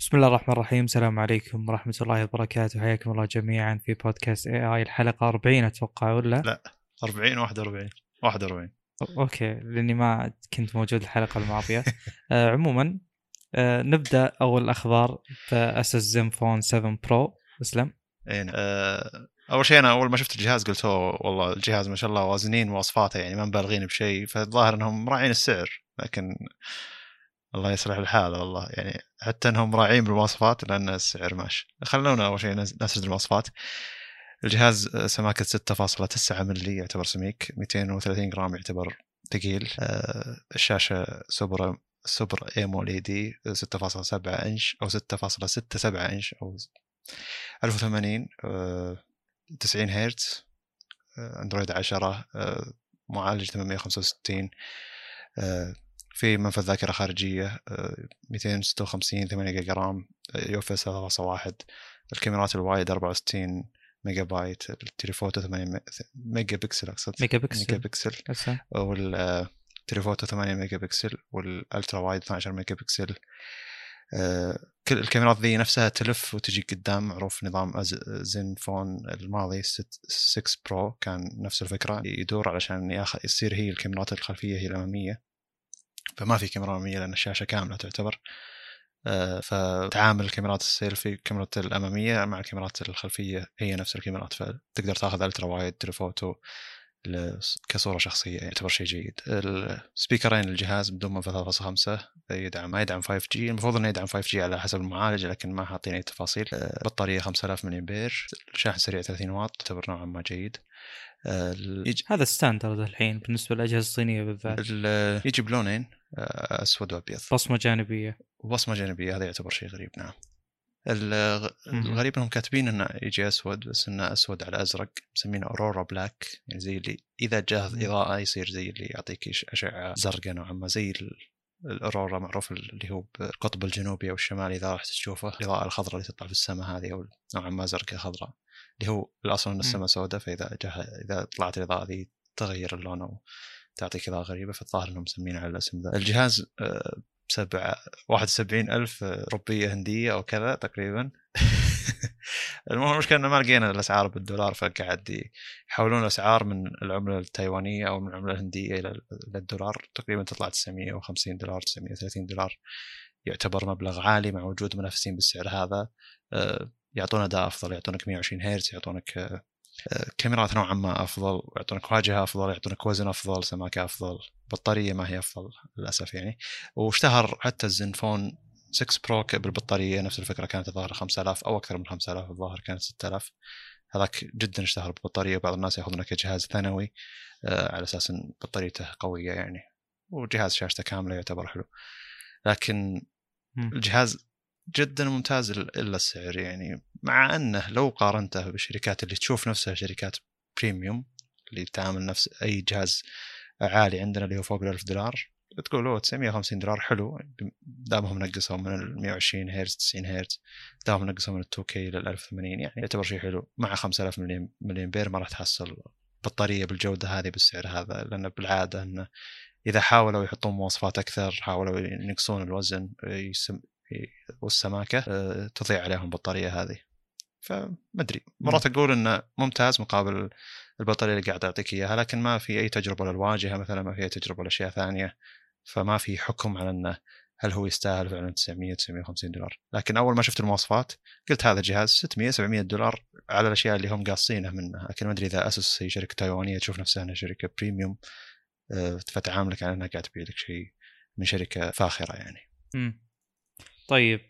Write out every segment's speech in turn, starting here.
بسم الله الرحمن الرحيم. السلام عليكم ورحمة الله وبركاته. حياكم الله جميعا في بودكاست اي اي الحلقة 40 أتوقع ولا؟ لا 40 41 41 okay لأني ما كنت موجود الحلقة الماضية. آه عموما آه نبدأ أول الاخبار ب ASUS ZenFone 7 Pro. أسلم. إي نعم. آه أول شيء أنا أول ما شفت الجهاز قلت أوه والله الجهاز ما شاء الله وازنين مواصفاته يعني ما مبالغين بشيء فالظاهر إنهم مراعين السعر لكن الله يصلح الحال والله. يعني حتى إنهم راعين بالمواصفات لأن السعر ماشي. خلونا أول شيء نسرد المواصفات. الجهاز سماكة 6.9 ملي يعتبر سميك 230 جرام يعتبر ثقيل. آه، الشاشة super super AMOLED 6.7 إنش أو 6.67 إنش أو 1080 90 هرتز أندرويد 10 معالج 865 في منفذ ذاكرة خارجية 256 8 جيجا RAM UFS 3.1 الكاميرات ال wide 64 ميجا بايت ال telephoto 8 ميجا بكسل أقصد ميجا بكسل. ميجا بكسل. وال telephoto 8 ميجا بكسل وال ultra wide 12 ميجا بكسل. كل الكاميرات ذي نفسها تلف وتجي قدام معروف نظام زين فون الماضي 6 برو كان نفس الفكرة يدور علشان ياخذ يصير هي الكاميرات الخلفية هي الأمامية. فما في كاميرا أمامية لأن الشاشة كاملة تعتبر. آه، فتعامل الكاميرات السيلفي الكاميرا الأمامية مع الكاميرات الخلفية هي نفس الكاميرات. فتقدر تاخذ ultra wide telephoto كصورة شخصية يعتبر شيء جيد. السبيكرين الجهاز بدون منفذ 3.5 يدعم ما يدعم 5G المفروض إنه يدعم 5G على حسب المعالج لكن ما حاطين أي تفاصيل. آه، بطارية 5000 ملي امبير شاحن سريع 30 واط يعتبر نوعا ما جيد. يجي هذا standard الحين بالنسبة للأجهزة الصينية بالذات. يجي بلونين آه، أسود وأبيض. بصمة جانبية. وبصمه جانبية هذا يعتبر شيء غريب نعم. الغريب إنهم كاتبين إنه يجي أسود بس إنه أسود على أزرق مسمينه aurora black يعني زي اللي إذا جاه إضاءة يصير زي اللي يعطيك أشعة زرقاء نوعا ما زي ال aurora معروف اللي هو بالقطب الجنوبي أو الشمالي إذا رحت تشوفه الاضاءه الخضراء اللي تطلع في السماء هذه أو نوعا ما زرقاء خضراء اللي هو الأصل إن السماء سوداء فإذا جاه إذا طلعت الإضاءة ذي تغير اللون وتعطيك إضاءة غريبة فالظاهر إنهم مسمينه على الاسم ذا. الجهاز آه، سبعة واحد وسبعين ألف روبية هندية أو كذا تقريبا. المهم المشكلة إنه ما لقينا الأسعار بالدولار فقاعد يحولون الأسعار من العملة التايوانية أو من العملة الهندية إلى الدولار. تقريبا تطلع 950 دولار 930 دولار. يعتبر مبلغ عالي مع وجود منافسين بالسعر هذا. آه، يعطون أداء أفضل يعطونك 120 هرتز يعطونك آه، كاميرات نوعا ما أفضل يعطونك واجهة أفضل يعطونك وزن أفضل سماكة أفضل بطارية ما هي أفضل للأسف يعني. واشتهر حتى الزنفون 6 برو بالبطاريه نفس الفكرة كانت الظاهر 5000 أو أكثر من 5000 الظاهر كانت 6000 هذاك جدا اشتهر بالبطاريه وبعض الناس يأخذونه كجهاز ثانوي آه، على أساس إن بطاريته قوية يعني وجهاز شاشته كاملة يعتبر حلو. لكن الجهاز جدا ممتاز إلا السعر يعني مع أنه لو قارنته بالشركات اللي تشوف نفسها شركات premium اللي تعامل نفس أي جهاز عالي عندنا اللي هو فوق ال 1000 دولار تقول أوه 950 دولار حلو. دامهم نقصوا من ال 120 هرتز 90 هرتز دامهم نقصوا من ال 2K لل 1080 يعني يعتبر شيء حلو. مع 5000 ملي امبير ما راح تحصل بطارية بالجودة هذه بالسعر هذا لأن بالعادة انه إذا حاولوا يحطون مواصفات أكثر حاولوا ينقصون الوزن والسماكة آه، تضيع عليهم البطارية هذه. فما أدري. مرات أقول انه ممتاز مقابل البطارية اللي قاعد أعطيك إياها لكن ما في أي تجربة للواجهة مثلا ما في أي تجربة لأشياء ثانية. فما في حكم على إنه هل هو يستاهل فعلا 900 950 دولار. لكن أول ما شفت المواصفات قلت هذا الجهاز 600 700 دولار على الأشياء اللي هم قاصينه منه. لكن ما أدري إذا اسس هي شركة تايوانية تشوف نفسها إنها شركة بريميوم آه، فتعاملك على إنها قاعد تبيع لك شيء من شركة فاخرة يعني. امم طيب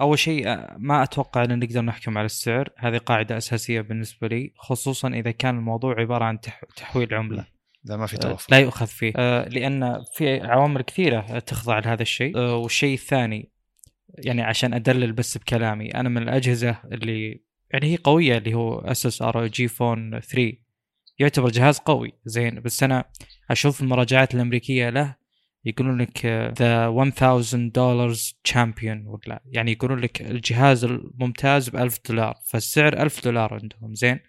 أول شيء ما أتوقع إن نقدر نحكم على السعر. هذه قاعدة أساسية بالنسبة لي خصوصا إذا كان الموضوع عبارة عن تحويل عملة. لا ما في توفر لا يؤخذ فيه. لأن في عوامل كثيرة تخضع لهذا الشيء. والشيء الثاني يعني عشان أدلل بس بكلامي أنا من الأجهزة اللي يعني هي قوية اللي هو أسوس ROG Phone 3 يعتبر جهاز قوي. زين بس أنا أشوف المراجعات الأمريكية له يقولون لك ذا 1000 دولار champion ولا يعني يقولون لك الجهاز الممتاز ب 1000 دولار فالسعر 1000 دولار عندهم. زين؟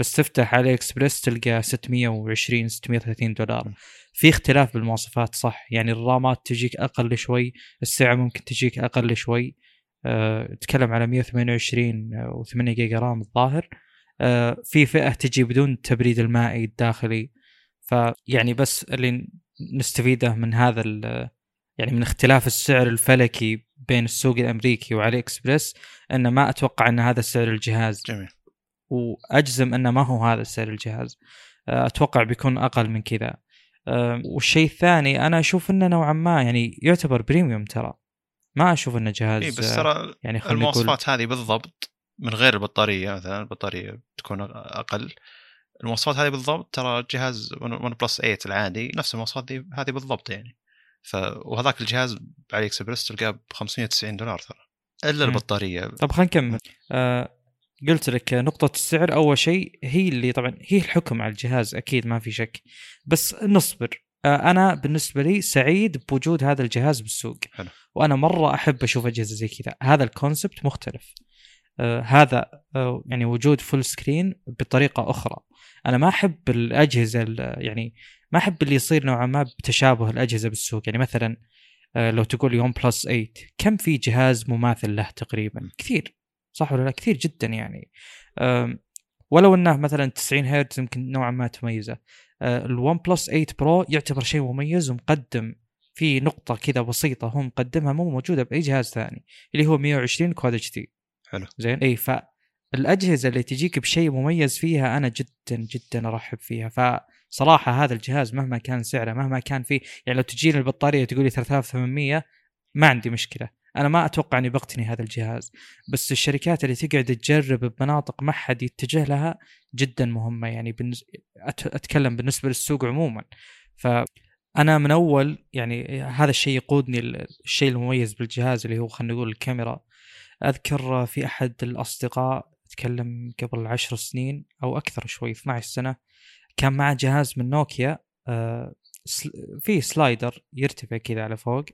بس تفتح علي اكسبريس تلقى 620 630 دولار. في اختلاف بالمواصفات صح. يعني الرامات تجيك أقل شوي السعه ممكن تجيك أقل شوي. أه تكلم على 128 و8 جيجا رام الظاهر. أه في فئة تجي بدون التبريد المائي الداخلي. فيعني بس اللي نستفيده من هذا يعني من اختلاف السعر الفلكي بين السوق الأمريكي وعلي إكسبريس إن ما أتوقع إن هذا سعر الجهاز. جميل. وأجزم أنه ما هو هذا سعر الجهاز. آه، أتوقع بيكون أقل من كذا. آه، والشيء الثاني أنا أشوف إنه نوعا ما يعني يعتبر premium ترى. ما أشوف إنه جهاز إي بس ترى يعني المواصفات هذه بالضبط من غير البطارية مثلا البطارية تكون أقل. المواصفات هذه بالضبط ترى جهاز ون بلس 8 العادي نفس المواصفات هذه بالضبط يعني. ف وهذاك الجهاز علي اكسبرس تلقاه ب 590 دولار ترى. إلا. البطارية. طب خلينا نكمل. آه قلت لك نقطة السعر أول شيء هي اللي طبعا هي الحكم على الجهاز أكيد ما في شك. بس نصبر. آه أنا بالنسبة لي سعيد بوجود هذا الجهاز بالسوق. حلو. وأنا مرة أحب أشوف أجهزة زي كذا. هذا ال concept مختلف. آه هذا آه يعني وجود full screen بطريقة أخرى. أنا ما أحب الأجهزة ال- يعني ما أحب اللي يصير نوعا ما بتشابه الأجهزة بالسوق. يعني مثلا آه، لو تقول ون بلس 8 كم في جهاز مماثل له تقريبا؟ كثير. صح ولا لا؟ كثير جدا يعني. ولو إنه مثلا 90 هرتز يمكن نوعا ما تميزه. الون بلس 8 برو يعتبر شيء مميز ومقدم. في نقطة كذا بسيطة هو مقدمها مو موجودة بأي جهاز ثاني اللي هو 120 Quad HD حلو. زين؟ إي فالأجهزة اللي تجيك بشيء مميز فيها أنا جدا جدا أرحب فيها. فصراحة هذا الجهاز مهما كان سعره مهما كان فيه يعني لو تجيني البطارية تقول لي 3800 ما عندي مشكلة. أنا ما أتوقع إني بقتني هذا الجهاز بس الشركات اللي تقعد تجرب بمناطق ما حد يتجه لها جدا مهمة يعني بالنس... أتكلم بالنسبة للسوق عموما. فانا من أول يعني هذا الشيء يقودني الشيء المميز بالجهاز اللي هو خلينا نقول الكاميرا. أذكر في أحد الأصدقاء اتكلم قبل عشر سنين أو أكثر شوي 12 سنة كان معه جهاز من نوكيا آه، سل... فيه سلايدر يرتفع كذا على فوق.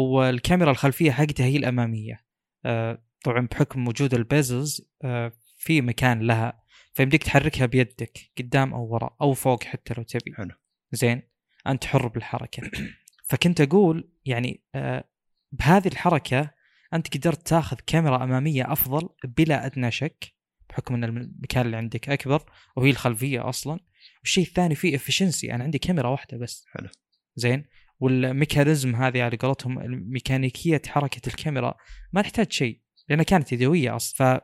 والكاميرا الخلفية حقتها هي الأمامية. آه، طبعا بحكم وجود ال bezels آه، في مكان لها فيمديك تحركها بيدك قدام أو وراء أو فوق حتى لو تبي. حلو. زين؟ أنت حر بالحركة. فكنت أقول يعني آه، بهذه الحركة أنت قدرت تاخذ كاميرا أمامية أفضل بلا أدنى شك بحكم إن المكان اللي عندك أكبر وهي الخلفية أصلا. والشيء الثاني فيه efficiency أنا عندي كاميرا واحدة بس. حلو. زين؟ وال mechanism هذه على قولتهم ميكانيكيه حركة الكاميرا ما تحتاج شيء لأنها كانت يدوية أصلا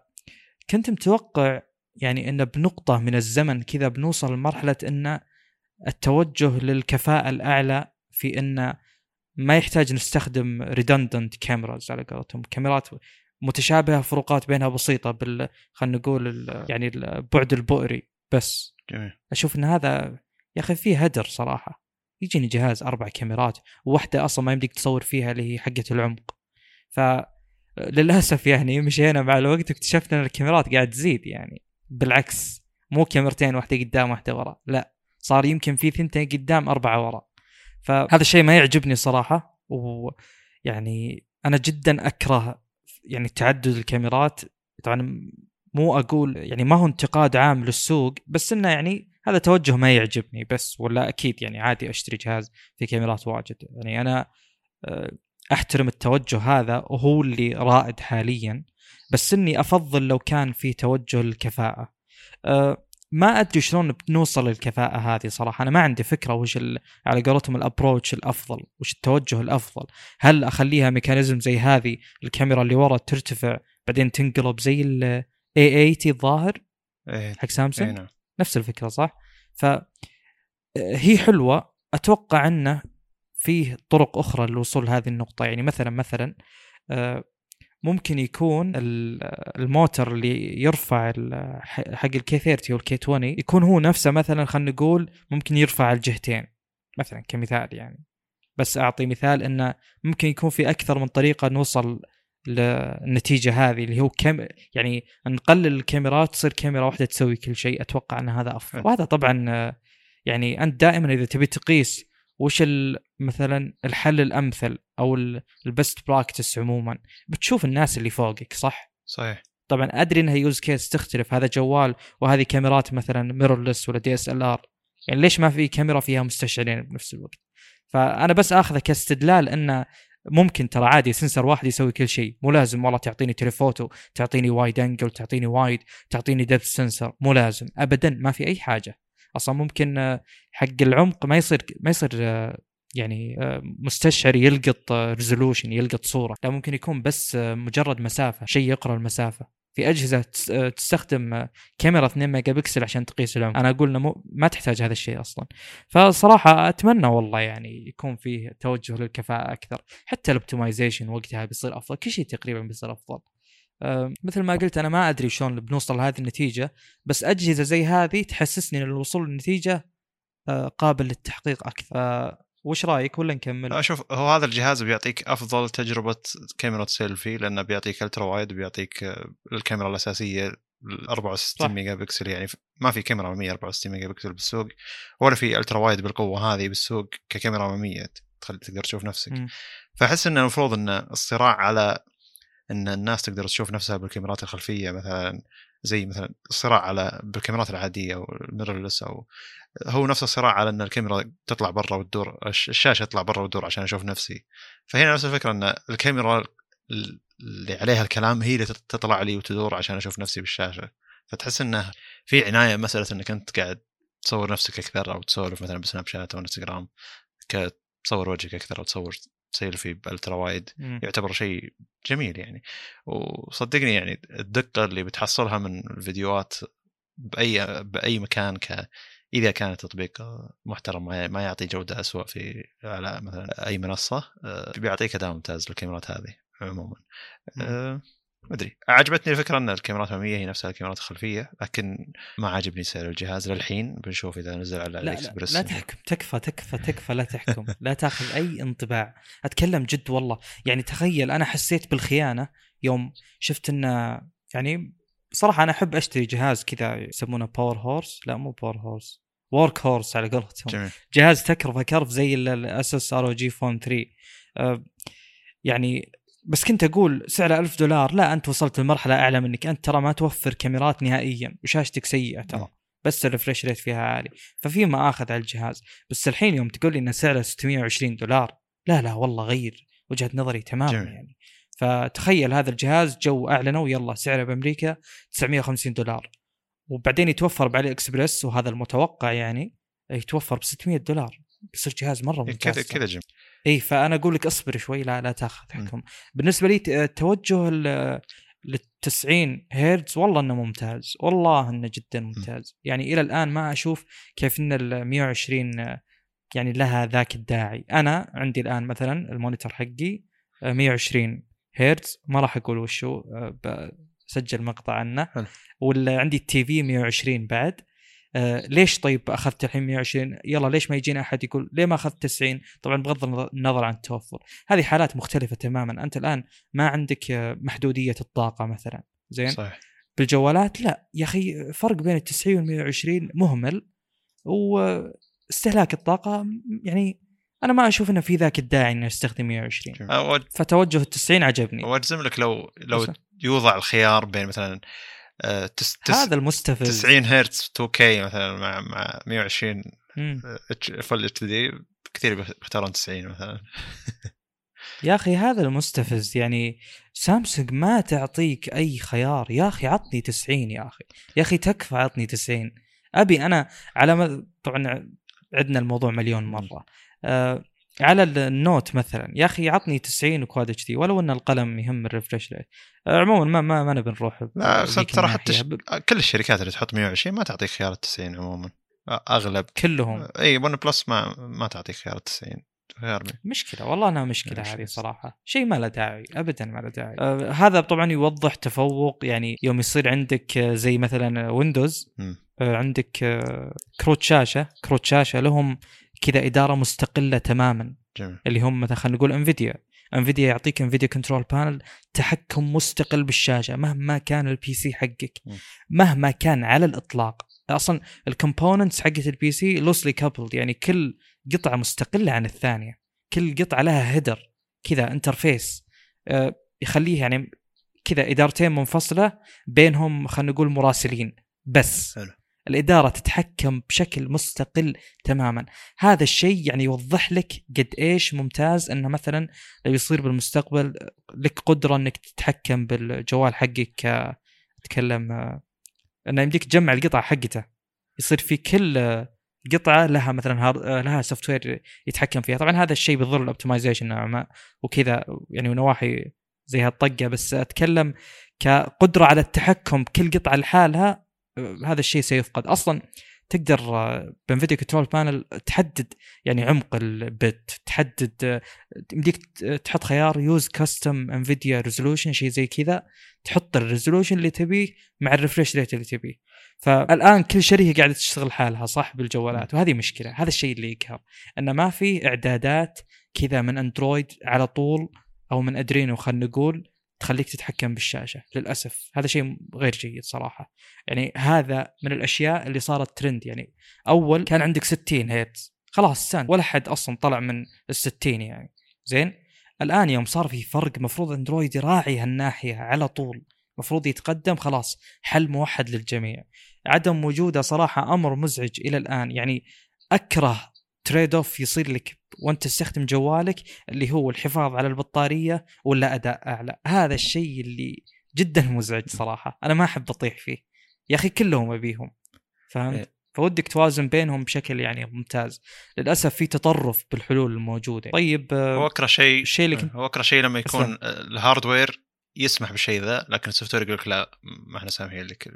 فكنت متوقع يعني إن بنقطة من الزمن كذا بنوصل لمرحلة إن التوجه للكفاءة الأعلى في إن ما يحتاج نستخدم redundant cameras على قولتهم كاميرات متشابهة فروقات بينها بسيطة بال خلينا نقول ال... يعني البعد البؤري بس. جميل. أشوف إن هذا يا أخي فيه هدر صراحة. يجيني جهاز أربع كاميرات وواحده أصلا ما يمديك تصور فيها اللي هي حقة العمق. ف للأسف يعني مشينا مع الوقت واكتشفنا إن الكاميرات قاعد تزيد يعني. بالعكس مو كاميرتين واحدة قدام واحدة ورا لا صار يمكن في ثنتين قدام أربعة ورا فهذا الشيء ما يعجبني صراحة. ويعني أنا جدا أكره يعني تعدد الكاميرات. طبعا مو أقول يعني ما هو انتقاد عام للسوق بس إنه يعني هذا توجه ما يعجبني بس ولا أكيد يعني عادي أشتري جهاز في كاميرات واجد. يعني أنا أحترم التوجه هذا وهو اللي رائد حاليا بس إني أفضل لو كان في توجه للكفاءة. ما أدري شلون بنوصل للكفاءة هذه صراحة. أنا ما عندي فكرة وش على قولتهم ال approach الأفضل وش التوجه الأفضل. هل أخليها mechanism زي هذه الكاميرا اللي ورا ترتفع بعدين تنقلب زي ال A80 الظاهر؟ إيه. حق سامسونج. نفس الفكرة صح؟ ف هي حلوة. أتوقع انه فيه طرق أخرى للوصول لهذه النقطة. يعني مثلا مثلا ممكن يكون الموتر اللي يرفع حق الكي 30 والكي 20 يكون هو نفسه مثلا خلينا نقول ممكن يرفع الجهتين. مثلا كمثال يعني. بس أعطي مثال انه ممكن يكون في أكثر من طريقة نوصل للنتيجة هذه اللي هو كم يعني نقلل الكاميرات تصير كاميرا واحدة تسوي كل شيء أتوقع أن هذا أفضل. وهذا طبعا يعني أنت دائما إذا تبي تقيس وش مثلا الحل الأمثل أو ال best practice عموما بتشوف الناس اللي فوقك صح؟ صحيح. طبعا أدري إنها use case تختلف هذا جوال وهذه كاميرات مثلا mirrorless ولا DSLR يعني ليش ما في كاميرا فيها مستشعرين بنفس الوقت؟ فأنا بس آخذه كاستدلال انه ممكن ترى عادي sensor واحد يسوي كل شيء. مو لازم والله تعطيني telephoto تعطيني wide angle تعطيني wide تعطيني depth sensor مو لازم ابدا ما في أي حاجة. أصلا ممكن آه، حق العمق ما يصير ما يصير آه، يعني آه، مستشعر يلقط resolution يلقط صورة. لا ممكن يكون بس مجرد مسافة شيء يقرأ المسافة. في أجهزة تستخدم كاميرا 2 ميجا بكسل عشان تقيس العمق أنا أقول إنه ما تحتاج هذا الشيء أصلا. فصراحة أتمنى والله يعني يكون فيه توجه للكفاءة أكثر. حتى ال optimization وقتها بيصير أفضل. كل شيء تقريبا بيصير أفضل. أه مثل ما قلت أنا ما أدري شلون بنوصل لهذه النتيجة بس أجهزة زي هذه تحسسني إن الوصول للنتيجة قابل للتحقيق أكثر. وش رأيك ولا نكمل؟ أشوف هو هذا الجهاز بيعطيك أفضل تجربة كاميرا سيلفي لأنه بيعطيك ultra wide بيعطيك آه، الكاميرا الأساسية 64 صح. ميجا بكسل يعني ما في كاميرا 164 ميجا بكسل بالسوق ولا في ultra wide بالقوة هذه بالسوق ككاميرا اماميه تقدر تشوف نفسك م. فأحس إنه المفروض ان الصراع على إن الناس تقدر تشوف نفسها بالكاميرات الخلفية مثلا زي مثلا الصراع على بالكاميرات العادية أو ال mirrorless أو هو نفس الصراع على إن الكاميرا تطلع برا وتدور الشاشة تطلع برا وتدور عشان أشوف نفسي. فهنا نفس الفكرة إن الكاميرا اللي عليها الكلام هي اللي تطلع لي وتدور عشان أشوف نفسي بالشاشة. فتحس إنه في عناية مسألة إنك أنت قاعد تصور نفسك أكثر أو تسولف مثلا بسناب شات أو إنستغرام تصور وجهك أكثر أو تصور سيلفي ب ultra wide يعتبر شيء جميل يعني. وصدقني يعني الدقة اللي بتحصلها من الفيديوهات باي بأي مكان ك إذا كان التطبيق محترم ما يعطي جودة اسوء في على مثلا أي منصة آه، بيعطيك اداء ممتاز للكاميرات هذه عموما. أه ما أدري. عجبتني الفكرة أن الكاميرات الاماميه هي نفسها الكاميرات الخلفية لكن ما عجبني سعر الجهاز للحين. بنشوف إذا نزل على علي إكسبرس. لا, لا تحكم. تكفى تكفى تكفى. لا تحكم. لا تأخذ أي انطباع. أتكلم جد والله. يعني تخيل أنا حسيت بالخيانة يوم شفت انه يعني صراحة أنا أحب أشتري جهاز كذا يسمونه power horse لا مو power horse workhorse على قولتهم. جهاز تكرفة كرف زي الاسوس ROG Phone 3 أه يعني بس كنت أقول سعره ألف دولار. لا أنت وصلت لمرحلة أعلى منك. أنت ترى ما توفر كاميرات نهائيا وشاشتك سيئة ترى. بس ال refresh rate فيها عالي. ففي مآخذ على الجهاز. بس الحين يوم تقول لي إن سعره 620 دولار. لا لا والله غير وجهة نظري تماما جميل. يعني. فتخيل هذا الجهاز جو أعلنوا يلا سعره بأمريكا 950 دولار. وبعدين يتوفر بعلي اكسبرس وهذا المتوقع يعني يتوفر ب 600 دولار. بيصير جهاز مرة إيه، ممتاز كذا كذا جميل. اي فأنا أقول لك اصبر شوي لا لا تاخذ حكم بالنسبة لي التوجه لل 90 هرتز والله إنه ممتاز. والله إنه جدا ممتاز. يعني إلى الآن ما أشوف كيف إن ال 120 يعني لها ذاك الداعي. أنا عندي الآن مثلا ال monitor حقي 120 هرتز ما راح أقول وشو بسجل مقطع عنه. ولا عندي التي في 120 بعد. آه ليش طيب أخذت الحين 120 يلا ليش ما يجينا أحد يقول ليه ما أخذت 90 طبعا بغض النظر عن التوفر. هذه حالات مختلفة تماما. أنت الآن ما عندك آه، محدودية الطاقة مثلا. زين؟ صحيح. بالجوالات لا. يا أخي فرق بين ال 90 وال 120 مهمل. واستهلاك الطاقة يعني أنا ما أشوف إنه في ذاك الداعي إنه استخدم 120 أود... فتوجه ال 90 عجبني. واجزم لك لو لو يوضع الخيار بين مثلا آه، تس تس هذا المستفز. 90 هرتز 2K مثلا مع مع 120 Full HD كثير بيختارون 90 مثلا. يا أخي هذا المستفز يعني سامسونج ما تعطيك أي خيار. يا أخي عطني 90 يا أخي. يا أخي تكفى عطني 90 أبي أنا على ما طبعا عدنا الموضوع مليون مرة. آه على النوت مثلا يا أخي عطني 90 و Quad HD ولو إن القلم يهم ال refresh rate عموما ما ما, ما نبي نروح لا ترى حتى ش... كل الشركات اللي تحط 120 ما تعطيك خيار ال 90 عموما أغلب. كلهم. إي ون بلس ما ما تعطيك خيار ال 90 خيار مي. مشكلة والله أنها مشكلة هذه صراحة. شيء ما له داعي ابدا ما له داعي. آه هذا طبعا يوضح تفوق يعني يوم يصير عندك زي مثلا ويندوز آه عندك آه كروت شاشة كروت شاشة لهم كذا إدارة مستقلة تماما. جميل. اللي هم مثلا خلينا نقول انفيديا انفيديا يعطيك انفيديا control panel تحكم مستقل بالشاشة مهما كان ال PC حقك مهما كان على الإطلاق. أصلا ال components حقت ال PC loosely coupled يعني كل قطعة مستقلة عن الثانية. كل قطعة لها header كذا interface آه، يخليه يعني كذا إدارتين منفصلة بينهم خلينا نقول مراسلين. بس. حلو. الإدارة تتحكم بشكل مستقل تماما. هذا الشيء يعني يوضح لك قد إيش ممتاز إنه مثلا لو يصير بالمستقبل لك قدرة إنك تتحكم بالجوال حقك أتكلم إنه يمديك تجمع القطع حقته. يصير في كل قطعة لها مثلا لها software يتحكم فيها. طبعا هذا الشيء بيضر ال optimization نوعا ما وكذا يعني ونواحي زي هالطقة. بس أتكلم كقدرة على التحكم بكل قطعة لحالها هذا الشيء سيفقد. أصلا تقدر آه، ب Nvidia control panel تحدد يعني عمق ال bit تحدد آه، يمديك ت- تحط خيار use custom Nvidia resolution شيء زي كذا تحط ال resolution اللي تبيه مع ال refresh rate اللي تبيه. فالآن كل شركه قاعدة تشتغل حالها صح؟ بالجوالات. وهذه مشكلة. هذا الشيء اللي يقهر انه ما في إعدادات كذا من اندرويد على طول أو من أدرينو خلينا نقول تخليك تتحكم بالشاشة للأسف. هذا شيء غير جيد صراحة. يعني هذا من الأشياء اللي صارت ترند يعني أول كان عندك 60 هيرتز خلاص سان ولا حد أصلا طلع من ال 60 يعني. زين؟ الآن يوم صار في فرق مفروض أندرويد يراعي هالناحية على طول. مفروض يتقدم خلاص. حل موحد للجميع. عدم وجوده صراحة أمر مزعج إلى الآن. يعني أكره trade-off يصير لك وأنت تستخدم جوالك اللي هو الحفاظ على البطارية ولا أداء أعلى. هذا الشيء اللي جدا مزعج صراحة. أنا ما أحب أطيح فيه. يا أخي كلهم أبيهم. فهمت؟ إيه. فودك توازن بينهم بشكل يعني ممتاز. للأسف في تطرف بالحلول الموجودة. طيب هو أكره شيء الشيء اللي كنت- هو أكره شيء لما يكون. ال hardware يسمح بالشيء ذا لكن ال software يقول لك لا ما إحنا سامحين لك.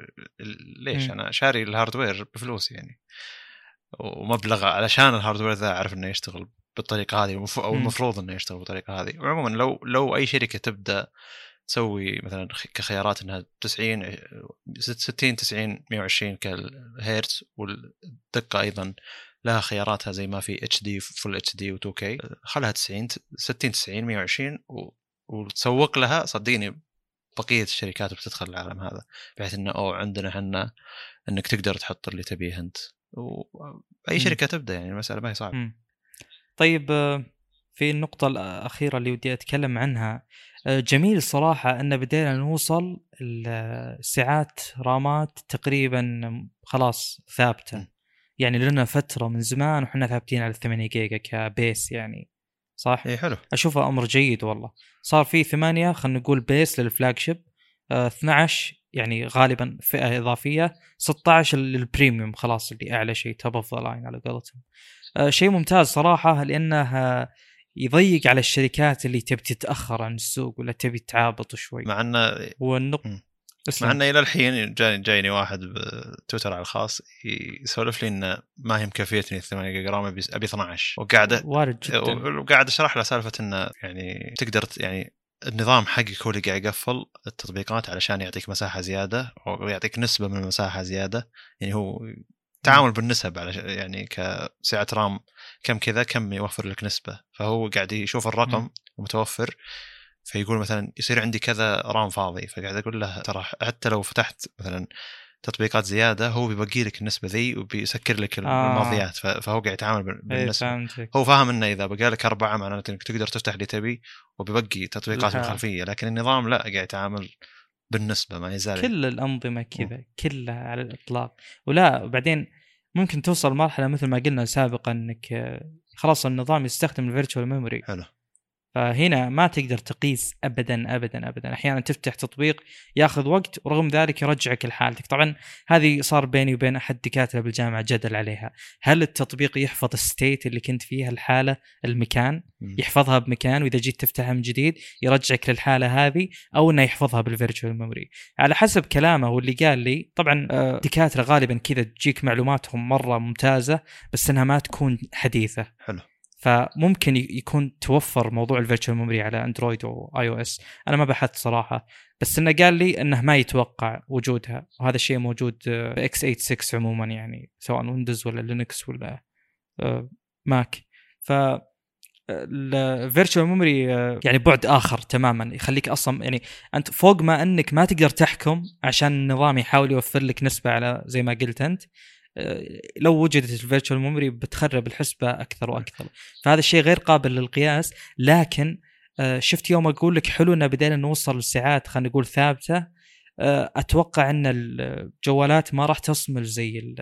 ليش؟ مم. أنا شاري ال hardware بفلوس يعني. ومبلغ علشان ال hardware ذا اعرف إنه يشتغل بالطريقة هذه أو. المفروض إنه يشتغل بالطريقة هذه وعموما لو لو أي شركة تبدأ تسوي مثلا كخيارات إنها 90 60 90 120 كالهيرتز والدقة أيضا لها خياراتها زي ما في اتش دي فول اتش دي و2 كي خلها 90 60 90 120 و... وتسوق لها صدقني بقية الشركات بتدخل العالم هذا بحيث إنه أو عندنا إحنا إنك تقدر تحط اللي تبيه أنت واي مم. شركة تبدأ يعني المسألة ما هي صعبة مم. طيب آه، في النقطة الأخيرة اللي ودي أتكلم عنها آه، جميل صراحة أن بدينا نوصل لساعات رامات تقريبا خلاص ثابتة م. يعني لنا فترة من زمان وحنا ثابتين على 8 جيجا ك base يعني صح؟ اي حلو أشوفه أمر جيد والله صار في ثمانية خلينا نقول base لل flagship آه 12 يعني غالبا فئة إضافية 16 لل premium خلاص اللي أعلى شيء top of the line على قولتهم. آه شيء ممتاز صراحة لأنه آه، يضيق على الشركات اللي تبي تتأخر عن السوق ولا تبي تعابط شوي. مع إنه والنق. مع إنه إلى الحين جاني جايني واحد بتويتر على الخاص يسولف لي إنه ما هي مكفيتني 8 جيجا رام ابي أبي 12 وقاعد وارد جدا. وقاعد اشرح له سالفة إنه يعني تقدر يعني النظام حقك هو اللي قاعد يقفل التطبيقات علشان يعطيك مساحة زيادة أو يعطيك نسبة من المساحه زيادة يعني هو تعامل بالنسب على يعني كسعة رام كم كذا كم يوفر لك نسبة فهو قاعد يشوف الرقم مم. المتوفر فيقول مثلا يصير عندي كذا RAM فاضي فقاعد أقول له ترى حتى لو فتحت مثلا تطبيقات زيادة هو بيبقي لك النسبة ذي وبيسكر لك آه. الماضيات فهو قاعد يتعامل إيه بالنسبة. فهمتك. هو فاهم إنه إذا بقى لك أربعة معناته إنك تقدر تفتح اللي تبي وبيبقي تطبيقات لها. بالخلفيه لكن النظام لا قاعد يتعامل بالنسبة ما يزال. كل الأنظمة كذا كلها على الإطلاق. ولا بعدين ممكن توصل مرحلة مثل ما قلنا سابقا إنك آه، خلاص النظام يستخدم ال virtual memory. حلو. فهنا ما تقدر تقيس ابدا ابدا ابدا. أحيانا تفتح تطبيق ياخذ وقت ورغم ذلك يرجعك لحالتك. طبعا هذه صار بيني وبين أحد الدكاتره بالجامعة جدل عليها. هل التطبيق يحفظ ال state اللي كنت فيها الحالة المكان. يحفظها بمكان وإذا جيت تفتحها من جديد يرجعك للحالة هذه أو إنه يحفظها بال virtual memory. على حسب كلامه واللي قال لي طبعا آه، دكاترة غالبا كذا تجيك معلوماتهم مرة ممتازة بس إنها ما تكون حديثة. حلو. فممكن يكون توفر موضوع ال virtual memory على أندرويد أو iOS أنا ما بحثت صراحة بس إنه قال لي إنه ما يتوقع وجودها وهذا الشيء موجود x86 عموما يعني سواء ويندوز ولا لينكس ولا آه، ماك ف ال virtual memory يعني بعد آخر تماما يخليك أصلا يعني أنت فوق ما إنك ما تقدر تحكم عشان النظام يحاول يوفر لك نسبة على زي ما قلت أنت. آه، لو وجدت ال virtual memory بتخرب الحسبة أكثر وأكثر. فهذا الشيء غير قابل للقياس لكن آه، شفت يوم أقول لك حلو ان بدينا نوصل لسعات خلينا نقول ثابتة آه، أتوقع إن الجوالات ما راح تصمل زي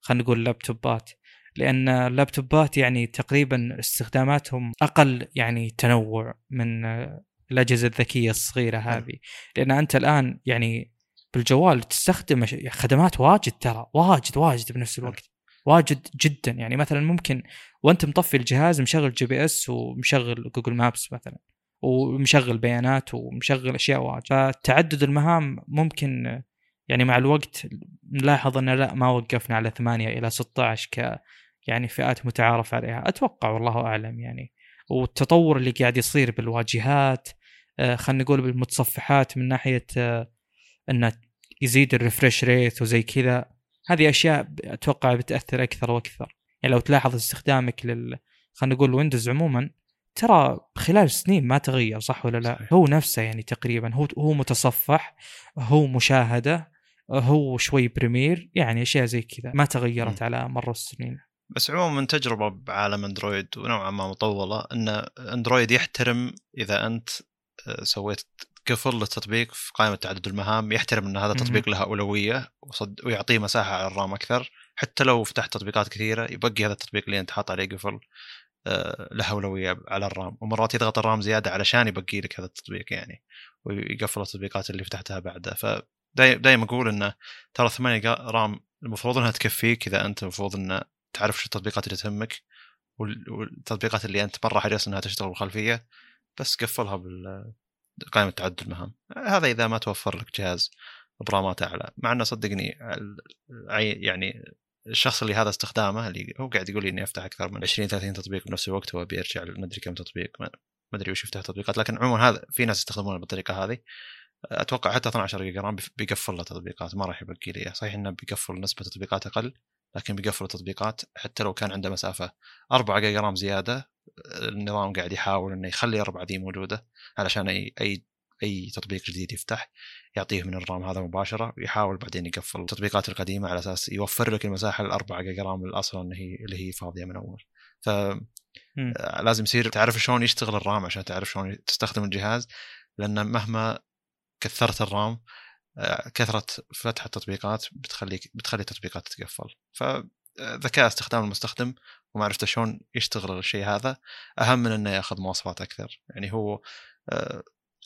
خلينا نقول اللابتوبات. لأن اللابتوبات يعني تقريبا استخداماتهم أقل يعني تنوع من آه، الأجهزة الذكية الصغيرة هذه. لأن أنت الآن يعني بالجوال تستخدم ش- خدمات واجد ترى واجد واجد بنفس الوقت واجد جدا. يعني مثلا ممكن وأنت مطفي الجهاز مشغل GPS ومشغل Google Maps مثلا ومشغل بيانات ومشغل أشياء واجد. فتعدد المهام ممكن يعني مع الوقت نلاحظ إن لا ما وقفنا على 8 إلى 16 ك يعني فئات متعارف عليها. أتوقع والله أعلم يعني. والتطور اللي قاعد يصير بالواجهات آه، خلينا نقول بالمتصفحات من ناحية آه، انه يزيد ال refresh rate وزي كذا. هذه أشياء أتوقع بتأثر أكثر وأكثر. يعني لو تلاحظ استخدامك لل خلينا نقول ويندوز عموما ترى خلال سنين ما تغير صح ولا لا؟ صحيح. هو نفسه يعني تقريبا هو هو متصفح هو مشاهدة هو شوي Premiere يعني أشياء زي كذا. ما تغيرت مم. على مر السنين. بس عموما من تجربة بعالم اندرويد ونوعا ما مطولة إن اندرويد يحترم إذا أنت آه، سويت قفل للتطبيق في قائمة تعدد المهام يحترم إن هذا التطبيق له أولوية وصد ويعطيه مساحة على الرام أكثر. حتى لو فتحت تطبيقات كثيرة يبقي هذا التطبيق اللي أنت حاط عليه قفل آه، له أولوية على الرام. ومرات يضغط الرام زيادة علشان يبقي لك هذا التطبيق يعني ويقفل التطبيقات اللي فتحتها بعده. ف دائما أقول إنه ترى 8 جا- رام المفروض إنها تكفيك إذا أنت المفروض انه تعرف شو التطبيقات اللي تهمك وال- والتطبيقات اللي أنت مرة حريص إنها تشتغل بالخلفيه بس قفلها بقائمه تعدد المهام هذا إذا ما توفر لك جهاز برامات أعلى. مع إنه صدقني يعني الشخص اللي هذا استخدامه اللي هو قاعد يقول لي إني أفتح أكثر من 20 30 تطبيق بنفس الوقت هو بيرجع ما أدري كم تطبيق. ما أدري وش يفتح تطبيقات. لكن عموما هذا في ناس يستخدمونه بالطريقة هذه. أتوقع حتى 12 جيجا رام بيقفل له تطبيقات. ما راح يبقي لي. صحيح إنه بيقفل نسبة تطبيقات أقل لكن بيقفل تطبيقات حتى لو كان عنده مسافة 4 جيجا رام زيادة النظام قاعد يحاول إنه يخلي الاربعه دي موجودة علشان أي أي أي تطبيق جديد يفتح يعطيه من الرام هذا مباشرة ويحاول بعدين يقفل التطبيقات القديمة على أساس يوفر لك المساحة الأربعة جيجا رام الأصل اللي هي اللي هي فاضية من أول ف. آه، لازم يصير تعرف شلون يشتغل الرام عشان تعرف شلون تستخدم الجهاز لأن مهما كثرت الرام آه، كثرة فتح التطبيقات بتخليك بتخلي التطبيقات تتقفل فذكاء استخدام المستخدم ومعرفته شلون يشتغل الشيء هذا. أهم من إنه يأخذ مواصفات أكثر. يعني هو آه،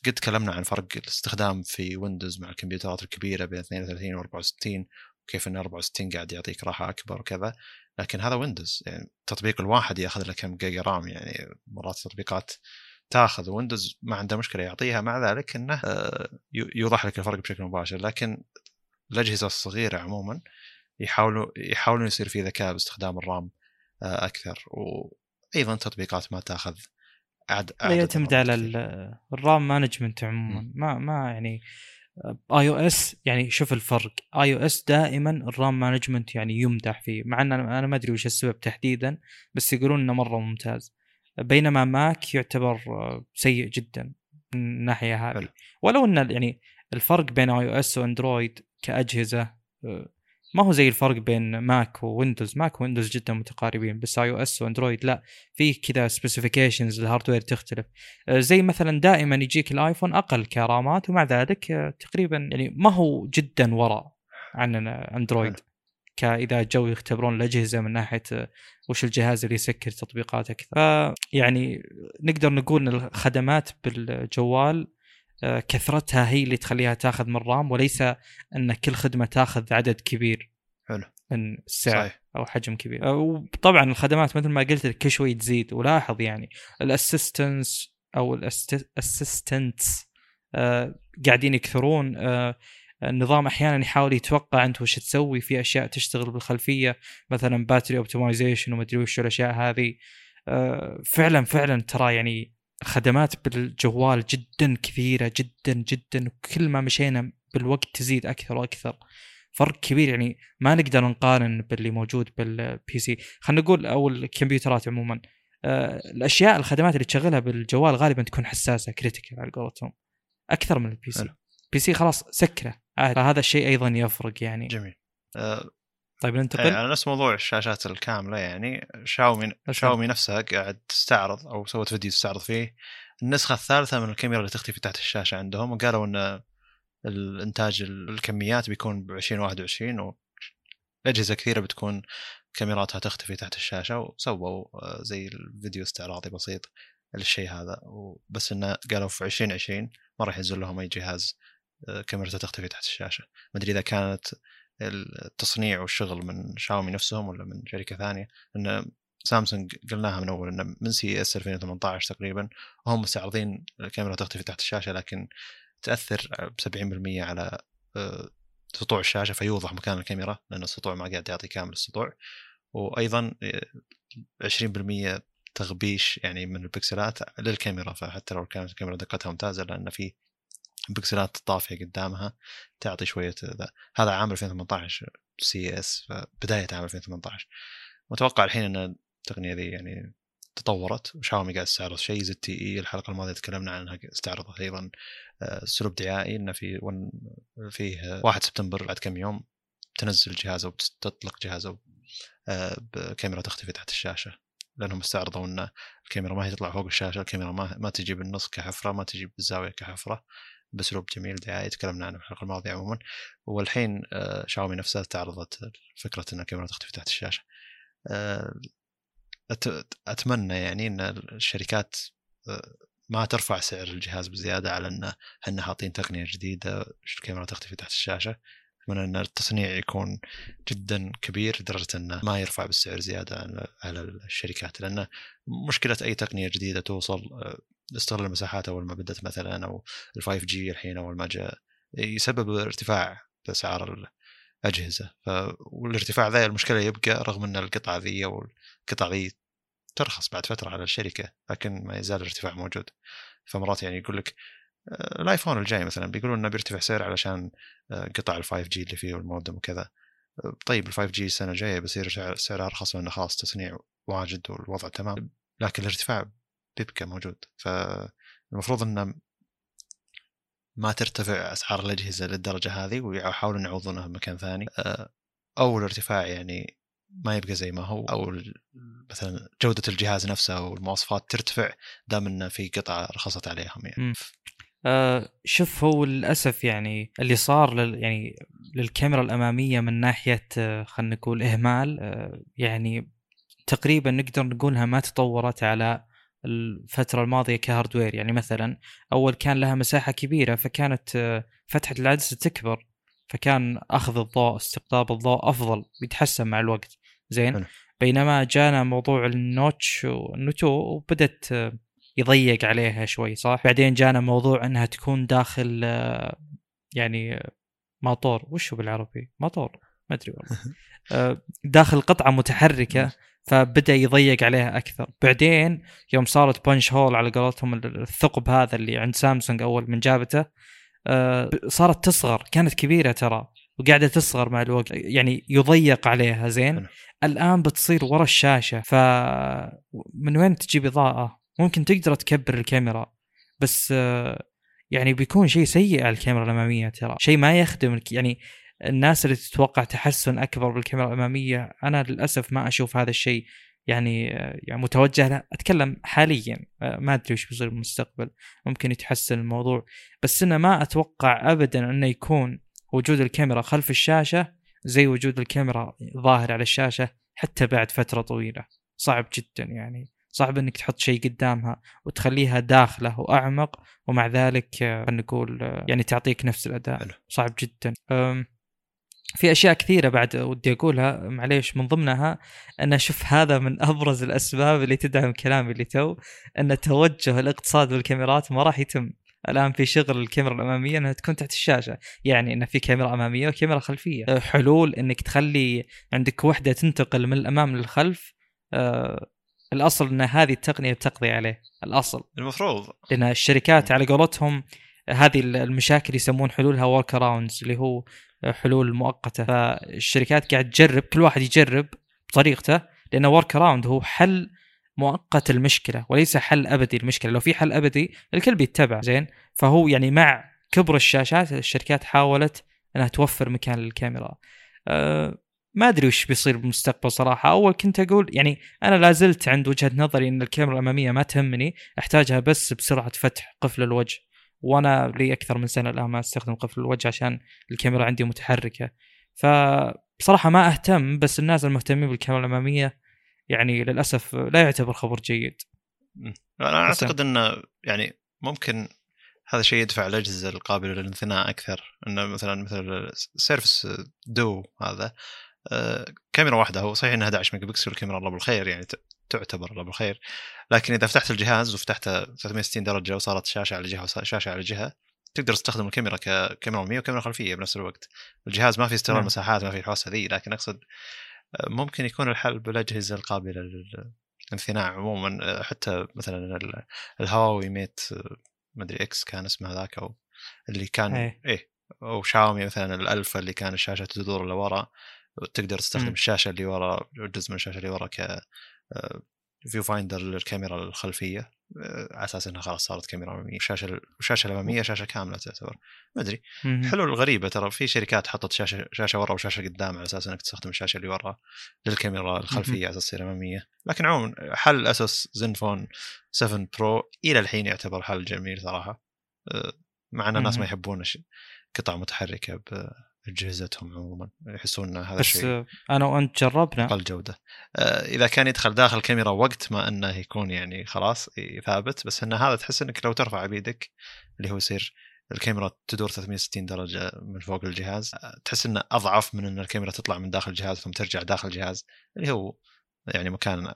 قد تكلمنا عن فرق الاستخدام في ويندوز مع الكمبيوترات الكبيرة بين 32 و 64 وكيف إن 64 قاعد يعطيك راحة أكبر وكذا. لكن هذا ويندوز يعني التطبيق الواحد يأخذ له كم جيجا RAM. يعني مرات تطبيقات تأخذ ويندوز ما عنده مشكلة يعطيها. مع ذلك إنه آه، يوضح لك الفرق بشكل مباشر. لكن الأجهزة الصغيرة عموما يحاولوا يحاولون يصير في ذكاء باستخدام ال RAM. أكثر. وأيضا تطبيقات ما تأخذ عد لا يعتمد على ال RAM management عموما. ما ما يعني iOS يعني شوف الفرق. iOS دائما ال RAM management يعني يمدح فيه مع إن أنا ما أدري وش السبب تحديدا بس يقولون إنه مرة ممتاز. بينما ماك يعتبر آه، سيء جدا من الناحية هذه. ولو إن يعني الفرق بين iOS وأندرويد كأجهزة آه، ما هو زي الفرق بين ماك وويندوز. ماك ويندوز جدا متقاربين بس iOS وأندرويد لا في كذا specifications لل hardware تختلف. آه، زي مثلا دائما يجيك الآيفون أقل رامات ومع ذلك آه، تقريبا يعني ما هو جدا وراء عن أندرويد. حلو. كذا جو يختبرون الأجهزة من ناحية آه، وش الجهاز اللي يسكر تطبيقات أكثر فيعني نقدر نقول إن الخدمات بالجوال كثرتها هي اللي تخليها تاخذ من RAM وليس إن كل خدمة تاخذ عدد كبير حلو. من السعر صحيح. أو حجم كبير. آه، وطبعا الخدمات مثل ما قلت لك كل شوي تزيد. ولاحظ يعني ال assistance أو ال assistants قاعدين يكثرون. آه، النظام أحيانا يحاول يتوقع أنت وش تسوي في أشياء تشتغل بالخلفية مثلا battery optimization ومدري وش الأشياء هذه. آه، فعلا فعلا ترى يعني خدمات بالجوال جدا كثيره جدا جدا وكل ما مشينا بالوقت تزيد أكثر وأكثر. فرق كبير يعني ما نقدر نقارن باللي موجود بال PC خلينا نقول أو الكمبيوترات عموما. آه، الأشياء الخدمات اللي تشغلها بالجوال غالبا تكون حساسة critical على قولتهم. أكثر من ال PC. PC خلاص سكره. عادي. فهذا الشيء أيضا يفرق يعني. جميل. آه، طيب ننتقل. على نفس موضوع الشاشات الكاملة يعني شاومي. شاومي نفسها قاعد تستعرض أو سوت فيديو تستعرض فيه. النسخة الثالثة من الكاميرا اللي تختفي تحت الشاشة عندهم وقالوا إن الإنتاج الكميات بيكون ب 2021 وأجهزة كثيرة بتكون كاميراتها تختفي تحت الشاشة وسووا آه، زي الفيديو استعراضي بسيط للشيء هذا. بس انه قالوا في 2020 ما راح ينزل لهم أي جهاز آه، كاميرته تختفي تحت الشاشة. ما أدري إذا كانت التصنيع والشغل من شاومي نفسهم ولا من شركة ثانية. إن سامسونج قلناها من أول إنه من CES 2018 تقريبا. وهم مستعرضين الكاميرا تختفي تحت الشاشة لكن تأثر ب 70% على آه، سطوع الشاشة فيوضح مكان الكاميرا لأن السطوع ما قاعد يعطي كامل السطوع. وأيضا 20% آه، تغبيش يعني من البكسلات للكاميرا فحتى لو كانت الكاميرا دقتها ممتازة لأن في بكسلات طافية قدامها تعطي شوية ذا. هذا عام 2018 CES بدايه عام 2018 متوقع الحين إن التقنية ذي يعني تطورت. وشاومي قاعد تستعرض شيء ZTE الحلقة الماضية تكلمنا عنها استعرضت أيضا. اسلوب آه، دعائي إنه في ون فيه 1 سبتمبر بعد كم يوم تنزل جهازه وتطلق جهازه آه، بكاميرا تختفي تحت الشاشة. لأنهم استعرضوا إن الكاميرا ما هي تطلع فوق الشاشة الكاميرا ما ما تجي بالنص كحفرة ما تجي بالزاوية كحفرة. باسلوب جميل دعائي تكلمنا عنه في الحلقة الماضية عموما. والحين آه، شاومي نفسها استعرضت فكره إن الكاميرا تختفي تحت الشاشة. أتمنى يعني إن الشركات آه، ما ترفع سعر الجهاز بزيادة على انه إحنا حاطين تقنية جديدة الكاميرا تختفي تحت الشاشة. أتمنى إن التصنيع يكون جدا كبير لدرجة انه ما يرفع بالسعر زيادة على الشركات. لأن مشكلة أي تقنية جديدة توصل استغلال المساحات أول ما بدات مثلا أو ال 5 جي الحين أول ما جاء يسبب ارتفاع بأسعار الأجهزة. ف... والارتفاع ذا المشكلة يبقى رغم إن القطعة ذي أو القطع ذي ترخص بعد فترة على الشركة لكن ما يزال الارتفاع موجود. فمرات يعني يقول لك آه، الآيفون الجاي مثلا بيقولون إنه بيرتفع سعر علشان آه، قطع ال 5G اللي فيه والمودم وكذا. طيب ال 5G السنة الجاية بيصير سعرها أرخص لأنه خلاص تصنيع واجد والوضع تمام. لكن الارتفاع بيبقى موجود. فالمفروض إنه ما ترتفع أسعار الأجهزة للدرجة هذه ويحاولون يعوضونها بمكان ثاني. أو الارتفاع يعني ما يبقى زي ما هو. أو مثلا جودة الجهاز نفسه والمواصفات ترتفع دام إنه في قطعه رخصت عليهم يعني. آه شوف هو للأسف يعني اللي صار لل يعني للكاميرا الأمامية من ناحية آه خلينا نقول إهمال آه يعني تقريبا نقدر نقولها ما تطورت على الفترة الماضية كهاردوير. يعني مثلا أول كان لها مساحة كبيرة فكانت آه فتحة العدسة تكبر فكان أخذ الضوء استقطاب الضوء أفضل ويتحسن مع الوقت. زين؟ بينما جانا موضوع النوتش والنوتو وبدت يضيق عليها شوي صح؟ بعدين جانا موضوع إنها تكون داخل يعني ماطور. وش هو بالعربي؟ ماطور. ما أدري والله. داخل قطعة متحركة. فبدأ يضيق عليها أكثر. بعدين يوم صارت بنش هول على قولتهم الثقب هذا اللي عند سامسونج أول من جابته آه، صارت تصغر كانت كبيرة ترى وقاعدة تصغر مع الوقت يعني يضيق عليها زين. الآن بتصير ورا الشاشة فمن وين تجيب إضاءة؟ ممكن تقدر تكبر الكاميرا بس آه، يعني بيكون شيء سيء على الكاميرا الأمامية ترى. شيء ما يخدم يعني الناس اللي تتوقع تحسن أكبر بالكاميرا الإمامية أنا للأسف ما أشوف هذا الشيء يعني يعني متوجه له. أتكلم حاليا ما أدري وش بيصير بالمستقبل. ممكن يتحسن الموضوع. بس انه ما أتوقع ابدا أنه يكون وجود الكاميرا خلف الشاشة زي وجود الكاميرا ظاهر على الشاشة حتى بعد فترة طويلة. صعب جدا يعني. صعب إنك تحط شيء قدامها وتخليها داخلة وأعمق ومع ذلك خلينا نقول يعني تعطيك نفس الأداء. صعب جدا. في أشياء كثيرة بعد ودي أقولها معليش من ضمنها أن أشوف هذا من أبرز الأسباب اللي تدعم كلامي اللي تو أن توجه الاقتصاد بالكاميرات ما راح يتم. الآن في شغل الكاميرا الأمامية أنها تكون تحت الشاشة. يعني إن في كاميرا أمامية وكاميرا خلفية. أه، حلول إنك تخلي عندك وحدة تنتقل من الأمام للخلف. أه الأصل إن هذه التقنية تقضي عليه. الأصل. المفروض. لأن الشركات على قولتهم هذه المشاكل يسمون حلولها workarounds اللي هو حلول مؤقتة. فالشركات قاعد تجرب كل واحد يجرب بطريقته لأن workaround هو حل مؤقت المشكلة وليس حل أبدي المشكلة. لو في حل أبدي الكل بيتبع زين؟ فهو يعني مع كبر الشاشات الشركات حاولت إنها توفر مكان للكاميرا. أه ما أدري وش بيصير بالمستقبل صراحة. أول كنت أقول يعني أنا لا زلت عند وجهة نظري إن الكاميرا الأمامية ما تهمني أحتاجها بس بسرعة فتح قفل الوجه. وأنا لي أكثر من سنة الآن ما أستخدم قفل الوجه عشان الكاميرا عندي متحركة. فبصراحة ما أهتم بس الناس المهتمين بالكاميرا الأمامية يعني للأسف لا يعتبر خبر جيد. أنا أعتقد انه يعني ممكن هذا الشيء يدفع الأجهزة القابلة للانثناء أكثر. انه مثلا مثل Surface Duo هذا آه، كاميرا واحدة هو صحيح إنها 11 ميجا بكسل الكاميرا الله بالخير يعني تعتبر الله بالخير لكن إذا فتحت الجهاز وفتحته 360 درجة وصارت شاشة على جهة وشاشه على جهة تقدر تستخدم الكاميرا ككاميرا اماميه وكاميرا خلفية بنفس الوقت الجهاز ما في استغلال نعم. مساحات ما في الحوسه ذي لكن أقصد آه، ممكن يكون الحل بالأجهزة القابلة للانثناء عموما آه، حتى مثلا الهواوي Mate ما أدري X كان اسمه هذاك أو اللي كان إيه, إيه أو شاومي مثلا الألفا اللي كان الشاشة تدور لورا تقدر تستخدم م. الشاشة اللي ورا جزء من الشاشة اللي ورا ك viewfinder للكاميرا الخلفية آه، على أساس إنها خلاص صارت كاميرا أمامية الشاشه الشاشه الأمامية شاشة كاملة تعتبر ما أدري. حلول غريبه ترى في شركات حطت شاشة شاشة ورا وشاشة قدام على أساس إنك تستخدم الشاشة اللي ورا للكاميرا الخلفية على أساس تصير أمامية. لكن عموما حل اسوس زنفون 7 برو إلى الحين يعتبر حل جميل صراحة آه، مع إن الناس ما يحبون قطع متحركة اجهزتهم عموما يحسون إن هذا الشيء بس أنا وأنت جربنا. أقل جودة. آه، إذا كان يدخل داخل الكاميرا وقت ما إنه يكون يعني خلاص ثابت بس إن هذا تحس إنك لو ترفع بيدك اللي هو يصير الكاميرا تدور 360 درجة من فوق الجهاز آه، تحس إنه أضعف من إن الكاميرا تطلع من داخل الجهاز ثم ترجع داخل الجهاز اللي هو يعني مكان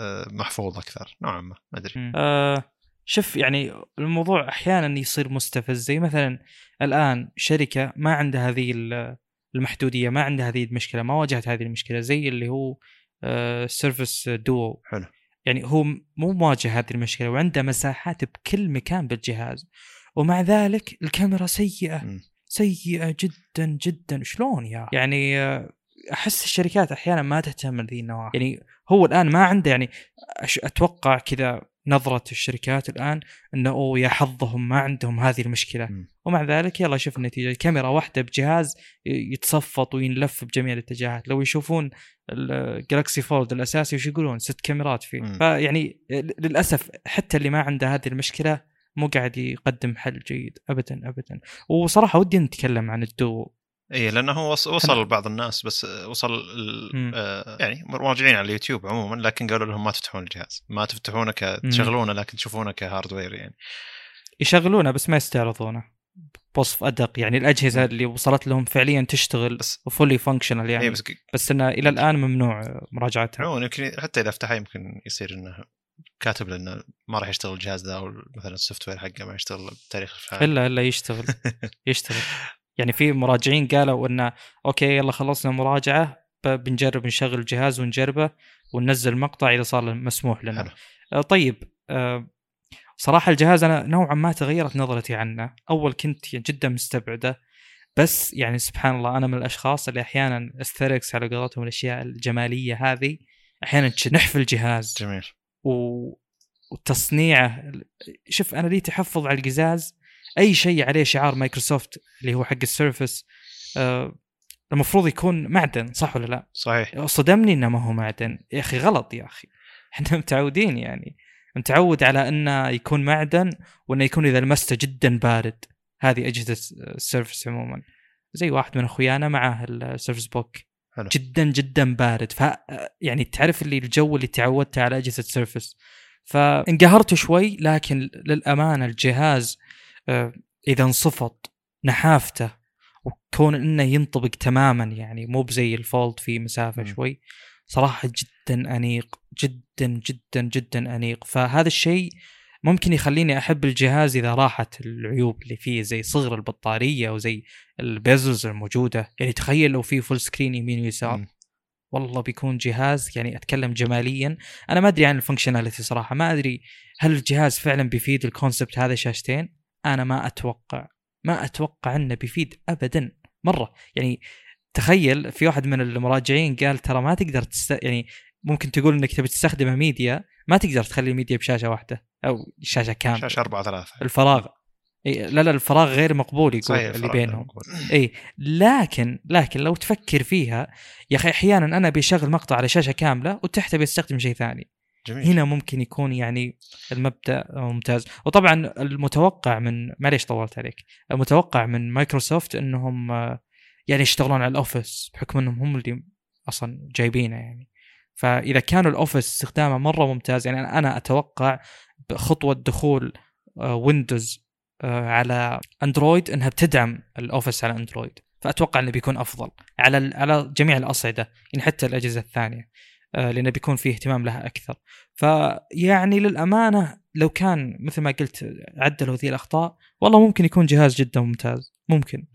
آه، محفوظ أكثر. نوعا ما ما أدري. أه شوف يعني الموضوع أحيانا يصير مستفز زي مثلا الآن شركة ما عندها هذه المحدودية ما عندها هذه المشكلة ما واجهت هذه المشكلة زي اللي هو Surface Duo حلو. يعني هو مو مواجه هذه المشكلة وعنده مساحات بكل مكان بالجهاز. ومع ذلك الكاميرا سيئة م. سيئة جدا جدا. شلون يا؟ يعني آه، أحس الشركات أحيانا ما تهتم بذي النواحي. يعني هو الآن ما عنده يعني أتوقع كذا نظرة الشركات الآن إنه أوه يا حظهم ما عندهم هذه المشكلة. م. ومع ذلك يلا شوف النتيجة. كاميرا واحدة بجهاز يتصفط وينلف بجميع الاتجاهات. لو يشوفون ال Galaxy Fold الأساسي وش يقولون؟ ست كاميرات فيه. م. فيعني للأسف حتى اللي ما عنده هذه المشكلة مو قاعد يقدم حل جيد. ابدا ابدا. وصراحة ودي نتكلم عن الدو اي لأنه هو وصل لبعض الناس بس وصل آه يعني مراجعين على اليوتيوب عموما لكن قالوا لهم ما تفتحون الجهاز. ما تفتحونه تشغلونه لكن تشوفونه ك hardware يعني. يشغلونه بس ما يستعرضونه. بوصف أدق يعني الأجهزة اللي وصلت لهم فعليا تشتغل بس fully functional يعني. بس, بس إنه إلى الآن ممنوع مراجعتها. عموما يمكن حتى إذا فتحها يمكن يصير إنه كاتب لأنه ما راح يشتغل الجهاز ذا أو مثلا ال software حقه ما يشتغل بتاريخ الفعال. الا إلا يشتغل. يشتغل. يعني في مراجعين قالوا إنه okay يلا خلصنا مراجعة بنجرب نشغل الجهاز ونجربه وننزل مقطع إذا صار مسموح لنا. حلو. آه، طيب آه، صراحة الجهاز أنا نوعا ما تغيرت نظرتي عنه. أول كنت جدا مستبعدة بس يعني سبحان الله أنا من الأشخاص اللي أحيانا استركز على قولتهم الأشياء الجمالية هذه أحيانا نحف الجهاز جميل. و... وتصنيعه شوف أنا لي تحفظ على القزاز أي شيء عليه شعار مايكروسوفت اللي هو حق ال Surface آه المفروض يكون معدن صح ولا لا؟ صحيح. صدمني إنه ما هو معدن. يا أخي غلط يا أخي. إحنا متعودين يعني. متعود على إنه يكون معدن وإنه يكون إذا لمسته جدا بارد. هذه أجهزة ال Surface عموما. زي واحد من أخويانا معاه ال Surface Book. حلو. جدا جدا بارد. ف يعني تعرف اللي الجو اللي تعودت على أجهزة Surface فانقهرت شوي لكن للأمانة الجهاز إذا انصفط نحافته وكون إنه ينطبق تماما يعني مو بزي ال Fold في مسافة م. شوي صراحة جدا أنيق جدا جدا جدا أنيق. فهذا الشيء ممكن يخليني أحب الجهاز إذا راحت العيوب اللي فيه زي صغر البطارية وزي ال bezels الموجودة. يعني تخيل لو في full screen يمين ويسار. والله بيكون جهاز يعني أتكلم جماليا. أنا ما أدري عن ال functionality صراحة ما أدري هل الجهاز فعلا بيفيد ال concept هذا شاشتين. أنا ما أتوقع ما أتوقع إنه بيفيد ابدا. مرة. يعني تخيل في واحد من المراجعين قال ترى ما تقدر تست... يعني ممكن تقول إنك تبي تستخدمه ميديا ما تقدر تخلي الميديا بشاشة واحدة أو شاشة كاملة. شاشة 4 3 الفراغ. إيه لا لا الفراغ غير مقبول يقول صحيح اللي بينهم. إي لكن لكن لو تفكر فيها يا أخي أحيانا أنا بيشغل مقطع على شاشة كاملة وتحته بيستخدم شيء ثاني. جميل. هنا ممكن يكون يعني المبدأ ممتاز. وطبعا المتوقع من معليش طولت عليك. المتوقع من مايكروسوفت إنهم آه، يعني يشتغلون على ال Office بحكم إنهم هم اللي أصلا جايبينه يعني. فإذا كانوا ال Office استخدامه مرة ممتاز يعني أنا أتوقع خطوه دخول Windows على Android إنها بتدعم ال Office على Android فأتوقع إنه بيكون أفضل على على جميع الأصعدة يعني حتى الأجهزة الثانية. آه، لأنه بيكون فيه اهتمام لها أكثر. فيعني للأمانة لو كان مثل ما قلت عدلوا ذي الأخطاء والله ممكن يكون جهاز جدا ممتاز. ممكن.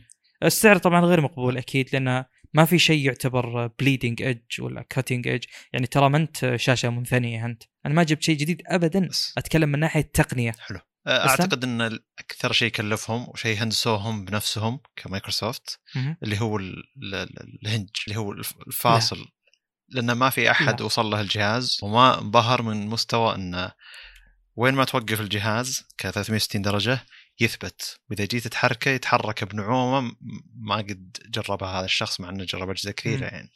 السعر طبعا غير مقبول أكيد لأنه ما في شيء يعتبر bleeding edge ولا cutting edge يعني ترى ما أنت شاشة منثنيه أنت. أنا ما جبت شيء جديد ابدا. أتكلم من ناحية تقنية. حلو. آه، بس أعتقد إن أكثر شيء كلفهم وشيء هندسوهم بنفسهم كمايكروسوفت. اللي هو ال- ال- ال hinge اللي هو الف- الفاصل. لأن ما في أحد لا. وصل له الجهاز وما انبهر من مستوى انه وين ما توقف الجهاز ك 360 درجة يثبت وإذا جيت تحركه يتحرك بنعومة ما قد جربها هذا الشخص مع إنه جرب أجهزة كثيرة مم. يعني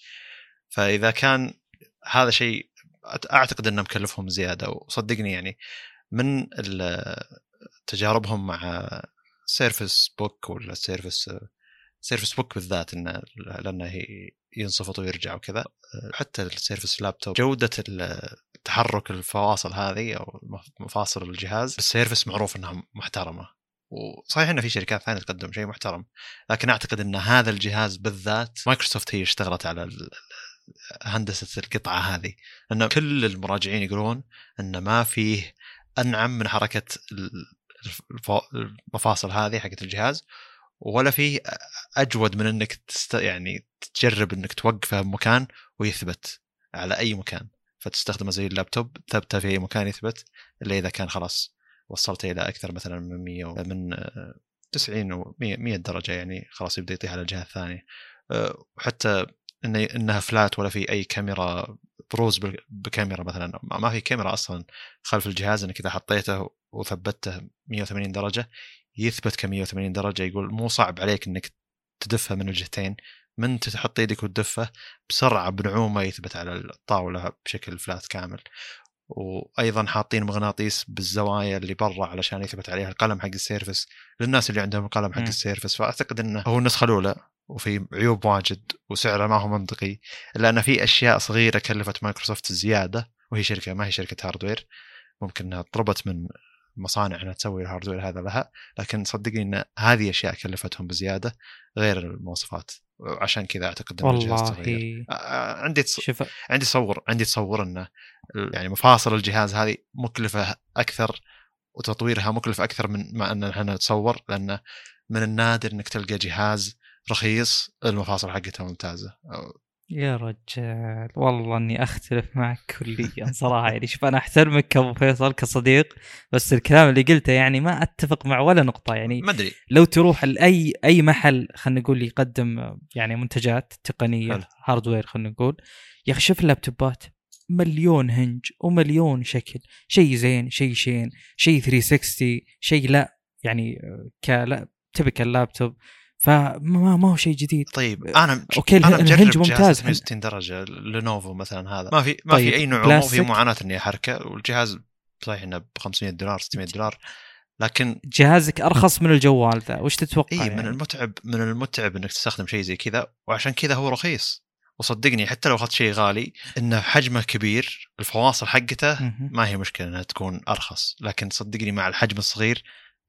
فإذا كان هذا شيء أعتقد إنه مكلفهم زيادة وصدقني يعني من تجاربهم مع Surface Book ولا Surface Surface Book بالذات إنه لأنه هي ينصفط ويرجع وكذا. حتى ال Surface Laptop جودة تحرك الفواصل هذه أو مفاصل الجهاز ال Surface معروف إنها محترمة. وصحيح انه في شركات ثانية تقدم شيء محترم لكن أعتقد إن هذا الجهاز بالذات مايكروسوفت هي اشتغلت على هندسة القطعة هذه. لأن كل المراجعين يقولون إن ما فيه أنعم من حركة المفاصل هذه حقت الجهاز. ولا فيه أجود من إنك تست... يعني تجرب إنك توقفه بمكان ويثبت على أي مكان. فتستخدمه زي اللابتوب ثبته في أي مكان يثبت إلا إذا كان خلاص وصلته إلى أكثر مثلا من 100 و- من آه، 90 و 100 100 درجة يعني خلاص يبدأ يطيح على الجهة الثانية. وحتى إن إنها فلات ولا في أي كاميرا بروز بكاميرا مثلا. ما في كاميرا أصلا خلف الجهاز إنك إذا حطيته وثبته 180 درجة يثبت ك 180 درجة يقول مو صعب عليك إنك تدفها من الجهتين من تحط يدك وتدفه بسرعة بنعومة يثبت على الطاولة بشكل flat كامل وأيضا حاطين مغناطيس بالزوايا اللي برا علشان يثبت عليها القلم حق ال Surface للناس اللي عندهم القلم حق. ال Surface فأعتقد إنه هو النسخة الأولى وفي عيوب واجد وسعره ما هو منطقي الا ان في أشياء صغيرة كلفت مايكروسوفت زيادة وهي شركة ما هي شركة hardware ممكن إنها طلبت من مصانع أنها تسوي الهاردوير هذا لها لكن صدقني إن هذه أشياء كلفتهم بزيادة غير المواصفات عشان كذا أعتقد إن الجهاز تغير. عندي تص... شوف. عندي تصور عندي تصور انه يعني مفاصل الجهاز هذه مكلفة أكثر وتطويرها مكلف أكثر من ما إن إحنا نتصور لأنه من النادر إنك تلقى جهاز رخيص المفاصل حقته ممتازة. يا رجال والله إني أختلف معك كليا صراحة. يعني شوف أنا أحترمك كابو فيصل كصديق بس الكلام اللي قلته يعني ما أتفق مع ولا نقطة. يعني ما أدري. لو تروح لاي أي محل خلينا نقول يقدم يعني منتجات تقنية. هاردوير خلينا نقول يا أخي شوف اللابتوبات مليون هنج ومليون شكل. شيء زين شيء شين شيء 360 شيء لا يعني كلا تبكى اللابتوب فما ما هو شيء جديد طيب أنا أوكي أنا الهنج ممتاز 360 درجة لينوفو مثلا هذا ما في ما طيب، في اي نعومه وفي كلاسيك؟ معاناة إني أحركه والجهاز صحيح إنه ب 500 دولار 600 دولار لكن جهازك أرخص من الجوال ذا وش تتوقع اي يعني؟ من المتعب من المتعب إنك تستخدم شيء زي كذا وعشان كذا هو رخيص وصدقني حتى لو أخذت شيء غالي إنه حجمه كبير الفواصل حقته. ما هي مشكلة إنها تكون أرخص لكن صدقني مع الحجم الصغير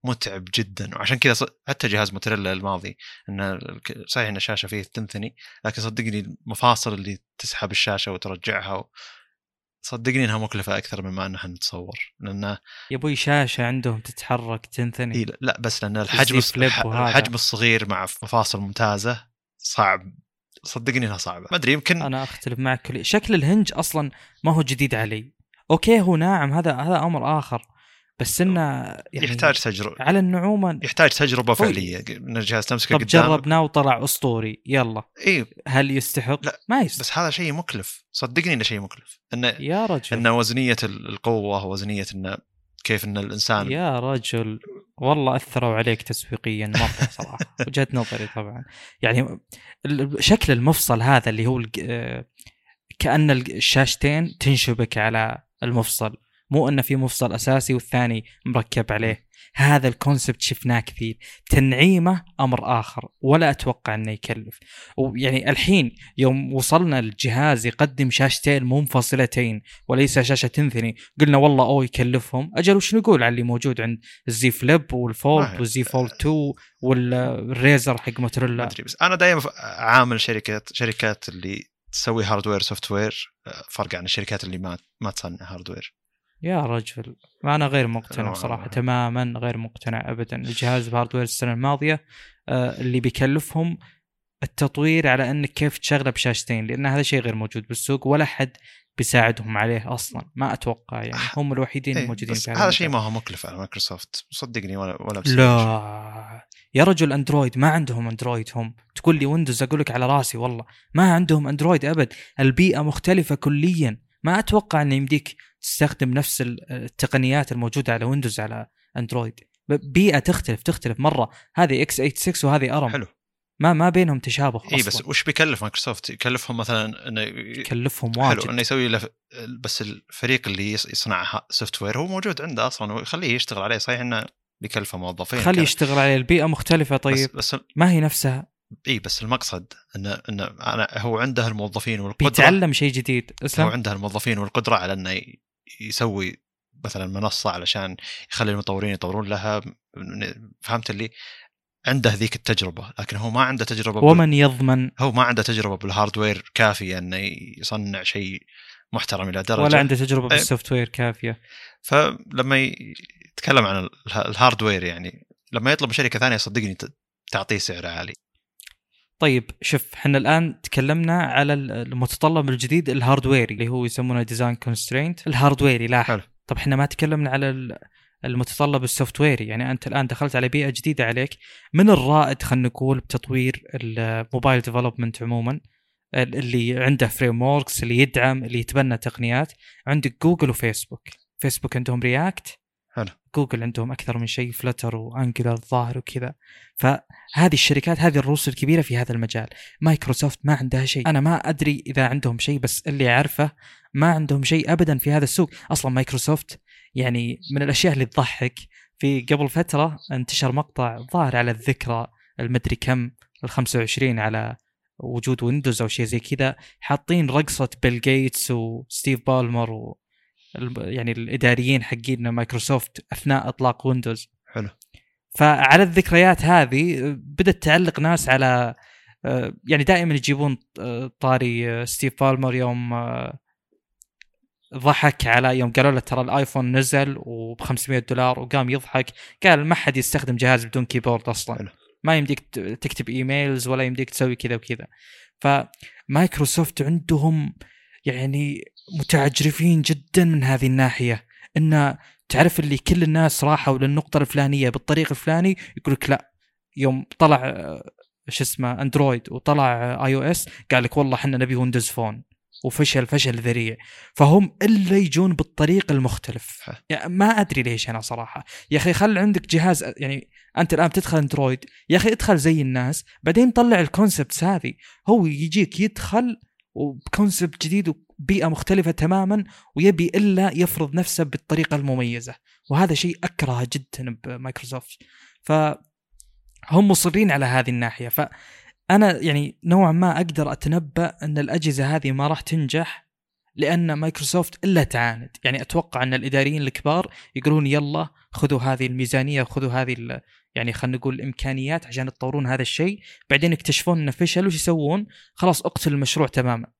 متعب جدا. وعشان كذا حتى جهاز موتوريلا الماضي انه صحيح إن الشاشة فيه تنثني لكن صدقني المفاصل اللي تسحب الشاشة وترجعها و... صدقني إنها مكلفة أكثر مما إنها نتصور. لأنه يا أبوي شاشة عندهم تتحرك تنثني. إيه لا بس لأن الحجم. الحجم الصغير مع مفاصل ممتازة صعب. صدقني إنها صعبة. ما أدري يمكن أنا أختلف معك كلي شكل الهنج أصلا ما هو جديد علي. أوكي هو ناعم هذا هذا أمر آخر. بس إنه يعني يحتاج تجربة. على النعومة يحتاج تجربة فعلية. ان الجهاز تمسكه طب قدامك جربناه وطلع أسطوري. يلا. اي هل يستحق؟ لا، ما يستحق. بس هذا شيء مكلف. صدقني إنه شيء مكلف. إنه يا رجل. ان وزنية ال- القوة وزنيه إنه كيف إن الإنسان يا رجل. والله أثروا عليك تسويقيا. مره صراحة. وجهة نظري طبعا. يعني شكل المفصل هذا اللي هو آه، كأن الشاشتين تنشبك على المفصل. مو إنه في مفصل أساسي والثاني مركب عليه. هذا الكونسبت شفناه كثير. تنعيمه أمر آخر. ولا أتوقع إنه يكلف. ويعني الحين يوم وصلنا الجهاز يقدم شاشتين منفصلتين وليس شاشة تنثني. قلنا والله أوه يكلفهم. أجل وش نقول على اللي موجود عند الزي فليب والفولد والزي فولد 2 والريزر حق موتوريلا. أدري بس. أنا دائما عامل شركات شركات اللي تسوي hardware software فرق عن الشركات اللي ما ما تصنع hardware يا رجل. ما أنا غير مقتنع. بصراحه تماما غير مقتنع ابدا الجهاز ب hardware السنة الماضية آه، اللي بيكلفهم التطوير على إنك كيف تشغله بشاشتين لأن هذا شيء غير موجود بالسوق ولا حد بيساعدهم عليه أصلا ما أتوقع يعني. هم الوحيدين إيه، الموجودين بس في هذا شيء. ما هو مكلف على مايكروسوفت. صدقني ولا ولا. لا. يا رجل أندرويد ما عندهم أندرويد هم. تقول لي ويندوز أقول لك على رأسي والله ما عندهم أندرويد أبد. البيئة مختلفة كليا. ما أتوقع ان يمديك تستخدم نفس ال- التقنيات الموجودة على ويندوز على اندرويد بيئة تختلف تختلف مرة. هذه x86 وهذه ARM. حلو. ما ما بينهم تشابه اي بس وش بيكلف مايكروسوفت؟ يكلفهم مثلا إنه يكلفهم حلو واجد. إنه يسوي له بس الفريق اللي يص- يصنع software هو موجود عنده أصلا ويخليه يشتغل عليه. صحيح إنه بيكلفه موظفين خلي كذا. يشتغل عليه. البيئة مختلفة. طيب. بس, بس ما هي نفسها؟ اي بس المقصد انه انه أنا هو عنده الموظفين والقدرة بيتعلم شيء جديد هو عنده الموظفين والقدرة على إنه يسوي مثلا منصة علشان يخلي المطورين يطورون لها. فهمت اللي؟ عنده ذيك التجربة لكن هو ما عنده تجربة بال- ومن يضمن. هو ما عنده تجربة بال hardware كافية إنه يصنع شيء محترم إلى درجة. ولا عنده تجربة إيه. بالسوفت وير كافية. فلما يتكلم عن اله- ال hardware يعني لما يطلب شركة ثانية صدقني تعطيه سعر عالي. طيب شوف إحنا الآن تكلمنا على ال- المتطلب الجديد ال hardware ي اللي هو يسمونه design constraint ال hardware ي حلو. طب إحنا ما تكلمنا على ال- المتطلب ال software ي يعني أنت الآن دخلت على بيئة جديدة عليك. من الرائد خلينا نقول بتطوير ال mobile development عموما ال- اللي عنده frameworks اللي يدعم اللي يتبنى تقنيات. عندك جوجل وفيسبوك فيسبوك عندهم React حلو. جوجل عندهم أكثر من شيء Flutter و Angular الظاهر وكذا. فهذه الشركات هذه الرؤوس الكبيرة في هذا المجال. مايكروسوفت ما عندها شيء. أنا ما أدري إذا عندهم شيء بس اللي أعرفه ما عندهم شيء ابدا في هذا السوق. أصلا مايكروسوفت يعني من الأشياء اللي تضحك. في قبل فترة انتشر مقطع ظاهر على الذكرى المدري كم ال 25 على وجود ويندوز أو شيء زي كذا. حاطين رقصة بيل جيتس وستيف بالمر و يعني الإداريين حقين مايكروسوفت أثناء إطلاق ويندوز. حلو. فعلى الذكريات هذه بدأت تعلق ناس على آه، يعني دائما يجيبون آه، طاري آه، ستيف بالمر يوم ضحك على يوم قالوا له ترى الآيفون نزل وب 500 دولار وقام يضحك. قال ما حد يستخدم جهاز بدون كيبورد أصلا. حلو. ما يمديك تكتب emails ولا يمديك تسوي كذا وكذا. فمايكروسوفت عندهم يعني متعجرفين جدا من هذه الناحية. إن تعرف اللي كل الناس راحوا للنقطة الفلانية بالطريق الفلاني يقول لك لا. يوم طلع آه، شو اسمه أندرويد وطلع iOS قال لك والله إحنا نبي Windows Phone. وفشل فشل ذريع. فهم إلا يجون بالطريق المختلف. يعني ما أدري ليش أنا صراحة. يا أخي خل عندك جهاز يعني أنت الآن بتدخل أندرويد يا أخي ادخل زي الناس بعدين طلع ال concepts هذه. هو يجيك يدخل وب concept جديد وبيئه مختلفة تماما ويبي إلا يفرض نفسه بالطريقة المميزة. وهذا شيء اكرهه جدا بمايكروسوفت. فهم مصرين على هذه الناحية. فأنا يعني نوعا ما أقدر أتنبأ أن الأجهزة هذه ما راح تنجح لأن مايكروسوفت إلا تعاند. يعني أتوقع أن الإداريين الكبار يقولون يلا خذوا هذه الميزانية وخذوا هذه يعني خلينا نقول الإمكانيات عشان تطورون هذا الشيء. بعدين يكتشفون انه فشل وش يسوون؟ خلاص اقتل المشروع تماما.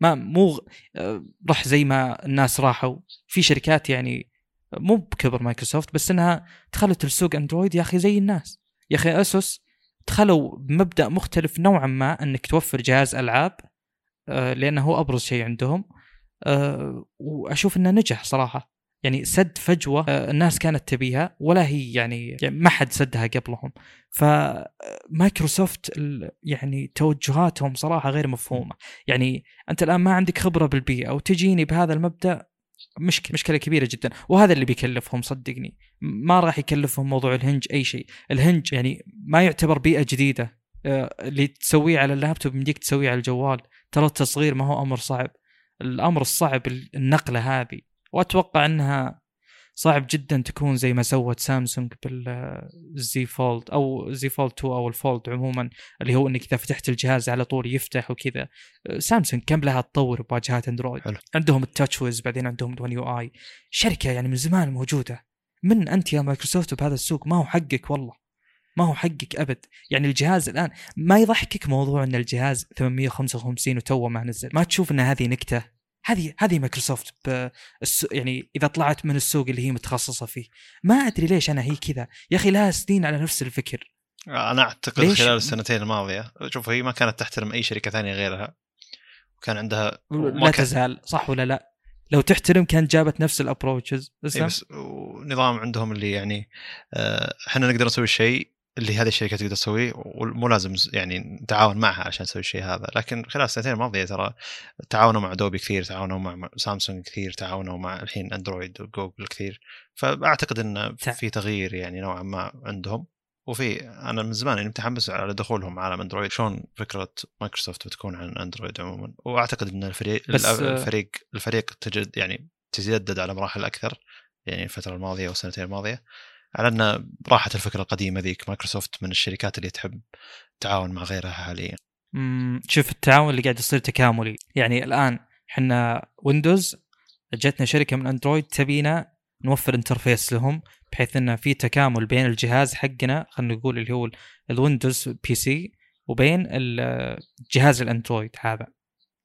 ما مو آه، راح زي ما الناس راحوا. في شركات يعني مو بكبر مايكروسوفت بس إنها دخلت السوق أندرويد يا أخي زي الناس. يا أخي أسوس دخلوا بمبدأ مختلف نوعا ما إنك توفر جهاز ألعاب آه، لأنه هو أبرز شيء عندهم آه، وأشوف إنه نجح صراحة. يعني سد فجوة آه، الناس كانت تبيها ولا هي يعني, يعني ما حد سدها قبلهم. فمايكروسوفت ال- يعني توجهاتهم صراحة غير مفهومة. يعني أنت الآن ما عندك خبرة بالبيئة وتجيني بهذا المبدأ مشكله مشكلة كبيرة جدا. وهذا اللي بيكلفهم صدقني. ما راح يكلفهم موضوع ال hinge أي شيء. ال hinge يعني ما يعتبر بيئة جديدة آه، اللي تسويه على اللابتوب يمديك تسويه على الجوال. ترى التصغير ما هو أمر صعب. الأمر الصعب النقلة هذه. وأتوقع أنها صعب جدا تكون زي ما سوت سامسونج بال Z Fold أو Z Fold 2 أو ال Fold عموما اللي هو إنك إذا فتحت الجهاز على طول يفتح وكذا. سامسونج كم لها تطور بواجهات أندرويد؟ حلو. عندهم ال TouchWiz بعدين عندهم ال One UI شركة يعني من زمان موجودة. من أنت يا مايكروسوفت بهذا السوق؟ ما هو حقك والله. ما هو حقك أبد. يعني الجهاز الآن ما يضحكك موضوع إن الجهاز 855 وتوه ما نزل. ما تشوف إن هذه نكتة؟ هذه هذه مايكروسوفت يعني إذا طلعت من السوق اللي هي متخصصة فيه. ما أدري ليش أنا هي كذا. يا أخي لها سنين على نفس الفكر. أنا أعتقد ليش؟ خلال السنتين الماضية شوف هي ما كانت تحترم أي شركة ثانية غيرها. وكان عندها لا كان... تزال صح ولا لا؟ لو تحترم كانت جابت نفس ال approaches بس, بس نظام عندهم اللي يعني آه، إحنا نقدر نسوي الشيء اللي هذه الشركة تقدر تسويه ومو لازم يعني نتعاون معها عشان نسوي الشيء هذا. لكن خلال السنتين الماضيه ترى. تعاونوا مع أدوبي كثير تعاونوا مع سامسونج كثير تعاونوا مع الحين اندرويد وجوجل كثير. فأعتقد إن في تغيير يعني نوعا ما عندهم. وفي أنا من زمان يعني متحمس على دخولهم عالم اندرويد شلون فكرة مايكروسوفت بتكون عن اندرويد عموما؟ وأعتقد إن الفريق بس الفريق الفريق تجد يعني تجدد على مراحل أكثر. يعني الفترة الماضية والسنتين الماضية. على أن راحت الفكرة القديمة ذيك مايكروسوفت من الشركات اللي تحب تتعاون مع غيرها حاليا. شوف التعاون اللي قاعد يصير تكاملي، يعني الآن إحنا ويندوز جتنا شركة من اندرويد تبينا نوفر interface لهم بحيث انه في تكامل بين الجهاز حقنا خلينا نقول اللي هو الويندوز PC وبين الجهاز الاندرويد هذا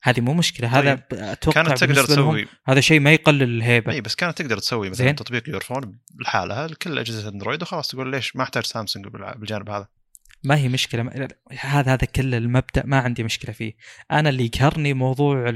هذه مو مشكلة هذا طيب. أتوقع كانت تقدر تسوي. هذا شيء ما يقلل الهيبة. اي بس كانت تقدر تسوي مثلا زين. تطبيق Your Phone لحالها لكل أجهزة أندرويد وخلاص. تقول ليش ما أحتاج سامسونج بالجانب هذا؟ ما هي مشكلة. هذا هذا كل المبدأ ما عندي مشكلة فيه. أنا اللي يقهرني موضوع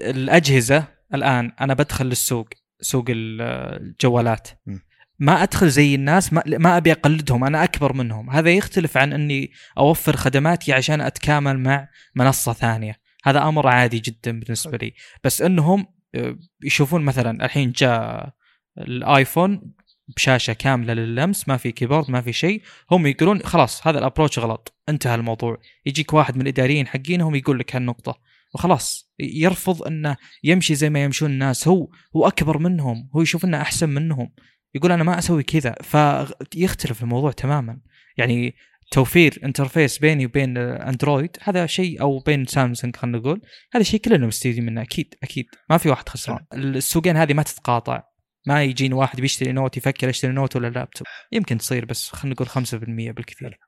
الأجهزة الآن أنا بدخل للسوق سوق الجوالات. م. ما أدخل زي الناس ما, ما أبي أقلدهم أنا أكبر منهم. هذا يختلف عن إني أوفر خدماتي عشان أتكامل مع منصة ثانية. هذا أمر عادي جدا بالنسبة لي. بس إنهم آه، يشوفون مثلا الحين جاء الآيفون بشاشة كاملة لللمس ما في keyboard ما في شيء. هم يقولون خلاص هذا ال approach غلط. انتهى الموضوع. يجيك واحد من الإداريين حقينهم يقول لك هالنقطة. وخلاص يرفض إنه يمشي زي ما يمشون الناس. هو هو أكبر منهم. هو يشوف إنه أحسن منهم. يقول أنا ما أسوي كذا. فيختلف الموضوع تماما. يعني توفير interface بيني وبين اندرويد هذا شيء أو بين سامسونج خلينا نقول هذا شيء كلنا مستفيدين منه أكيد أكيد. ما في واحد خسران. السوقين هذه ما تتقاطع. ما يجيني واحد بيشتري Note يفكر اشتري Note ولا لابتوب. يمكن تصير بس خلينا نقول 5% بالكثير.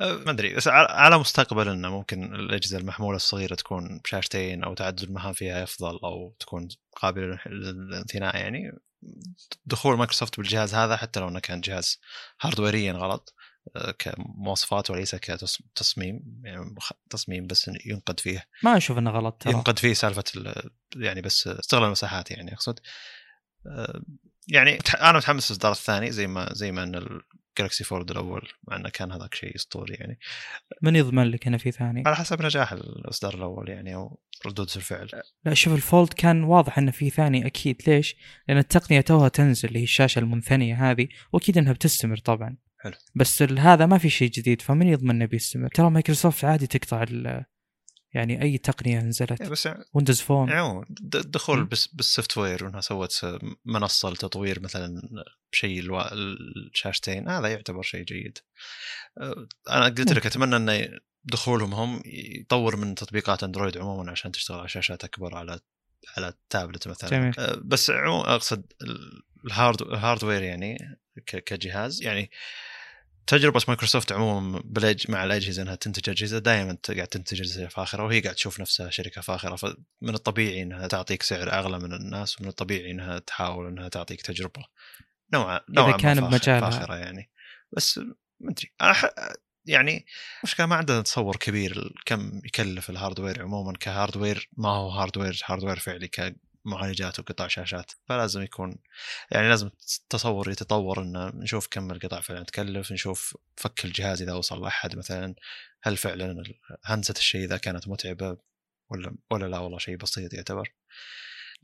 أه، ما أدري بس على مستقبل إنه ممكن الأجهزة المحمولة الصغيرة تكون بشاشتين أو تعدد المهام فيها افضل أو تكون قابلة للانثناء يعني. دخول مايكروسوفت بالجهاز هذا حتى لو إنه كان جهاز هاردويريا غلط. كمواصفات وليس كتصميم يعني تصميم بس ينقد فيه. ما أشوف إنه غلط ترى. ينقد فيه سالفة يعني بس استغلال المساحات يعني أقصد. آه، يعني أنا متحمس للإصدار الثاني زي ما زي ما إن ال Galaxy Fold الأول مع إنه كان هذاك شيء أسطوري يعني. من يضمن لك إنه في ثاني؟ على حسب نجاح الإصدار الأول يعني أو ردود الفعل. لا شوف ال Fold كان واضح إنه في ثاني أكيد. ليش؟ لأن التقنية توها تنزل اللي هي الشاشة المنثنية هذه وأكيد إنها بتستمر طبعا. حلو. بس هذا ما في شيء جديد فمن يضمن إنه بيستمر. ترى مايكروسوفت عادي تقطع يعني أي تقنية نزلت. إيه، بس Windows Phone يعني دخول بس بال software وإنها سوت منصة لتطوير مثلا بشيء ألو... الشاشتين هذا يعتبر شيء جيد. أه، أنا قلت لك أتمنى انه دخولهم هم يطور من تطبيقات أندرويد عموما عشان تشتغل على شاشات أكبر على على التابلت مثلا. جميل. أه، بس عموما أقصد الهارد ال hardware يعني كجهاز. يعني تجربة مايكروسوفت عموما بلج مع الأجهزة إنها تنتج أجهزة دائما قاعد تنتج أجهزة فاخرة وهي قاعد تشوف نفسها شركة فاخرة. فمن الطبيعي إنها تعطيك سعر أغلى من الناس ومن الطبيعي إنها تحاول إنها تعطيك تجربة نوعا نوعا اذا كان بمجالها. فاخرة يعني. بس ما أدري. يعني مشكلة ما عندنا تصور كبير كم يكلف ال hardware عموما. ك hardware ما هو hardware hardware فعلي معالجات وقطع شاشات فلازم يكون يعني لازم تصور يتطور إن نشوف كم القطع فعلا تكلف نشوف فك الجهاز إذا وصل لأحد مثلا هل فعلا هندسة الشيء إذا كانت متعبة ولا ولا لا والله شيء بسيط يعتبر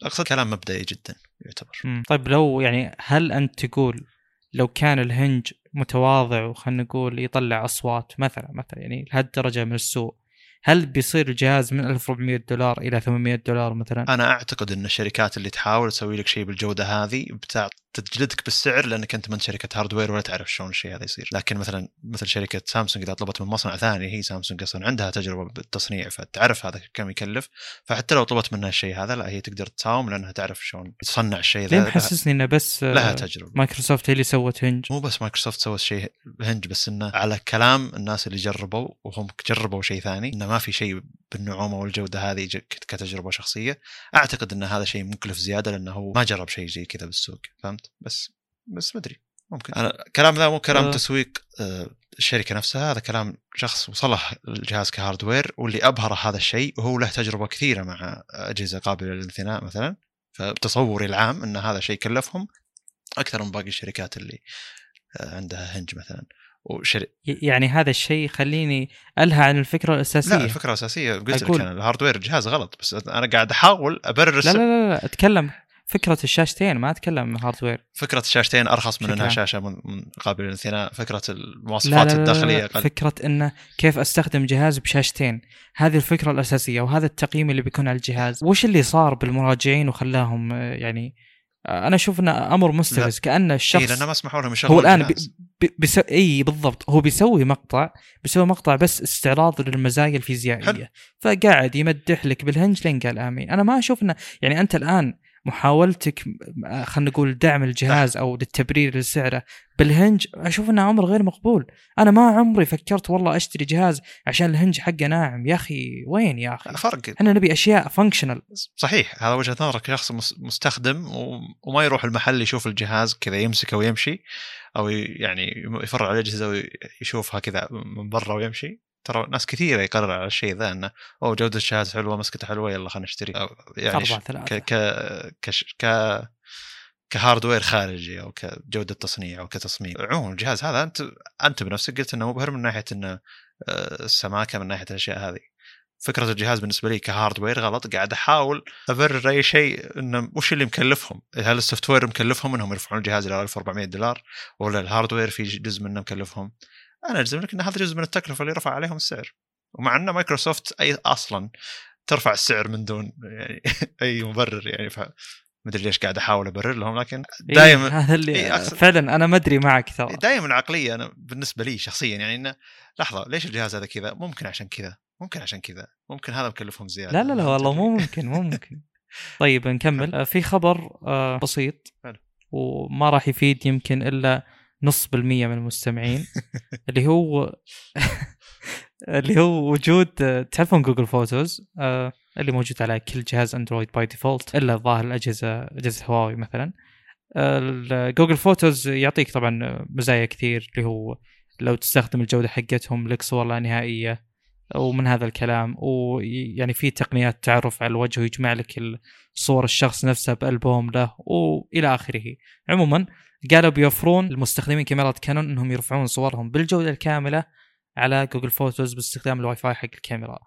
أقصد كلام مبدئي جدا يعتبر. طيب لو يعني هل أنت تقول لو كان الهنج متواضع وخلنا نقول يطلع أصوات مثلا مثلا يعني لهالدرجة من السوء هل بيصير الجهاز من 1400 دولار إلى 800 دولار مثلا؟ أنا أعتقد إن الشركات اللي تحاول تسوي لك شيء بالجودة هذه بتاع تجلدك بالسعر لأنك أنت من شركة hardware ولا تعرف شلون الشيء هذا يصير، لكن مثلا مثل شركة سامسونج إذا طلبت من مصنع ثاني هي سامسونج أصلا عندها تجربة بالتصنيع فتعرف هذا كم يكلف، فحتى لو طلبت منها الشيء هذا لا هي تقدر تساوم لأنها تعرف شلون تصنع الشيء ليه ذا محسسني إنه بس آه، لها تجربة. مايكروسوفت هي اللي سوت hinge مو بس مايكروسوفت سوت شيء hinge بس إنه على كلام الناس اللي جربوا وهم جربوا شيء ثاني إنه ما في شيء بالنعومة والجودة هذه كتجربة شخصية. أعتقد إن هذا شيء مكلف زيادة لأنه ما جرب شيء زي كذا بالسوق فهمت؟ بس بس ما ادري ممكن. أنا كلام ذا مو كلام آه. تسويق آه، الشركة نفسها هذا كلام شخص وصله الجهاز كهاردوير واللي ابهره هذا الشيء وهو له تجربة كثيرة مع أجهزة قابلة للانثناء مثلا. فتصوري العام إن هذا شيء كلفهم أكثر من باقي الشركات اللي آه، عندها هنج مثلا. وشري... يعني هذا الشيء يخليني ألهى عن الفكرة الأساسية. لا الفكرة الأساسية. قلت لك أقول- أنا ال hardware الجهاز غلط بس أنا قاعد أحاول ابرر لا. لا لا, لا أتكلم. فكرة الشاشتين ما أتكلم hardware فكرة الشاشتين أرخص من إنها. شاشة من من قابله للانثناء فكرة لا المواصفات لا, لا, الداخلية لا. أقل فكرة انه كيف أستخدم جهاز بشاشتين. هذه الفكرة الأساسية وهذا التقييم اللي بيكون على الجهاز. وش اللي صار بالمراجعين وخلاهم آه، يعني آه، أنا أشوف انه أمر مستفز. كأن اي الشخص لأنه ما سمحوا لهم يشغلون هو الآن بي. بي بيسو... إي بالضبط. هو بيسوي مقطع بيسوي مقطع بس استعراض للمزايا. الفيزيائية. فقاعد يمدح لك بال hinge لين قال آمين. أنا ما أشوف انه يعني أنت الآن محاولتك خلينا نقول دعم الجهاز أو للتبرير لسعره بال hinge أشوف إنه أمر غير مقبول. أنا ما عمري فكرت والله أشتري جهاز عشان ال hinge حقه ناعم. يا أخي وين يا أخي؟ فرق. إحنا نبي أشياء functional صحيح هذا وجهة نظرك. كشخص مس- مستخدم وما يروح المحل يشوف الجهاز كذا يمسكه ويمشي أو يعني يفرع على الاجهزه ويشوفها كذا من برا ويمشي. ترى ناس كثيرة يقرر على الشيء ذا إنه أوه جودة الجهاز حلوة مسكته حلوة يلا خلينا نشتري. يعني ش- ك ك كش- ك كهاردوير خارجي أو كجودة تصنيع أو كتصميم. عموما الجهاز هذا أنت أنت بنفسك قلت إنه مبهر من ناحية إنه آه، السماكة من ناحية الأشياء هذه. فكرة الجهاز بالنسبة لي ك hardware غلط قاعد أحاول ابرر أي شيء إنه وش اللي مكلفهم؟ هل ال software مكلفهم إنهم يرفعون الجهاز إلى 1400 دولار؟ ولا ال hardware في جزء منه مكلفهم؟ أنا اجزم لك إن هذا جزء من التكلفة اللي رفع عليهم السعر. ومع إن مايكروسوفت أي أصلا ترفع السعر من دون يعني أي مبرر يعني ف مدري ليش قاعد أحاول أبرر لهم لكن إيه، دائما هذا اللي إيه، فعلا أنا ما أدري معك ترى. دائما عقليه أنا بالنسبة لي شخصيا يعني إنه لحظة ليش الجهاز هذا كذا؟ ممكن عشان كذا، ممكن عشان كذا، ممكن هذا مكلفهم زيادة. لا لا لا والله مو ممكن مو ممكن. طيب نكمل. آه، في خبر آه، بسيط. وما راح يفيد يمكن إلا نص بالمية من المستمعين. اللي هو اللي هو وجود تعرفون Google Photos آه، اللي موجود على كل جهاز اندرويد by default إلا الظاهر الأجهزة أجهزة هواوي مثلا. Google Photos يعطيك طبعا مزايا كثير اللي هو لو تستخدم الجودة حقتهم لك صور لا نهائية ومن هذا الكلام. ويعني في تقنيات تعرف على الوجه ويجمع لك صور الشخص نفسه بألبوم له والى آخره. عموما قالوا بيوفرون المستخدمين كاميرات كانون إنهم يرفعون صورهم بالجودة الكاملة على Google Photos باستخدام الواي فاي حق الكاميرا.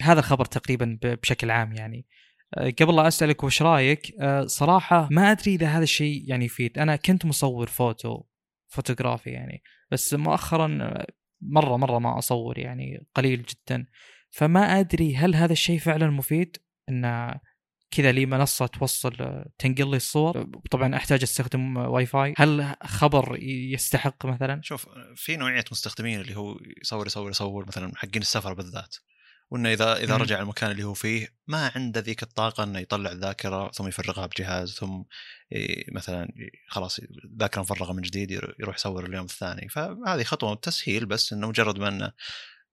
هذا الخبر تقريبا بشكل عام يعني. أه، قبل لا أسألك وش رأيك أه، صراحة ما أدري إذا هذا الشيء يعني يفيد. أنا كنت مصور فوتو فوتوغرافي يعني بس مؤخرا أه، مرة مرة ما أصور يعني قليل جدا. فما أدري هل هذا الشيء فعلا مفيد؟ إن كذا لي منصة توصل أه، تنقل لي الصور. طبعا أحتاج أستخدم واي فاي هل خبر يستحق مثلا؟ شوف في نوعية مستخدمين اللي هو يصور يصور يصور مثلا حقين السفر بالذات. وإنه إذا إذا. رجع المكان اللي هو فيه ما عنده ذيك الطاقة إنه يطلع الذاكرة ثم يفرغها بجهاز ثم مثلا خلاص ذاكره مفرغة من جديد ير- يروح يصور اليوم الثاني. فهذه خطوة تسهيل بس إنه مجرد ما انه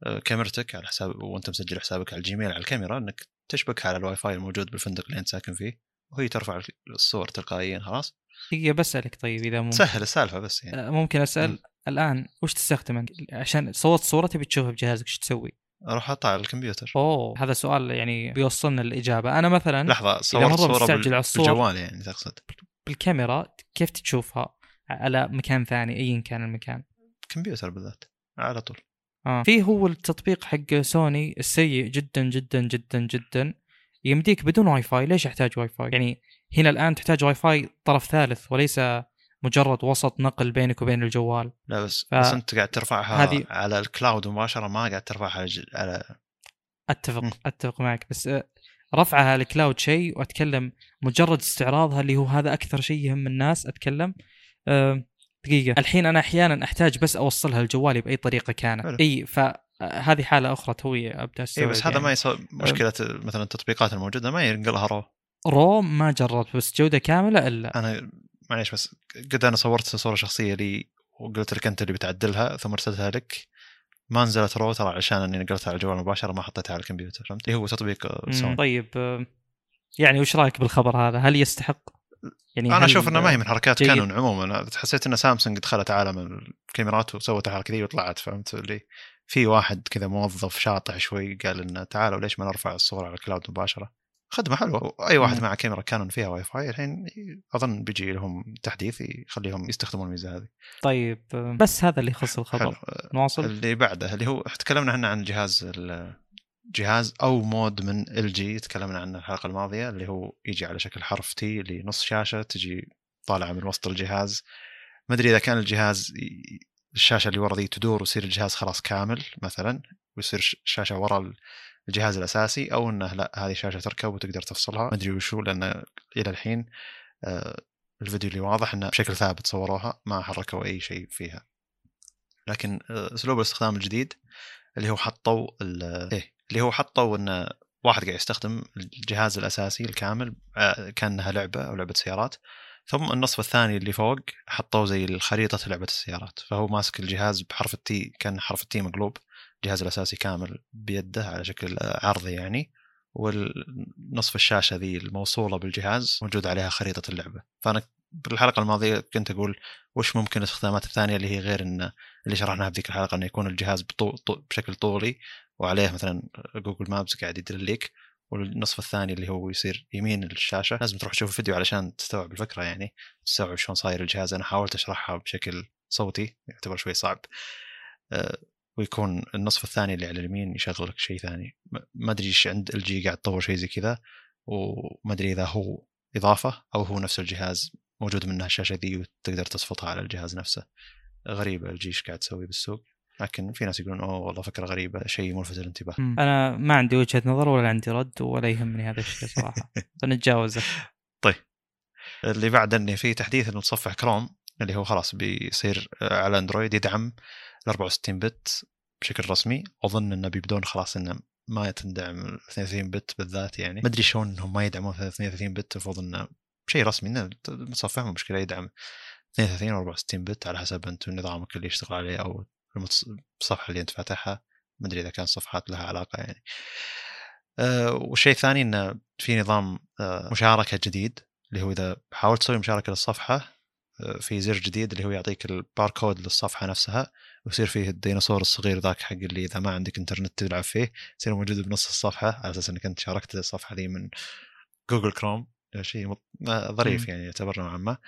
آه، كاميرتك على حساب وأنت مسجل حسابك على الجيميل على الكاميرا إنك تشبكها على الواي فاي الموجود بالفندق اللي انت ساكن فيه وهي ترفع الصور تلقائيا خلاص دقيقة بسالك طيب إذا ممكن تسهل السالفه بس يعني أه، ممكن أسأل مم. الآن وش تستخدم؟ عشان صورت صورة تبي تشوفها بجهازك إيش تسوي؟ أروح احطها على الكمبيوتر أوه هذا سؤال يعني بيوصلنا الاجابه أنا مثلا لحظة صورت صورة بال- على الصور. بالجوال يعني تقصد بالكاميرا كيف تشوفها على مكان ثاني ايا كان المكان كمبيوتر بالذات على طول آه. في هو التطبيق حق سوني السيء جدا جدا جدا جدا. يمديك بدون واي فاي ليش احتاج واي فاي يعني هنا الآن تحتاج واي فاي طرف ثالث وليس مجرد وسط نقل بينك وبين الجوال. لا بس ف- بس أنت قاعد ترفعها هذه- على ال cloud مباشره ما قاعد ترفعها على, ج- على أتفق مم. أتفق معك. بس آه، رفعها على ال cloud شيء وأتكلم مجرد استعراضها اللي هو هذا أكثر شيء يهم الناس أتكلم. آه، دقيقة الحين أنا أحيانا أحتاج بس أوصلها لجوالي بأي طريقة كانت حلو. إي فهذه حالة أخرى توي أبدأ إي بس هذا يعني. ما يسوي مشكلة مثلا التطبيقات الموجودة ما ينقلها raw raw ما جربت بس جودة كاملة إلا أنا معليش بس قد أنا صورت صورة شخصية لي وقلت لك أنت اللي بتعدلها ثم ارسلتها لك ما نزلت raw ترى عشان أني نقلتها على الجوال مباشرة ما حطيتها على الكمبيوتر فهمت اللي هو تطبيق سوني طيب آه، يعني وش رأيك بالخبر هذا؟ هل يستحق؟ يعني أنا أشوف إنه ما هي من حركات جيد؟ كانون عموما. أنا حسيت إن سامسونج دخلت عالم الكاميرات وسوت الحركه ذي وطلعت فهمت؟ اللي في واحد كذا موظف شاطح شوي قال إنه تعالوا ليش ما نرفع الصور على ال cloud مباشرة؟ خدمة حلوة. أي واحد مم. مع كاميرا كانون فيها واي فاي الحين أظن بيجي لهم تحديث يخليهم يستخدمون الميزة هذه. طيب بس هذا اللي يخص حلو. الخبر. نواصل. اللي بعده اللي هو تكلمنا إحنا عن جهاز جهاز أو mode من إل جي تكلمنا عنه الحلقة الماضية اللي هو يجي على شكل حرف T اللي نص شاشة تجي طالعة من وسط الجهاز. ما أدري إذا كان الجهاز الشاشة اللي ورا ذي تدور ويصير الجهاز خلاص كامل مثلا ويصير ش- شاشة ورا الجهاز الأساسي أو إنه لا هذه شاشة تركب وتقدر تفصلها. ما أدري وشو لأن إلى الحين آه، الفيديو اللي واضح إنه بشكل ثابت صوروها ما حركوا أي شيء فيها. لكن آه، أسلوب الاستخدام الجديد اللي هو حطوا إيه اللي هو حطوا انه واحد قاعد يستخدم الجهاز الأساسي الكامل آه، كأنها لعبة أو لعبة سيارات. ثم النصف الثاني اللي فوق حطوه زي الخريطة لعبة السيارات. فهو ماسك الجهاز بحرف التي كأن حرف التي مقلوب. الجهاز الأساسي كامل بيده على شكل آه، عرضي يعني. والنصف الشاشة ذي الموصولة بالجهاز موجود عليها خريطة اللعبة. فأنا بالحلقة الماضية كنت أقول وش ممكن الاستخدامات الثانية اللي هي غير إن اللي شرحناها في ذيك الحلقة إنه يكون الجهاز بطو... طو... بشكل طولي وعليه مثلا جوجل مابس قاعد يدلك والنصف الثاني اللي هو يصير يمين الشاشة. لازم تروح تشوف الفيديو علشان تستوعب الفكرة يعني تستوعب شلون صاير الجهاز. أنا حاولت أشرحها بشكل صوتي يعتبر شوي صعب. أه ويكون النصف الثاني اللي على اليمين يشغل لك شيء ثاني. ما أدري إيش عند إل جي قاعد تطور شيء زي كذا وما أدري إذا هو إضافة أو هو نفس الجهاز موجود منها الشاشة ذي وتقدر تصفطها على الجهاز نفسه. غريبة إل جي إيش قاعد تسوي بالسوق. لكن في ناس يقولون أوه والله فكرة غريبة شيء ملفت للانتباه. أنا ما عندي وجهة نظر ولا عندي رد ولا يهمني هذا الشيء صراحة. فنتجاوزه اللي بعد انه في تحديث المتصفح كروم اللي هو خلاص بيصير على اندرويد يدعم ال 64 بت بشكل رسمي. أظن إنه بيبدون خلاص إنه ما تندعم ال 32 بت بالذات يعني. ما أدري شلون إنهم ما يدعمون 32 بت المفروض إنه شيء رسمي إنه المتصفح مو مشكلة يدعم 32 أو 64 بت على حسب انت نظامك اللي يشتغل عليه أو الصفحة اللي انت فاتحها ما أدري إذا كان صفحات لها علاقة يعني. أه والشيء الثاني انه في نظام أه مشاركة جديد اللي هو إذا حاولت تسوي مشاركة للصفحة أه في زر جديد اللي هو يعطيك الباركود للصفحة نفسها ويصير فيه الديناصور الصغير ذاك حق اللي إذا ما عندك إنترنت تلعب فيه يصير موجود بنص الصفحة على أساس إنك أنت شاركت الصفحة ذي من Google Chrome شيء آه، ظريف. يعني يعتبر نوعا ما. آه،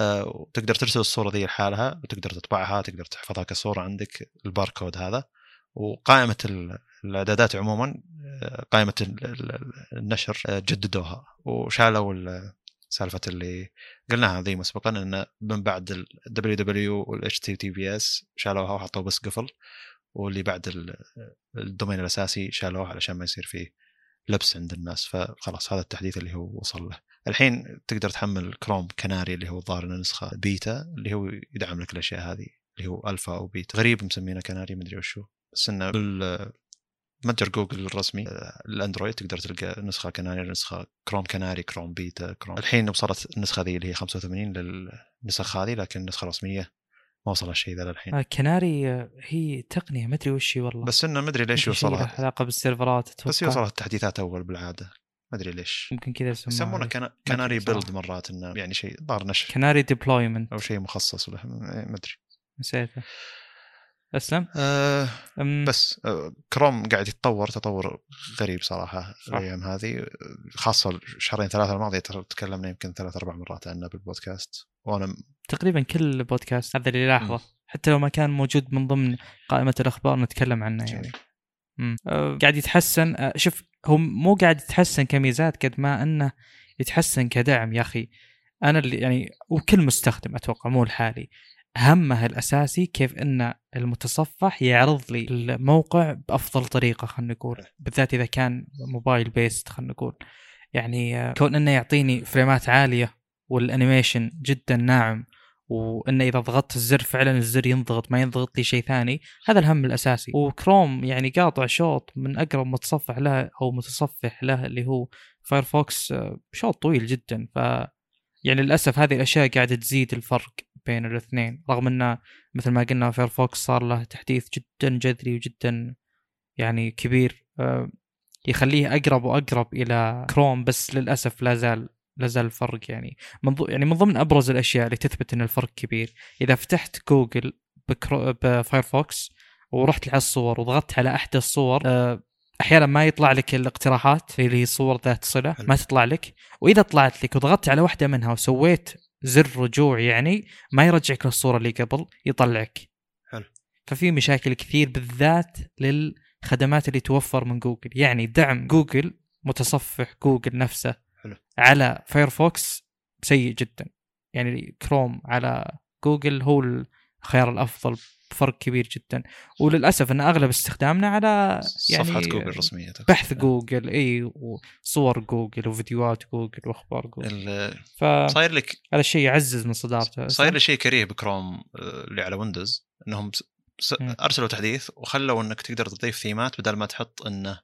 وتقدر ترسل الصورة ذي لحالها وتقدر تطبعها تقدر تحفظها كصورة عندك الباركود هذا. وقائمة ال- الإعدادات عموما آه، قائمة ال- ال- النشر آه، جددوها. وشالوا ال- سالفة اللي قلناها ذي مسبقا إن من بعد ال www وال https شالوها وحطوا بس قفل. واللي بعد ال- ال domain الأساسي شالوه علشان ما يصير فيه لبس عند الناس. فخلاص هذا التحديث اللي هو وصل له. الحين تقدر تحمل Chrome Canary اللي هو الظاهر إنه نسخة بيتا اللي هو يدعم لك الأشياء هذه اللي هو ألفا أو بيتا. غريب مسمينه كناري مدري وشو. بس إنه متجر جوجل الرسمي الأندرويد تقدر تلقى نسخة كناري نسخة Chrome Canary Chrome Beta Chrome. الحين وصلت النسخة ذي اللي هي 85 للنسخ هذه لكن النسخه الرسميه ما وصل الشيء ذا للحين. آه، كناري آه، هي تقنية ما أدري وش والله. بس إنه ما أدري ليش شيء يوصلها علاقة بالسيرفرات أتوقع. بس يوصلها التحديثات أول بالعادة. ما أدري ليش. يمكن كذا يسمونه يسمونه Cana- Canary. build مرات إنه يعني شيء ظهر نشر. canary deployment أو شيء مخصص له ما أدري. نسيته. أسلم. أه أم، بس كروم قاعد يتطور تطور غريب صراحة. الأيام هذه. خاصة الشهرين ثلاثة الماضيه تكلمنا يمكن ثلاث أربع مرات عنه بالبودكاست. وأنا تقريبا كل بودكاست هذا اللي لاحظه. حتى لو ما كان موجود من ضمن قائمة الأخبار نتكلم عنه يعني. مم. آه، قاعد يتحسن آه، شوف هو مو قاعد يتحسن كميزات قد ما أنه يتحسن كدعم يا أخي. أنا اللي يعني وكل مستخدم أتوقع مو الحالي همه الأساسي كيف أن المتصفح يعرض لي الموقع بأفضل طريقة خلينا نقول. بالذات إذا كان mobile based خلينا نقول. يعني آه، كون أنه يعطيني فريمات عالية وال animation جدا ناعم وانه إذا ضغطت الزر فعلا الزر ينضغط ما ينضغط لي شيء ثاني. هذا الهم الأساسي. وكروم يعني قاطع شوط من أقرب متصفح له أو متصفح له اللي هو فايرفوكس آه، شوط طويل جدا. ف يعني للأسف هذه الأشياء قاعدة تزيد الفرق بين الاثنين. رغم إنه مثل ما قلنا فايرفوكس صار له تحديث جدا جذري وجدا يعني كبير آه، يخليه أقرب وأقرب إلى كروم بس للأسف لا زال لا زال الفرق يعني. من يعني من ضمن أبرز الأشياء اللي تثبت إن الفرق كبير إذا فتحت جوجل بكرو... بفايرفوكس ورحت على الصور وضغطت على احدى الصور آه، أحيانا ما يطلع لك الاقتراحات اللي هي صور ذات صلة. ما تطلع لك. وإذا طلعت لك وضغطت على واحدة منها وسويت زر رجوع يعني ما يرجعك للصورة اللي قبل يطلعك. حلو. ففي مشاكل كثير بالذات للخدمات اللي توفر من جوجل. يعني دعم جوجل متصفح جوجل نفسه. حلو. على فايرفوكس سيء جدا يعني كروم على جوجل هو الخيار الأفضل بفرق كبير جدا وللأسف إن أغلب استخدامنا على يعني صفحة جوجل الرسميه. بحث جوجل اي وصور جوجل وفيديوهات جوجل وأخبار جوجل فهذا صاير لك الشيء يعزز من صدارته صاير لي شيء كريه بكروم آه، اللي على ويندوز إنهم. أرسلوا تحديث وخلوا إنك تقدر تضيف ثيمات بدل ما تحط إنه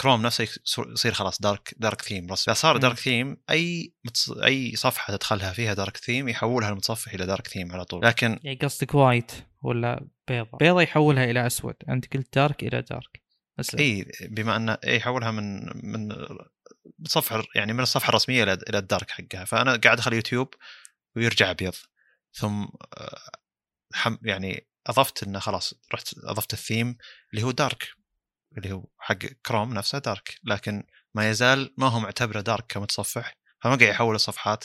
كروم نفسه يص- يصير خلاص dark dark theme بس إذا صار. dark theme أي متص... أي صفحة تدخلها فيها dark theme يحولها المتصفح إلى دارك ثيم على طول. لكن يعني قصدك white ولا بيضة؟ بيضة يحولها إلى أسود. أنت قلت dark إلى dark بس إي بما انه إي يحولها من من صفحة يعني من الصفحة الرسمية إلى إلى ال dark حقها. فأنا قاعد ادخل يوتيوب ويرجع أبيض. ثم آه، حم يعني أضفت إنه خلاص رحت أضفت الثيم اللي هو dark اللي هو حق كروم نفسه dark لكن ما يزال ما هو معتبره dark كمتصفح فما قاعد يحول الصفحات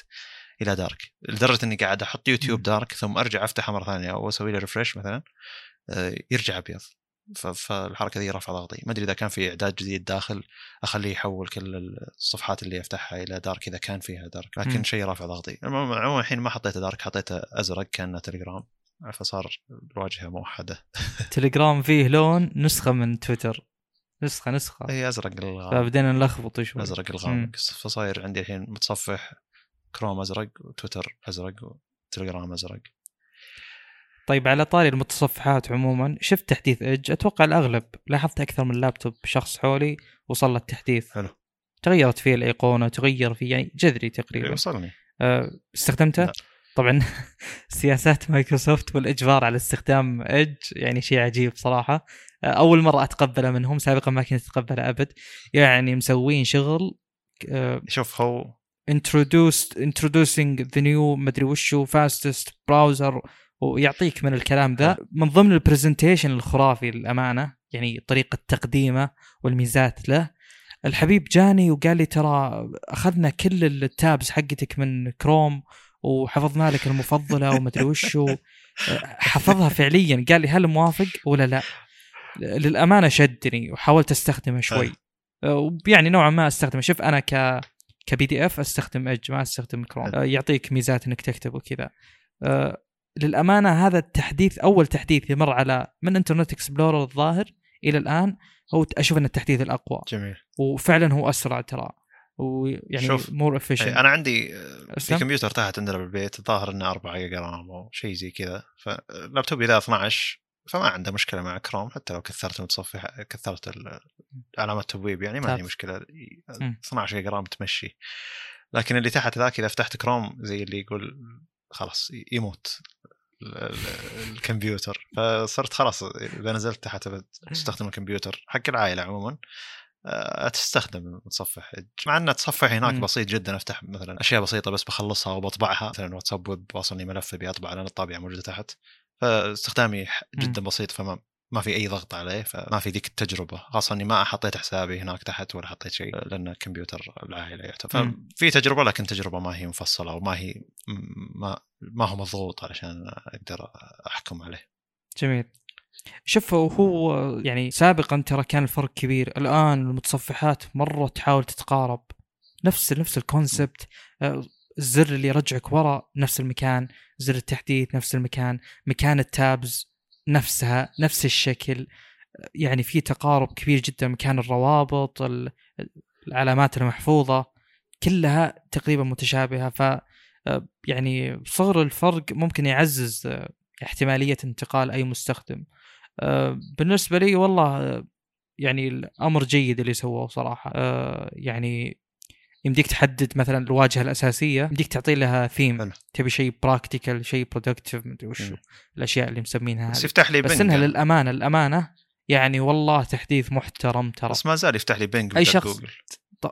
إلى دارك لدرجة إني قاعد أحط يوتيوب. دارك ثم أرجع أفتحه مرة ثانية أو أسوي له ريفرش مثلا آه، يرجع أبيض. فالحركة ذي رفع ضغطي. ما أدري إذا كان في إعداد جديد داخل أخليه يحول كل الصفحات اللي أفتحها إلى دارك إذا كان فيها دارك لكن. شيء رافع ضغطي. المهم عموما الحين ما حطيته دارك حطيته أزرق كأنه تليجرام فصار الواجهه موحدة. تليجرام فيه لون نسخة من تويتر نسخة نسخة. هي أزرق الغامق فبدينا نلخبط شوي. أزرق. الغامق فصاير عندي الحين متصفح كروم أزرق وتويتر أزرق وتليجرام أزرق. طيب على طاري المتصفحات عموما شفت تحديث إيدج؟ أتوقع الأغلب لاحظت أكثر من لابتوب شخص حولي وصل له التحديث حلو. تغيرت فيه الأيقونة تغير فيه يعني جذري تقريبا. وصلني. أه، استخدمته؟ لا. طبعا سياسات مايكروسوفت والإجبار على استخدام إيدج يعني شيء عجيب صراحة. أول مرة أتقبله منهم سابقا ما كنت أتقبله أبد. يعني مسوين شغل أه، شوف هو introduced introducing the new مدري وشو fastest browser ويعطيك من الكلام ذا. من ضمن ال presentation الخرافي للأمانة يعني طريقة تقديمه والميزات له الحبيب جاني وقال لي ترى أخذنا كل ال tabs حقتك من كروم وحفظنا لك المفضلة ومدري وشو. حفظها فعليا. قال لي هل موافق ولا لا؟ للأمانة شدني وحاولت أستخدمه شوي. يعني نوعا ما أستخدمه. شوف أنا ك ك PDF أستخدم ايدج ما أستخدم كروم يعطيك ميزات إنك تكتب وكذا. آه، للأمانة هذا التحديث أول تحديث يمر على من انترنت اكسبلورر الظاهر إلى الآن هو أشوف انه التحديث الأقوى. جميل. وفعلا هو أسرع ترى. ويعني شوف، more أي، efficient أنا عندي في؟ كمبيوتر تحت عندنا بالبيت الظاهر إنه 4 جيجا RAM أو شيء زي كذا. فلابتوبي ذا 12 فما عنده مشكلة مع كروم حتى لو كثرت المتصفح كثرت علامات التبويب يعني ما هي ممتاز. مشكلة مم. 12 جيجا RAM تمشي لكن اللي تحت ذاك إذا فتحت كروم زي اللي يقول خلاص يموت ال- ال- الكمبيوتر فصرت خلاص إذا نزلت تحت تستخدم الكمبيوتر حق العائلة عموما آه، تستخدم المتصفح مع ان التصفح هناك مم. بسيط جدا أفتح مثلا أشياء بسيطة بس بخلصها وبطبعها مثلا واتساب ويب واصلني ملف ابي اطبعه لأن الطابعه موجودة تحت فاستخدامي جدا بسيط فما ما في أي ضغط عليه فما في ذيك التجربة خاصة إني ما حطيت حسابي هناك تحت ولا حطيت شيء لأن كمبيوتر العائلة يعتبر. ففي تجربة لكن تجربة ما هي مفصلة وما هي ما ما هو مضغوط علشان أقدر أحكم عليه. جميل. شوف هو يعني سابقا ترى كان الفرق كبير. الآن المتصفحات مرة تحاول تتقارب. نفس نفس الكونسبت. الزر اللي يرجعك ورا نفس المكان زر التحديث نفس المكان مكان التابز نفسها نفس الشكل. يعني في تقارب كبير جدا مكان الروابط ال- العلامات المحفوظة كلها تقريبا متشابهة. ف آه، يعني صغر الفرق ممكن يعزز آه، احتمالية انتقال أي مستخدم. آه، بالنسبة لي والله يعني الأمر جيد اللي سووه صراحة. يعني يمديك تحدد مثلا الواجهة الأساسية يمديك تعطي لها ثيم. تبي شيء practical شيء productive مدري وش. الأشياء اللي مسمينها بس. يفتح لي بس إنها يعني. للأمانة الامانه يعني والله تحديث محترم ترى. بس ما زال يفتح لي بنج بدل شخص جوجل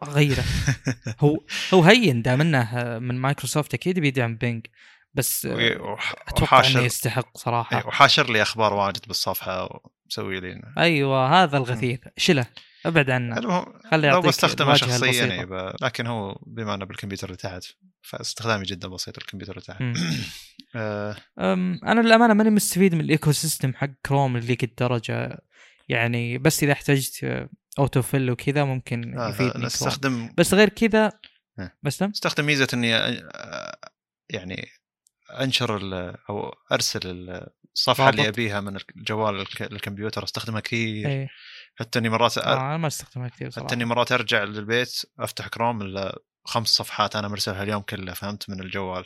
غيره هو هو هين دام إنه من مايكروسوفت أكيد بيدعم بينج بس أتوقع إنه يستحق صراحة. إيه، وحاشر لي أخبار واجد بالصفحة ومسوي لي أيوه هذا الغثيث. شله. أبعد عنه المهم خلي لو بستخدمه شخصيا. يبقى لكن هو بما أنه بالكمبيوتر اللي تحت فاستخدامي جدا بسيط الكمبيوتر اللي تحت. آه، أنا للأمانة ماني مستفيد من ال ecosystem حق كروم لذيك الدرجه يعني بس إذا احتجت auto fill وكذا ممكن آه، يفيدني استخدم بس غير كذا إيه. بس استخدم ميزة إني آه، يعني أنشر أو أرسل الصفحة اللي. أبيها من الجوال الكمبيوتر أستخدمها كثير إيه حتى إني مرات آه أنا ما استخدمها كثير صراحة حتى إني مرات أرجع للبيت أفتح كروم إلا خمس صفحات أنا مرسلها اليوم كله فهمت من الجوال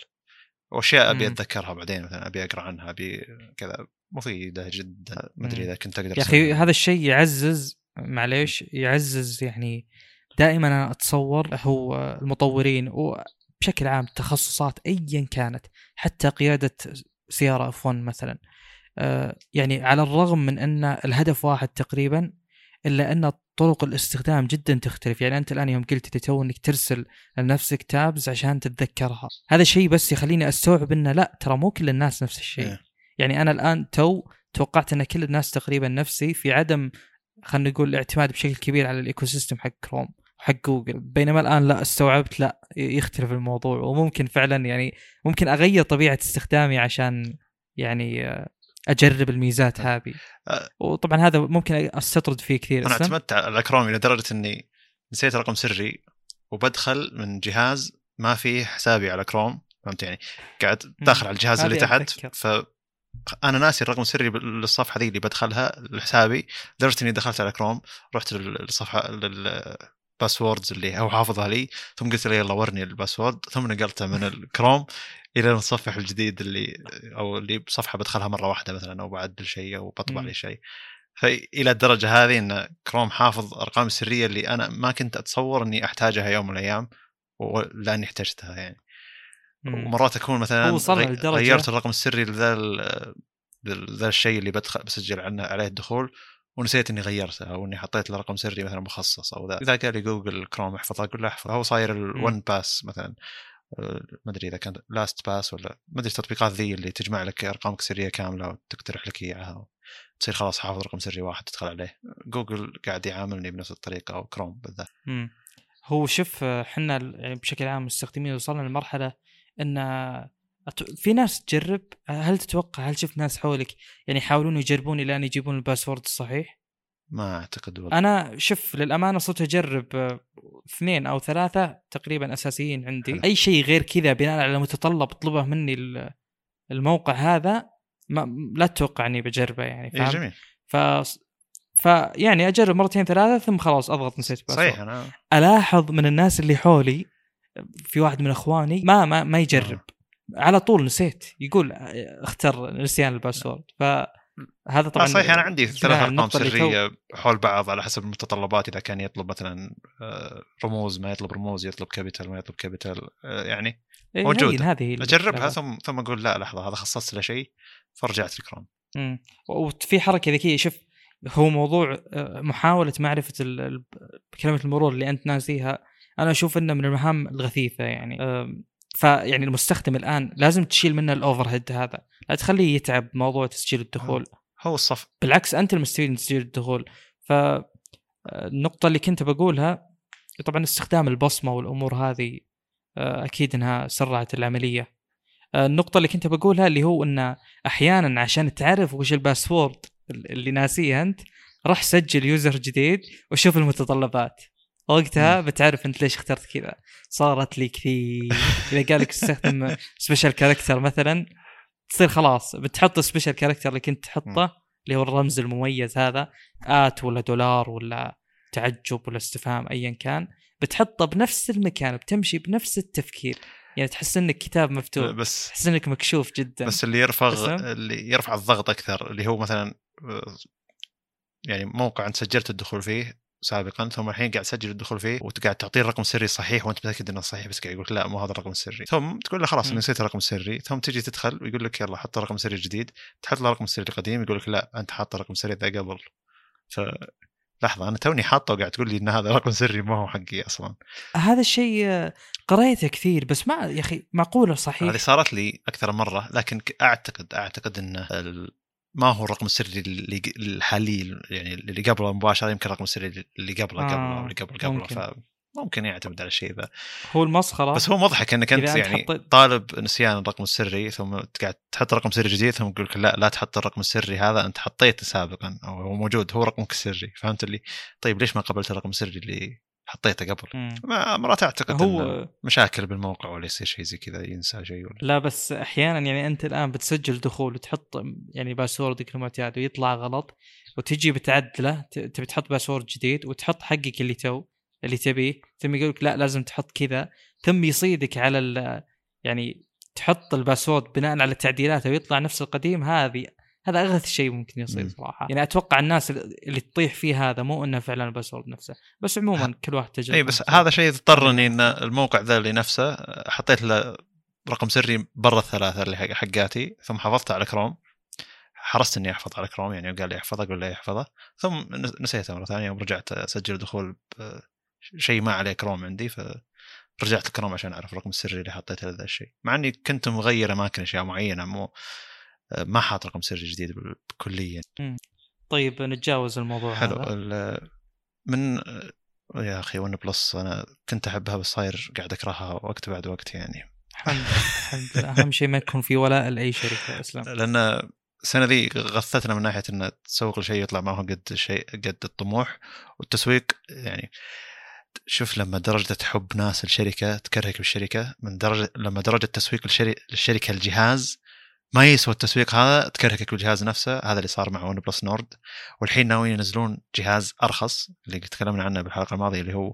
وأشياء أبي. أتذكرها بعدين مثلا أبي أقرأ عنها أبي كذا مفيدة جدا ما أدري. إذا كنت أقدر يا أخي. هذا الشيء يعزز معليش يعزز يعني دائما أنا أتصور هو المطورين وبشكل عام التخصصات ايا كانت حتى قيادة سيارة F1 مثلا آه، يعني على الرغم من أن الهدف واحد تقريبا إلا أن طرق الاستخدام جدا تختلف. يعني أنت الآن يوم قلت تو إنك ترسل لنفسك tabs عشان تتذكرها. هذا شيء بس يخليني أستوعب إنه لا ترى مو كل الناس نفس الشيء. إيه. يعني أنا الآن تو توقعت إن كل الناس تقريبا نفسي في عدم خلينا نقول الاعتماد بشكل كبير على ال ecosystem حق كروم حق جوجل بينما الآن لا استوعبت لا يختلف الموضوع. وممكن فعلا يعني ممكن أغير طبيعة استخدامي عشان يعني آه، أجرب الميزات هذه. أه. وطبعا هذا ممكن أستطرد فيه كثير. أنا؟ اعتمدت على كروم إلى درجة إني نسيت رقم سري وبدخل من جهاز ما فيه حسابي على كروم. فهمت يعني؟ قاعد داخل على الجهاز اللي تحت. ف أنا ناسي الرقم السري للصفحة ذي اللي بدخلها لحسابي. لدرجة إني دخلت على كروم رحت للصفحه لل passwords اللي هو حافظها لي ثم قلت له يلا ورني ال password. ثم نقلته من الكروم إلى المتصفح الجديد اللي أو اللي بصفحة بدخلها مرة واحدة مثلا أو بعدل شيء أو بطبع. لي شيء. فالى الدرجة هذه إن كروم حافظ أرقام السريه اللي أنا ما كنت أتصور إني أحتاجها يوم من الأيام ولاني احتجتها يعني. ومرات أكون مثلا غيرت الرقم السري لذا ذا الشيء اللي بدخل بسجل عنه عليه الدخول. ونسيت إني غيرته أو إني حطيت له رقم سري مثلا مخصص أو ذا. إذا قال لي Google Chrome احفظها أقول له احفظها هو صاير ال OnePass مثلا. آه، ما أدري إذا كان LastPass ولا ما أدري التطبيقات ذي اللي تجمع لك أرقامك السريه كاملة وتقترح لك إياها تصير خلاص حافظ رقم سري واحد تدخل عليه. جوجل قاعد يعاملني بنفس الطريقة أو كروم بالذات. هو شوف آه، إحنا يعني بشكل عام مستخدمين وصلنا لمرحلة إن في ناس تجرب هل تتوقع هل شفت ناس حولك يعني يحاولون يجربون إلى أن يجيبون ال password الصحيح؟ ما أعتقد والله أنا شوف للأمانة صرت أجرب آه، اثنين أو ثلاثة تقريبا أساسيين عندي حلو. أي شيء غير كذا بناء على متطلب طلبه مني ال- الموقع هذا ما لا تتوقع اني بجربه يعني اي فهمت؟ جميل ف فيعني أجرب مرتين ثلاثة ثم خلاص أضغط نسيت password صحيح أنا ألاحظ من الناس اللي حولي في واحد من إخواني ما ما ما يجرب على طول نسيت. يقول اختر نسيان ال password. فهذا طبعا صحيح أنا عندي ثلاث أرقام تو- سرية حول بعض على حسب المتطلبات. إذا كان يطلب مثلا آه، رموز ما يطلب رموز يطلب capital ما يطلب capital آه، يعني إيه، موجودة. هين هذه أجربها. ثم ثم أقول لا لحظة هذا خصصت له شيء فرجعت الكروم مم. وفي حركة ذكية شوف هو موضوع آه، محاولة معرفة كلمة المرور اللي أنت ناسيها. أنا أشوف إنه من المهام الغثيثة يعني. فيعني المستخدم الآن لازم تشيل منه ال overhead هذا. لا تخليه يتعب موضوع تسجيل الدخول. هو الصف. بالعكس أنت المستفيد من تسجيل الدخول. ف آه، النقطة اللي كنت بقولها طبعا استخدام البصمة والأمور هذه آه، أكيد إنها سرعت العملية. آه، النقطة اللي كنت بقولها اللي هو إن أحيانا عشان تعرف وش ال password اللي ناسيه أنت روح سجل user جديد وشوف المتطلبات. وقتها بتعرف انت ليش اخترت كذا. صارت لي كثير. إذا قال لك استخدم special character مثلا تصير خلاص. بتحط special character اللي كنت تحطه اللي هو الرمز المميز هذا at ولا دولار ولا تعجب ولا استفهام ايا كان. بتحطه بنفس المكان بتمشي بنفس التفكير. يعني تحس إنك كتاب مفتوح. بس تحس إنك مكشوف جدا. بس اللي يرفع؟ اللي يرفع الضغط أكثر اللي هو مثلا يعني موقع أنت سجلت الدخول فيه سابقا ثم الحين قاعد تسجل الدخول فيه وقاعد تعطيه الرقم السري صحيح وأنت متأكد إنه صحيح بس قاعد يقول لك لا مو هذا الرقم السري. ثم تقول له خلاص. نسيت الرقم السري. ثم تجي تدخل ويقول لك يلا حط الرقم السري الجديد. تحط له الرقم السري القديم يقول لك لا أنت حاط الرقم السري ذا قبل. ف لحظة أنا توني حاطه وقاعد تقول لي إن هذا رقم سري ما هو حقي أصلا. هذا الشيء قريته كثير بس ما يا أخي معقولة صحيح؟ هذه صارت لي أكثر مرة لكن أعتقد أعتقد ان ما هو الرقم السري اللي الحالي يعني اللي قبله مباشرة يمكن الرقم السري اللي قبله قبله آه، أو اللي قبل قبله ممكن. فممكن يعتمد على الشيء ذا. هو المسخرة بس هو مضحك إنك أنت يعني حطيت- طالب نسيان الرقم السري ثم قاعد تحط رقم سري جديد ثم يقول لك لا لا تحط الرقم السري هذا أنت حطيته سابقا أو هو موجود هو رقمك السري. فهمت اللي؟ طيب ليش ما قبلت الرقم السري اللي حطيته قبل مم. ما مرات أعتقد هو مشاكل بالموقع ولا يصير شيء زي كذا ينسى شيء ولا لا بس أحيانا يعني أنت الآن بتسجل دخول وتحط يعني password ك المعتاد ويطلع غلط وتجي بتعدله تبي تحط password جديد وتحط حقك اللي تو اللي تبيه ثم يقول لك لا لازم تحط كذا ثم يصيدك على يعني تحط ال password بناء على تعديلاته ويطلع نفس القديم هذه هذا أغث شيء ممكن يصير. صراحة يعني أتوقع الناس اللي تطيح فيه هذا مو إنه فعلا ال password نفسه بس عموما كل واحد تجربة اي بس. هذا شيء اضطرني إن الموقع ذا اللي نفسه حطيت له رقم سري برا الثلاثة اللي حق- حقاتي ثم حفظته على كروم حرصت إني احفظ على كروم يعني قال لي أحفظه أقول له يحفظه ثم نس- نسيته مرة ثانية ورجعت أسجل دخول شيء ما عليه كروم عندي فرجعت الكروم عشان أعرف الرقم السري اللي حطيته لهذا الشيء مع إني كنت مغير أماكن أشياء معينة مو ما حاط رقم سري جديد كليا طيب نتجاوز الموضوع حلو. هذا. ال- من يا أخي OnePlus أنا كنت أحبها بس صاير قاعد أكرهها وقت بعد وقت يعني. الحمد لله أهم شيء ما يكون في ولاء لأي شركة اسلام لأن السنة ذي غثتنا من ناحية إن تسوق لشيء يطلع ما هو قد الشيء قد الطموح والتسويق. يعني شوف لما درجة حب ناس الشركة تكرهك بالشركة من درجة لما درجة تسويق. الشركة الجهاز ما يسوى التسويق هذا تكرهك بالجهاز نفسه هذا اللي صار مع OnePlus Nord. والحين ناويين ينزلون جهاز أرخص اللي تكلمنا عنه بالحلقة الماضية اللي هو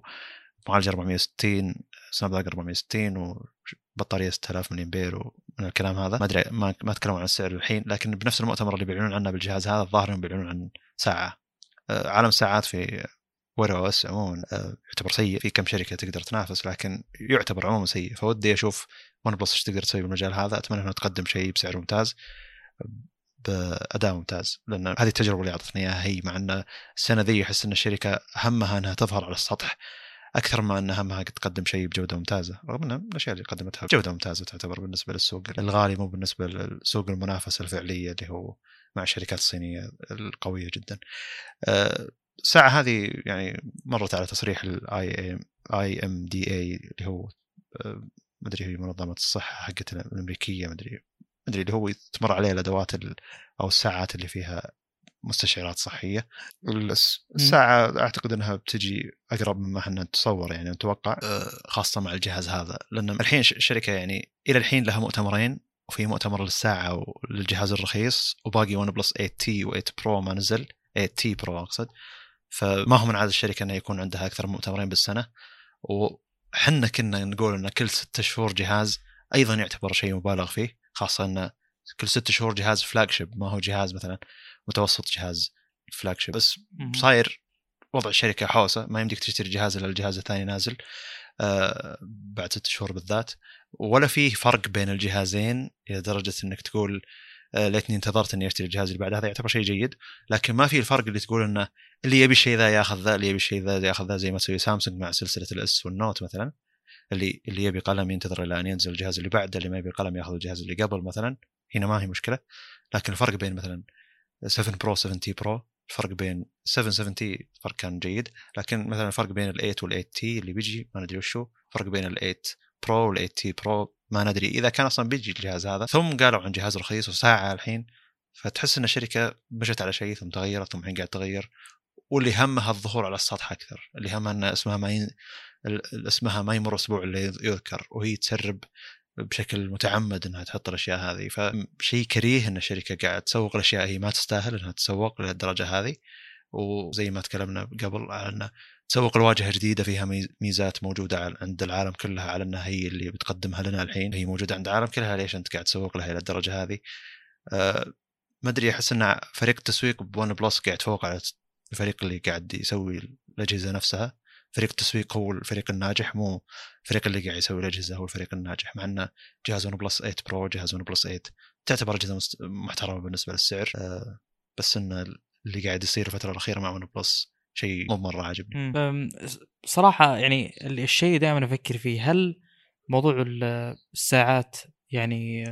معالج 460 Snapdragon 460 وبطارية 6000 ملي امبير ومن الكلام هذا. ما أدري ما, ما تكلموا عن السعر الحين لكن بنفس المؤتمر اللي بيعلنون عنه بالجهاز هذا الظاهر بيعلنون عن ساعة. آه، عالم الساعات في Wear OS عموما آه، يعتبر سيء. في كم شركة تقدر تنافس لكن يعتبر عموما سيء. فودي أشوف OnePlus إيش تقدر تسوي بالمجال هذا. أتمنى انها تقدم شيء بسعر ممتاز بأداء ممتاز. لأن هذه التجربة اللي أعطتني إياها هي مع إن السنة ذي أحس إن الشركة همها إنها تظهر على السطح أكثر ما ان همها تقدم شيء بجودة ممتازة. رغم ان الأشياء اللي قدمتها جوده ممتازة تعتبر بالنسبة للسوق الغالي مو بالنسبة للسوق المنافسة الفعلية اللي هو مع الشركات الصينية القوية جدا. الساعة هذه يعني مرت على تصريح ال IMDA اللي هو أه، مدري هي منظمة الصحة حقت الأمريكية مدري مدري اللي هو تمر عليه الأدوات ال- أو الساعات اللي فيها مستشعرات صحية. الس- الساعة أعتقد إنها بتجي أقرب مما إحنا نتصور يعني نتوقع أه، خاصة مع الجهاز هذا. لأن الحين الشركة يعني إلى الحين لها مؤتمرين وفي مؤتمر للساعة وللجهاز الرخيص وباقي OnePlus 8T و8 Pro ما نزل 8T Pro أقصد. فما هو من عادة الشركة إنه يكون عندها أكثر من مؤتمرين بالسنة. وحنا كنا نقول إن كل ستة شهور جهاز أيضا يعتبر شيء مبالغ فيه خاصة إن كل ستة شهور جهاز flagship ما هو جهاز مثلا متوسط جهاز flagship بس. صاير وضع الشركة حوسة ما يمديك تشتري جهاز إلا الجهاز الثاني نازل آه بعد ست شهور بالذات. ولا فيه فرق بين الجهازين إلى درجه إنك تقول ليتني انتظرت إني أشتري الجهاز اللي بعد هذا يعتبر شيء جيد. لكن ما في الفرق اللي تقول إنه اللي يبي الشيء ذا ياخذ ذا اللي يبي الشيء ذا ياخذ ذا زي ما تسوي سامسونج مع سلسلة ال S وال Note مثلا. اللي اللي يبي قلم ينتظر إلى أن ينزل الجهاز اللي بعده اللي ما يبي قلم ياخذ الجهاز اللي قبل مثلا. هنا ما هي مشكلة. لكن الفرق بين مثلا 7 Pro 7T Pro الفرق بين 7 7T فرق كان جيد. لكن مثلا الفرق بين ال 8 وال 8T اللي بيجي ما ندري وشو. فرق بين ال 8 Pro وال 8T Pro ما ندري. إذا كان أصلا بيجي الجهاز هذا ثم قالوا عن جهاز رخيص وساعة الحين فتحس إن الشركة مشت على شيء ثم تغيرت ثم الحين قاعد تغير. واللي همها الظهور على السطح أكثر اللي همها إن اسمها ما ين... اسمها ما يمر أسبوع إلا يذكر. وهي تسرب بشكل متعمد إنها تحط الأشياء هذه. فشيء كريه إن الشركة قاعد تسوق الأشياء هي ما تستاهل إنها تسوق لهالدرجة هذه. وزي ما تكلمنا قبل على إنه تسوق الواجهه جديدة فيها ميزات موجودة عند العالم كلها على إنها هي اللي بتقدمها لنا الحين. هي موجودة عند العالم كلها ليش أنت قاعد تسوق لها إلى الدرجة هذه؟ أه ما أدري أحس إن فريق التسويق ب OnePlus قاعد فوق على الفريق اللي قاعد يسوي الأجهزة نفسها. فريق التسويق هو الفريق الناجح مو الفريق اللي قاعد يسوي الأجهزة هو الفريق الناجح. مع إن جهاز OnePlus 8 Pro جهاز OnePlus 8 تعتبر أجهزة محترمة بالنسبة للسعر. أه بس إن اللي قاعد يصير الفترة الأخيرة مع OnePlus شيء مو مرة عاجبني. صراحة يعني الشيء دائما أفكر فيه هل موضوع الساعات يعني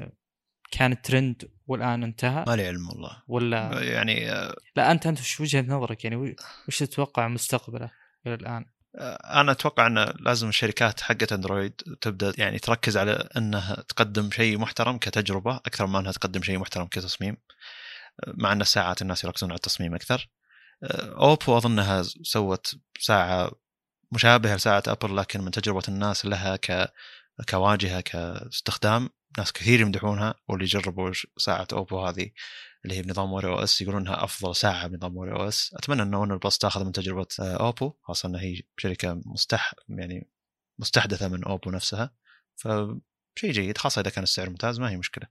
كان ترند والآن انتهى؟ ما لي علم والله. ولا يعني لا أنت أنت وش وجهة نظرك؟ يعني وش تتوقع مستقبله إلى الآن؟ أنا أتوقع أن لازم الشركات حقت أندرويد تبدأ يعني تركز على أنها تقدم شيء محترم كتجربة أكثر ما أنها تقدم شيء محترم كتصميم مع أن الساعات الناس يركزون على التصميم أكثر. أوبو أظنها سوت ساعة مشابهة لساعة أبل لكن من تجربة الناس لها ك كواجهة كاستخدام. ناس كثير يمدحونها واللي جربوا ساعة أوبو هذه اللي هي بنظام Wear OS يقولون انها أفضل ساعة بنظام Wear OS. أتمنى انه OnePlus تاخذ من تجربة أوبو خاصة انها هي شركة مستح يعني مستحدثة من أوبو نفسها. فشيء جيد خاصة إذا كان السعر ممتاز ما هي مشكلة.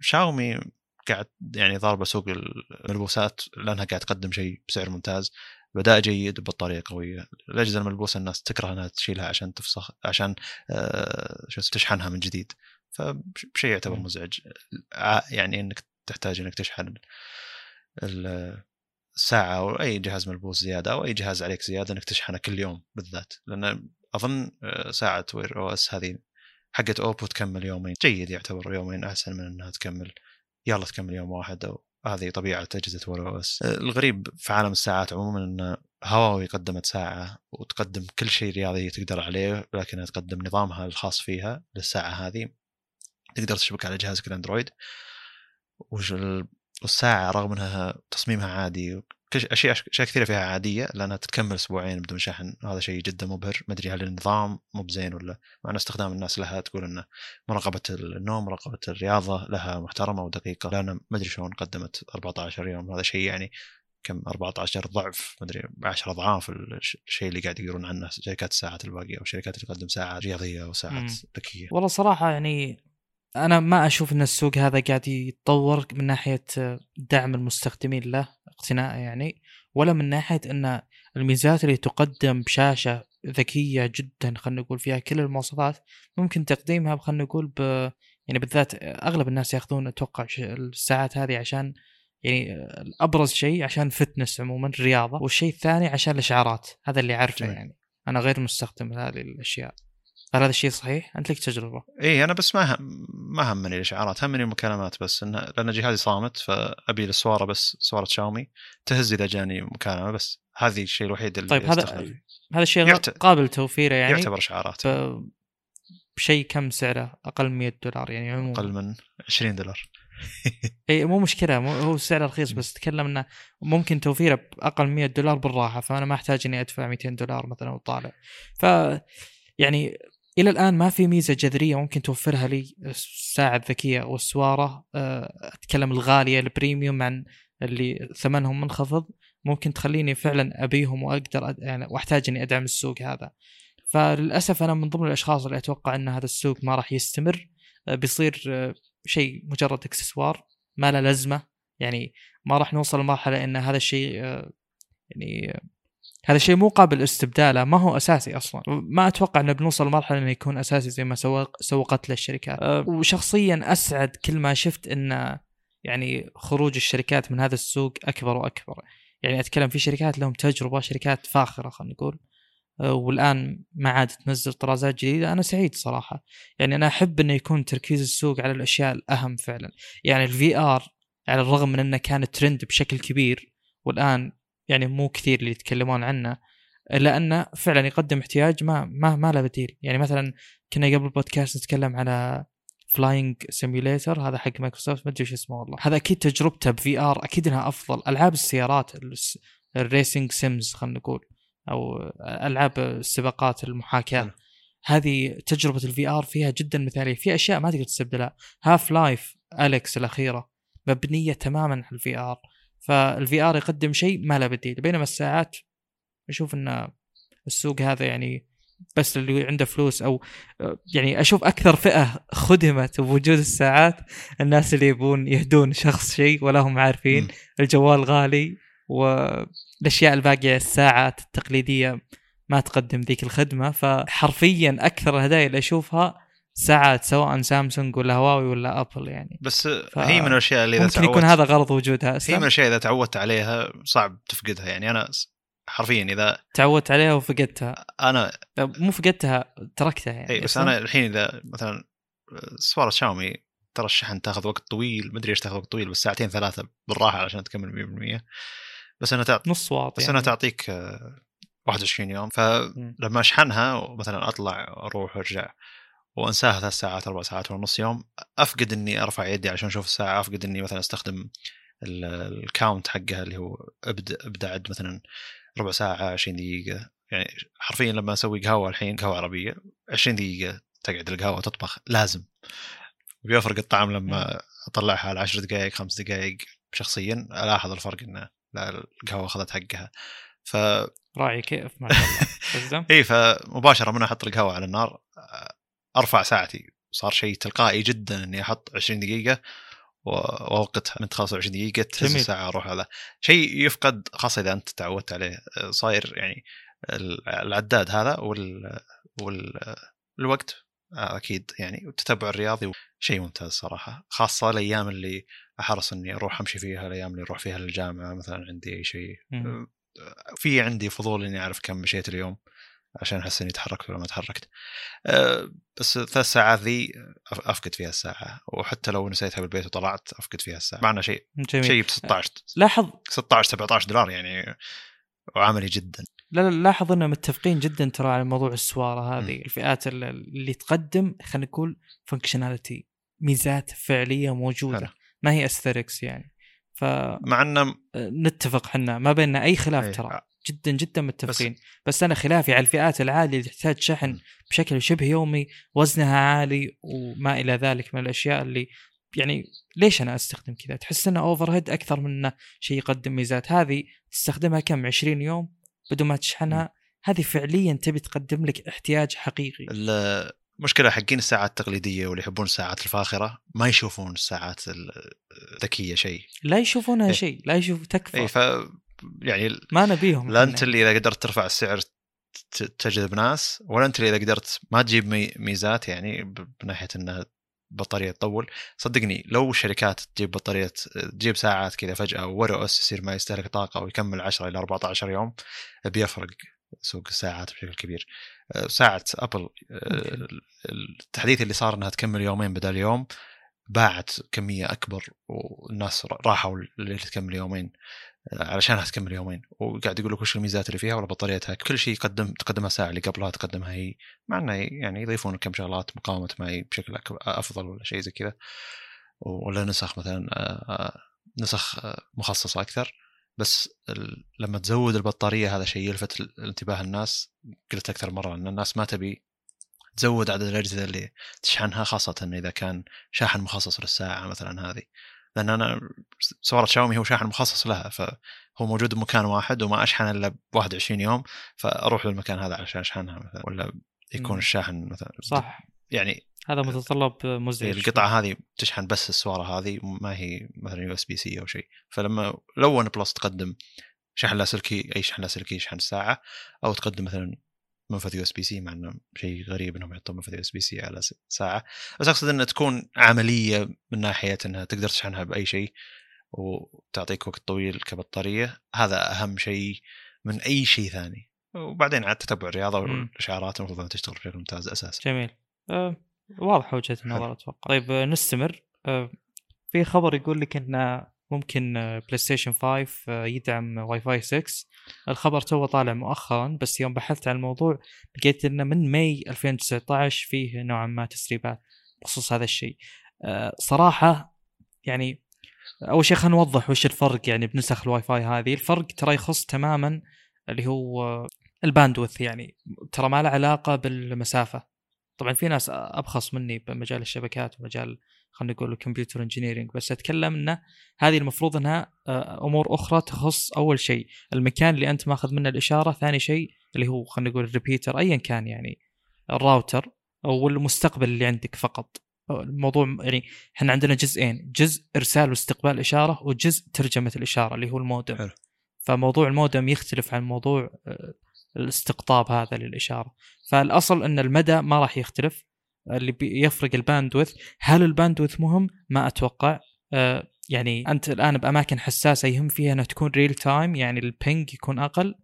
شاومي قاعد يعني ضاربة سوق الملبوسات لأنها قاعد تقدم شيء بسعر ممتاز. بأداء جيد وبطاريه قوية. الأجهزة الملبوسة الناس تكره إنها تشيلها عشان تفسخ عشان آه شو تشحنها من جديد. فشيء يعتبر مزعج. يعني إنك تحتاج إنك تشحن الساعة أو أي جهاز ملبوس زيادة أو أي جهاز عليك زيادة إنك تشحنه كل يوم بالذات. لأن أظن آه، ساعة Wear OS هذه حقت اوبو تكمل يومين. جيد يعتبر يومين أحسن من إنها تكمل. يلا تكمل يوم واحد أو هذه طبيعة اجهزه OS. الغريب في عالم الساعات عموما إن هواوي قدمت ساعة وتقدم كل شيء رياضي تقدر عليه لكنها تقدم نظامها الخاص فيها للساعة هذه تقدر تشبك على جهازك الأندرويد. والساعة رغم إنها تصميمها عادي أشياء أشياء كثيرة فيها عادية لأنها تتكمل أسبوعين بدون شحن. هذا شيء جدا مبهر. ما أدري هل النظام مو بزين ولا مع إن استخدام الناس لها تقول إن مراقبه النوم مراقبه الرياضة لها محترمة ودقيقة. لأن ما أدري شلون قدمت 14 يوم. هذا شيء يعني كم؟ 14 ضعف. ما أدري 10 أضعاف الشيء اللي قاعد يقولون عنه شركات الساعات الباقية أو الشركات اللي تقدم ساعات رياضية وساعات ذكية. والله صراحة يعني أنا ما أشوف إن السوق هذا قاعد يتطور من ناحية دعم المستخدمين له. اقتناء يعني ولا من ناحية إن الميزات اللي تقدم بشاشة ذكية جدا خلينا نقول فيها كل المواصفات ممكن تقديمها خلينا نقول ب يعني بالذات أغلب الناس يأخذون أتوقع الساعات هذه عشان يعني أبرز شيء عشان فتنس عموما رياضة والشيء الثاني عشان الإشعارات هذا اللي أعرفه يعني أنا غير مستخدم هذه الأشياء هل هذا الشيء صحيح؟ أنت لك تجربة. اي أنا بس ما ما همني الإشعارات، همني المكالمات بس إن لأن جهازي صامت فأبي السواره بس سواره شاومي تهز إذا جاني مكالمة بس. هذه الشيء الوحيد اللي طيب هذا هذا الشيء يعت... قابل توفيره يعني؟ يعتبر إشعارات. ف... بشيء كم سعره؟ أقل من 100 دولار يعني عموما. أقل من 20 دولار. اي مو مشكلة مو هو سعره رخيص بس تكلم إنه ممكن توفيره بأقل من 100 دولار بالراحة فأنا ما أحتاج إني أدفع 200 دولار مثلا وطالع ف يعني إلى الآن ما في ميزة جذرية ممكن توفرها لي الساعة الذكيه والسواره آه، أتكلم الغالية البريميوم عن اللي ثمنهم منخفض ممكن تخليني فعلا أبيهم وأقدر يعني وأحتاج إني أدعم السوق هذا. فللأسف أنا من ضمن الأشخاص اللي أتوقع إن هذا السوق ما راح يستمر آه، بيصير آه، شيء مجرد إكسسوار ما له لازمة يعني ما راح نوصل لمرحلة إن هذا الشيء يعني هذا الشيء مو قابل استبداله ما هو أساسي أصلا. ما أتوقع إنه بنوصل لمرحلة إنه يكون أساسي زي ما سوق سوقت له الشركات أه. وشخصيا أسعد كل ما شفت ان يعني خروج الشركات من هذا السوق أكبر وأكبر. يعني أتكلم في شركات لهم تجربة شركات فاخرة خلينا نقول. أه والآن ما عاد تنزل طرازات جديدة. أنا سعيد صراحة. يعني أنا أحب إنه يكون تركيز السوق على الأشياء الأهم فعلا. يعني ال VR على الرغم من إنه كان ترند بشكل كبير والآن يعني مو كثير اللي يتكلمون عنه الا انه فعلا يقدم احتياج ما ما ما له بديل. يعني مثلا كنا قبل البودكاست نتكلم على Flight Simulator هذا حق مايكروسوفت ما أدري إيش اسمه والله. هذا أكيد تجربته ب VR أكيد إنها أفضل. ألعاب السيارات الس- ال racing sims خلينا نقول أو ألعاب السباقات المحاكاة. هذه تجربة ال VR فيها جدا مثالية. في أشياء ما تقدر تستبدلها. Half-Life Alyx الأخيرة مبنية تماما على ال VR فال VR يقدم شيء ما له بديل بينما الساعات أشوف إن السوق هذا يعني بس اللي عنده فلوس أو يعني أشوف أكثر فئة خدمت بوجود الساعات الناس اللي يبون يهدون شخص شيء ولا هم عارفين مم. الجوال غالي والأشياء الباقية الساعات التقليدية ما تقدم ذيك الخدمة فحرفيا أكثر الهدايا اللي أشوفها ساعات سواء سامسونج ولا هواوي ولا أبل يعني بس هي من الأشياء اللي إذا ممكن يكون هذا غرض وجودها هي أسلم. من الأشياء إذا تعودت عليها صعب تفقدها يعني أنا حرفيا إذا تعودت عليها وفقدتها أنا مو فقدتها تركتها يعني إي بس. أنا الحين إذا مثلا سوارة شاومي ترى الشحن تاخذ وقت طويل مدري إيش تاخذ وقت طويل بس ساعتين ثلاثة بالراحة عشان تكمل 100% بس انها تعطي نص واط بس يعني. انها تعطيك آه، 21 يوم فلما أشحنها ومثلا أطلع أروح وأرجع وأنساها ثلاث ساعات أربع ساعات ونص يوم. أفقد إني أرفع يدي عشان أشوف الساعة أفقد إني مثلا أستخدم ال- الكاونت حقها اللي هو ابدا أبدأ عد مثلا ربع ساعة 20 دقيقة. يعني حرفيا لما أسوي قهوة الحين قهوة عربية 20 دقيقة تقعد القهوة تطبخ لازم. بيفرق الطعم لما أطلعها على 10 دقائق خمس دقائق شخصيا ألاحظ الفرق انه لا القهوة أخذت حقها. ف راعي كيف ما شاء الله. اي فمباشرة من أحط القهوة على النار أرفع ساعتي. صار شيء تلقائي جدا إني أحط 20 دقيقة وأوقتها من تخلص 20 دقيقة تهز. الساعة أروح هذا شيء يفقد خاصة إذا أنت تعودت عليه صاير يعني ال- العداد هذا وال وال الوقت أكيد يعني والتتبع الرياضي شيء ممتاز صراحة. خاصة الأيام اللي أحرص إني أروح أمشي فيها الأيام اللي أروح فيها للجامعة مثلا عندي أي شيء. مم. في عندي فضول إني أعرف كم مشيت اليوم. عشان احس اني تحركت ولا ما تحركت. أه، بس ثلاث ساعات ذي أفقد فيها الساعة وحتى لو نسيتها بالبيت وطلعت أفقد فيها الساعة. معنا شيء جميل. شيء ب 16 لاحظ 16 17 دولار يعني وعملي جدا. لا لا لاحظ اننا متفقين جدا ترى على موضوع السوارة هذه مم. الفئات ال- اللي تقدم خلينا نقول functionality ميزات فعلية موجودة حلو. ما هي extras يعني. مع إنه فنتفق حنا ما بيننا أي خلاف إيه، ترى. جدا جدا متفقين. بس, بس أنا خلافي على الفئات العالية اللي تحتاج شحن. بشكل شبه يومي وزنها عالي وما إلى ذلك من الأشياء اللي يعني ليش أنا أستخدم كذا؟ تحس إنه overhead أكثر من إنه شيء يقدم ميزات. هذه تستخدمها كم؟ 20 يوم بدون ما تشحنها؟ هذه فعليا تبي تقدم لك احتياج حقيقي. المشكلة حقين الساعات التقليدية واللي يحبون الساعات الفاخرة ما يشوفون الساعات الذكية شيء. لا يشوفونها إيه. شيء لا يشوف تكفى. اي ف يعني ما نبيهم لا. أنت اللي إذا قدرت ترفع السعر تجذب ناس ولا أنت اللي إذا قدرت ما تجيب مي- ميزات يعني بناحية انها بطارية تطول. صدقني لو الشركات تجيب بطارية تجيب ساعات كذا فجأة ورا أس يصير ما يستهلك طاقة ويكمل 10 إلى 14 يوم بيفرق سوق الساعات بشكل كبير. أه، ساعة أبل أه، التحديث اللي صار إنها تكمل يومين بدل يوم باعت كمية أكبر والناس راحوا اللي تكمل يومين. علشانها تكمل يومين. وقاعد يقول لك وش الميزات اللي فيها ولا بطاريتها. كل شيء يقدم تقدمها ساعة اللي قبلها تقدمها هي. مع إنه يعني يضيفون كم شغلات مقاومة ماي بشكل أفضل ولا شيء زي كذا. ولا نسخ مثلا آه، آه، نسخ آه، مخصصة أكثر. بس لما تزود البطارية هذا شيء يلفت انتباه الناس. قلت أكثر مرة إن الناس ما تبي تزود عدد الأجهزة اللي تشحنها خاصة إذا كان شاحن مخصص للساعة مثلا هذه. لأن أنا سواره شاومي هو شاحن مخصص لها فهو موجود بمكان واحد وما أشحن إلا ب 21 يوم فأروح للمكان هذا عشان أشحنها مثلا ولا يكون. الشاحن مثلا صح. يعني هذا متطلب مزعج. القطعة هذه تشحن بس السواره هذه ما هي مثلا USB-C أو شيء. فلما لو OnePlus تقدم شحن لاسلكي أي شحن لاسلكي يشحن الساعة أو تقدم مثلا منفذ USB-C مع إنه شيء غريب إنهم يحطون منفذ USB-C على ساعة. بس أقصد إنها تكون عملية من ناحية إنها تقدر تشحنها بأي شيء وتعطيك وقت طويل كبطارية. هذا أهم شيء من أي شيء ثاني. وبعدين عاد تتبع الرياضة. والإشعارات المفروض إنها تشتغل بشكل ممتاز أساسا. جميل. أه واضحه وجهة النظر أتوقع. طيب آه، نستمر. أه في خبر يقول لك إن ممكن آه، بلاي ستيشن 5 آه، يدعم واي فاي 6 الخبر تو طالع مؤخرا بس يوم بحثت عن الموضوع لقيت إنه من May 2019 فيه نوعا ما تسريبات بخصوص هذا الشيء. آه، صراحة يعني أول شيء خلينا نوضح وش الفرق يعني بنسخ الواي فاي هذه. الفرق ترى يخص تماما اللي هو ال bandwidth يعني. ترى ما له علاقة بالمسافة. طبعا في ناس أبخص مني بمجال الشبكات ومجال خلينا نقول ال computer engineering بس أتكلم إنه هذه المفروض إنها أمور أخرى تخص أول شيء المكان اللي أنت ماخذ منه الإشارة ثاني شيء اللي هو خلينا نقول ال repeater ايا كان يعني الراوتر أو المستقبل اللي عندك فقط الموضوع يعني إحنا عندنا جزئين جزء إرسال واستقبال إشارة وجزء ترجمة الإشارة اللي هو المودم حلو. فموضوع المودم يختلف عن موضوع الاستقطاب هذا للإشارة. فالأصل أن المدى ما راح يختلف اللي بيفرق ال bandwidth. هل ال bandwidth مهم؟ ما أتوقع. آه يعني أنت الآن بأماكن حساسة يهم فيها إنها تكون real time يعني ال ping يكون أقل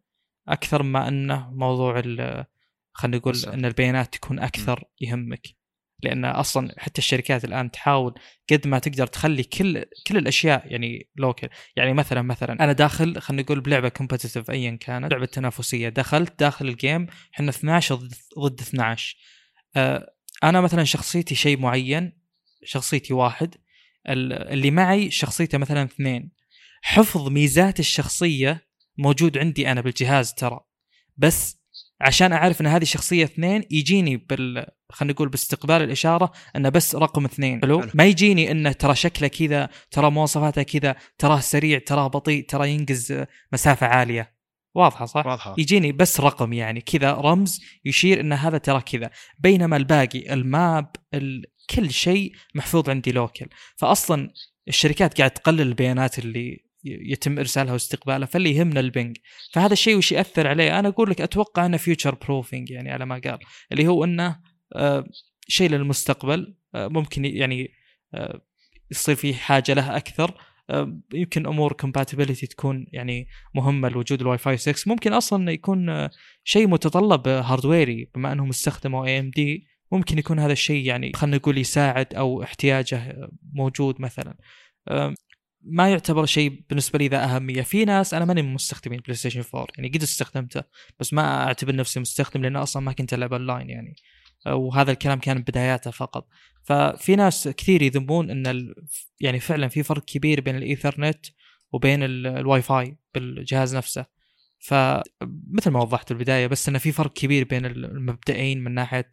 أكثر ما أنه موضوع خلينا نقول إن البيانات تكون أكثر يهمك. لأن أصلا حتى الشركات الآن تحاول قد ما تقدر تخلي كل كل الأشياء يعني local يعني مثلا مثلا أنا داخل خلينا نقول بلعبة competitive ايا كانت لعبة تنافسية. دخلت داخل ال game إحنا 12 ضد 12 آه أنا مثلا شخصيتي شيء معين شخصيتي واحد. اللي معي شخصيته مثلا اثنين. حفظ ميزات الشخصية موجود عندي أنا بالجهاز ترى. بس عشان أعرف إن هذه شخصيه اثنين يجيني بال خلينا نقول باستقبال الإشارة إنه بس رقم اثنين. حلو. ما يجيني إنه ترى شكله كذا ترى مواصفاته كذا تراه سريع تراه بطيء ترى ينقز مسافة عالية. واضحة صح؟ واضحة. يجيني بس رقم يعني كذا رمز يشير إن هذا ترى كذا. بينما الباقي الماب ال... كل شيء محفوظ عندي لوكل فاصلا الشركات قاعد تقلل البيانات اللي يتم إرسالها واستقبالها فاللي يهمنا ال ping. فهذا الشيء وش يأثر عليه؟ أنا أقول لك أتوقع إنه future proofing يعني على ما قال. اللي هو إنه آه شيء للمستقبل آه ممكن يعني آه يصير في حاجة له أكثر. يمكن أمور compatibility تكون يعني مهمة لوجود الواي فاي 6 ممكن أصلا يكون شيء متطلب hardware ي بما أنهم استخدموا AMD ممكن يكون هذا الشيء يعني خلينا نقول يساعد أو احتياجه موجود مثلا. ما يعتبر شيء بالنسبة لي ذا أهمية. في ناس أنا ماني من مستخدمين بلاي ستيشن 4 يعني قد استخدمته بس ما أعتبر نفسي مستخدم لأن أصلا ما كنت ألعب اونلاين يعني. وهذا الكلام كان بداياته فقط. ففي ناس كثير يذمون إن ال... يعني فعلا في فرق كبير بين الإيثرنت وبين الواي فاي بالجهاز نفسه. فمثل ما وضحت البداية بس انه في فرق كبير بين المبدئين من ناحية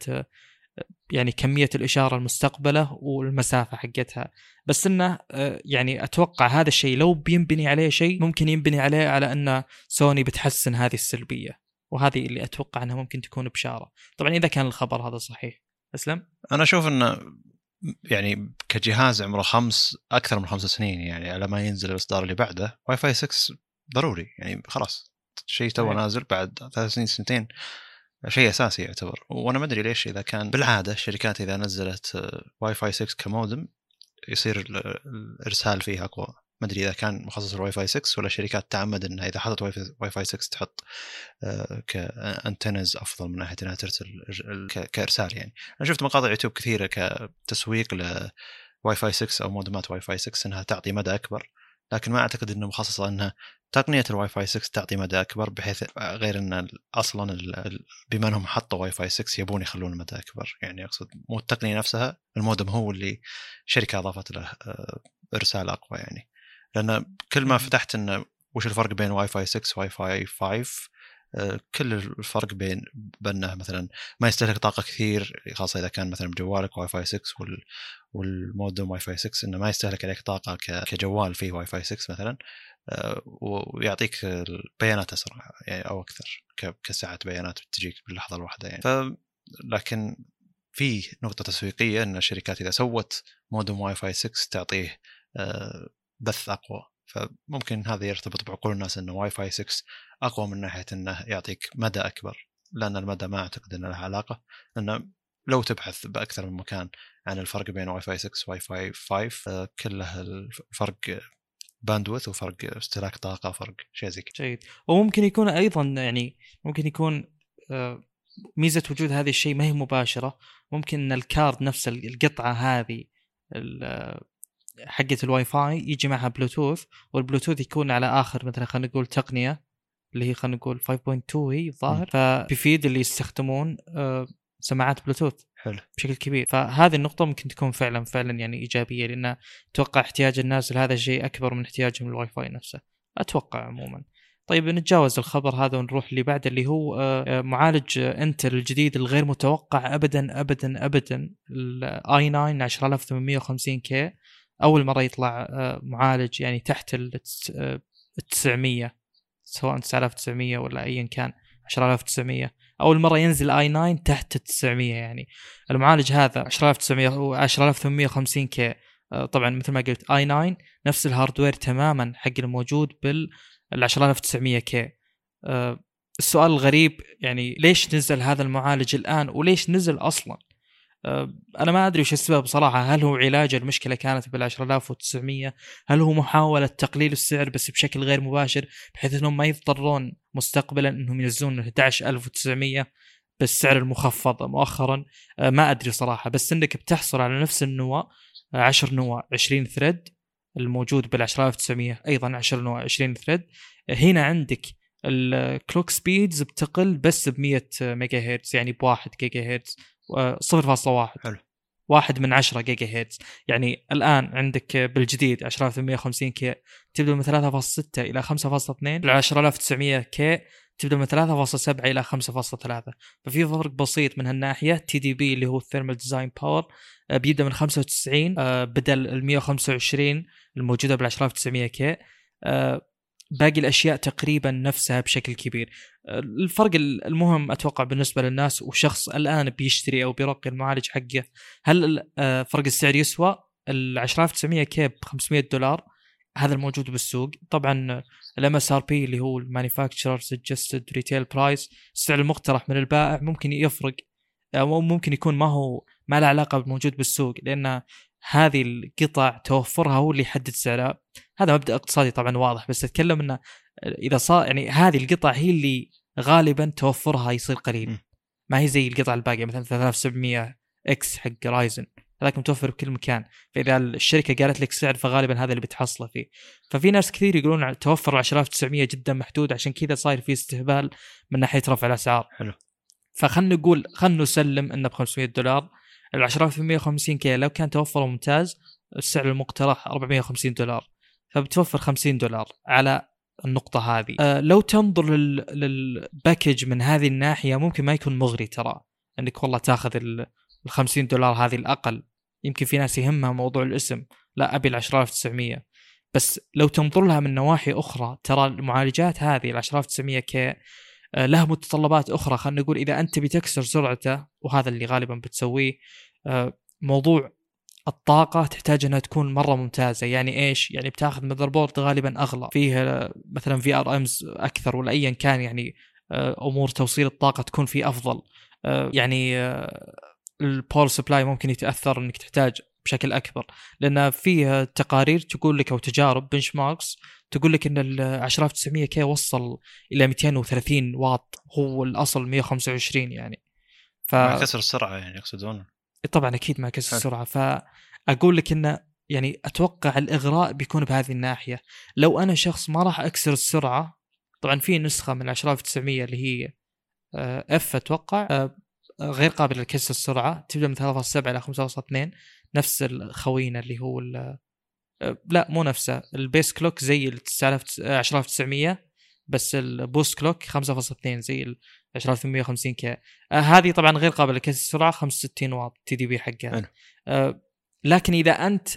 يعني كمية الإشارة المستقبلة والمسافة حقتها. بس إنه يعني أتوقع هذا الشيء لو بينبني عليه شيء ممكن ينبني عليه على إن سوني بتحسن هذه السلبية. وهذه اللي أتوقع إنها ممكن تكون بشارة. طبعا إذا كان الخبر هذا صحيح. أسلم؟ أنا أشوف إنه يعني كجهاز عمره خمس أكثر من خمس سنين يعني على ما ينزل الإصدار اللي بعده واي فاي 6 ضروري. يعني خلاص شيء تو أيه. نازل بعد ثلاث سنين سنتين. شيء أساسي يعتبر. وأنا ما أدري ليش إذا كان بالعادة الشركات إذا نزلت واي فاي 6 كمودم يصير الإرسال فيه أقوى. ما أدري إذا كان مخصص الواي فاي 6 ولا الشركات تعمد إنها إذا حطت واي فاي 6 تحط آه، ك antennas أفضل من ناحية إنها ترسل كإرسال يعني. أنا شفت مقاطع يوتيوب كثيرة كتسويق لواي فاي 6 أو مودمات واي فاي 6 إنها تعطي مدى أكبر. لكن ما أعتقد إنه مخصصه انها تقنية الواي فاي 6 تعطي مدى أكبر بحيث غير إن أصلا بما إنهم حطوا واي فاي 6 يبون يخلون مدى أكبر. يعني أقصد مو التقنية نفسها المودم هو اللي شركة أضافت له آه، إرسال أقوى يعني. لأن كل ما فتحت انه وش الفرق بين واي فاي 6 واي فاي 5 كل الفرق بين بأنه مثلا ما يستهلك طاقة كثير خاصة إذا كان مثلا بجوالك واي فاي 6 والمودم واي فاي 6 إنه ما يستهلك عليك طاقة كجوال فيه واي فاي 6 مثلا آه، ويعطيك البيانات أسرع يعني أو أكثر كسعة بيانات تجيك باللحظة الواحدة يعني. ف لكن في نقطة تسويقية إن الشركات إذا سوت مودم واي فاي 6 تعطيه آه، بث أقوى. فممكن هذا يرتبط بعقول الناس انه واي فاي 6 أقوى من ناحية إنه يعطيك مدى أكبر لأن المدى ما أعتقد إنه له علاقة لأنه لو تبحث بأكثر من مكان عن الفرق بين واي فاي 6 واي فاي 5 كله الفرق bandwidth وفرق استهلاك طاقة فرق شيء زي كذا. جيد. وممكن يكون أيضا يعني ممكن يكون آه، ميزة وجود هذه الشيء ما هي مباشرة ممكن إن ال card نفس القطعة هذه حقة الواي فاي يجي معها بلوتوث والبلوتوث يكون على آخر مثلا خلينا نقول تقنية اللي هي خلينا نقول 5.2 هي الظاهر فبيفيد اللي يستخدمون آه، سماعات بلوتوث حلو. بشكل كبير. فهذه النقطة ممكن تكون فعلا فعلا يعني إيجابية لأن أتوقع احتياج الناس لهذا الشيء أكبر من احتياجهم للواي فاي نفسه. أتوقع عموما. طيب نتجاوز الخبر هذا ونروح اللي بعده اللي هو آه، آه، معالج انتل الجديد الغير متوقع ابدا ابدا ابدا ال i9 10850K. أول مرة يطلع معالج يعني تحت ال 900 سواء 9900 ولا ايا كان 10900 أول مرة ينزل i9 تحت ال 900 يعني. المعالج هذا 10900 و 10850K طبعا مثل ما قلت i9 نفس ال hardware تماما حق الموجود بال ال 10900K أه السؤال الغريب يعني ليش نزل هذا المعالج الآن وليش نزل أصلا؟ أه أنا ما أدري وش السبب صراحة. هل هو علاج؟ المشكلة كانت بال 10900 هل هو محاولة تقليل السعر بس بشكل غير مباشر بحيث إنهم ما يضطرون مستقبلا إنهم ينزلون 11900 بالسعر المخفض مؤخرا؟ أه ما أدري صراحة. بس إنك بتحصل على نفس النواة 10 نواة 20 thread الموجود بال 10900 أيضا 10 نواة 20 thread هنا عندك ال clock speeds بتقل بس ب 100 ميجا هرتز يعني ب 1 جيجا هرتز 0.1 حلو. واحد من 10 جيجا هرتز يعني الآن عندك بالجديد 10850K تبدأ من 3.6 إلى 5.2 ال 10900K تبدأ من 3.7 إلى 5.3 ففي فرق بسيط من هالناحية TDP اللي هو ال thermal design power بيبدأ من 95 آه، بدل ال 125 الموجودة بال 10900K باقي الأشياء تقريبا نفسها بشكل كبير. آه، الفرق المهم أتوقع بالنسبة للناس وشخص الآن بيشتري أو بيرقي المعالج حقه هل فرق السعر يسوى؟ ال 10900K ب 500 دولار هذا الموجود بالسوق. طبعا ال MSRP اللي هو ال manufacturer suggested retail price السعر المقترح من البائع ممكن يفرق أو ممكن يكون ما هو ما له علاقة بالموجود بالسوق لأن هذه القطع توفرها هو اللي يحدد سعرها. هذا مبدأ اقتصادي طبعا واضح بس أتكلم إنه إذا صار يعني هذه القطع هي اللي غالبا توفرها يصير قليل. ما هي زي القطع الباقية مثلا 3700X حق رايزن هذاك متوفر بكل مكان. فإذا الشركة قالت لك سعر فغالبا هذا اللي بتحصله فيه. ففي ناس كثير يقولون توفر 10900 جدا محدود عشان كذا صاير في استهبال من ناحية رفع الأسعار. حلو. فخلنا نقول خلنا نسلم إنه ب 500 دولار. ال 10850K لو كان توفر ممتاز السعر المقترح 450 دولار. فبتوفر 50 دولار على النقطة هذه. أه لو تنظر لل... لل package من هذه الناحية ممكن ما يكون مغري ترى. إنك والله تاخذ ال 50 دولار هذه الأقل. يمكن في ناس يهمها موضوع الاسم. لا أبي ال 10900 بس لو تنظر لها من نواحي أخرى ترى المعالجات هذه ال 10900K آه، لها متطلبات أخرى خلينا نقول إذا أنت بتكسر سرعته وهذا اللي غالبا بتسويه آه، موضوع الطاقة تحتاج إنها تكون مرة ممتازة، يعني إيش؟ يعني بتاخذ motherboard غالبا أغلى، فيه مثلا في VRMs أكثر ولا ايا كان يعني آه، أمور توصيل الطاقة تكون فيه أفضل. يعني ال power supply ممكن يتأثر إنك تحتاج بشكل أكبر. لأن فيه تقارير تقول لك أو تجارب benchmarks تقول لك إن ال 10900K وصل إلى 230 واط هو الأصل 125 يعني. ف مع كسر السرعة يعني يقصدون طبعا أكيد مع كسر السرعة. فاقول لك انه يعني أتوقع الإغراء بيكون بهذه الناحية. لو أنا شخص ما راح أكسر السرعة طبعا في نسخة من 10900 اللي هي F آه، أتوقع آه، غير قابل لكسر السرعة تبدأ من 3.7 إلى 5.2 نفس الخوينة اللي هو لا مو نفسه. ال base clock زي ال 10900 بس ال boost clock 5.2 زي ال 10850K آه هذه طبعا غير قابلة لكسر السرعة 65 واط TDP حقها. آه لكن إذا أنت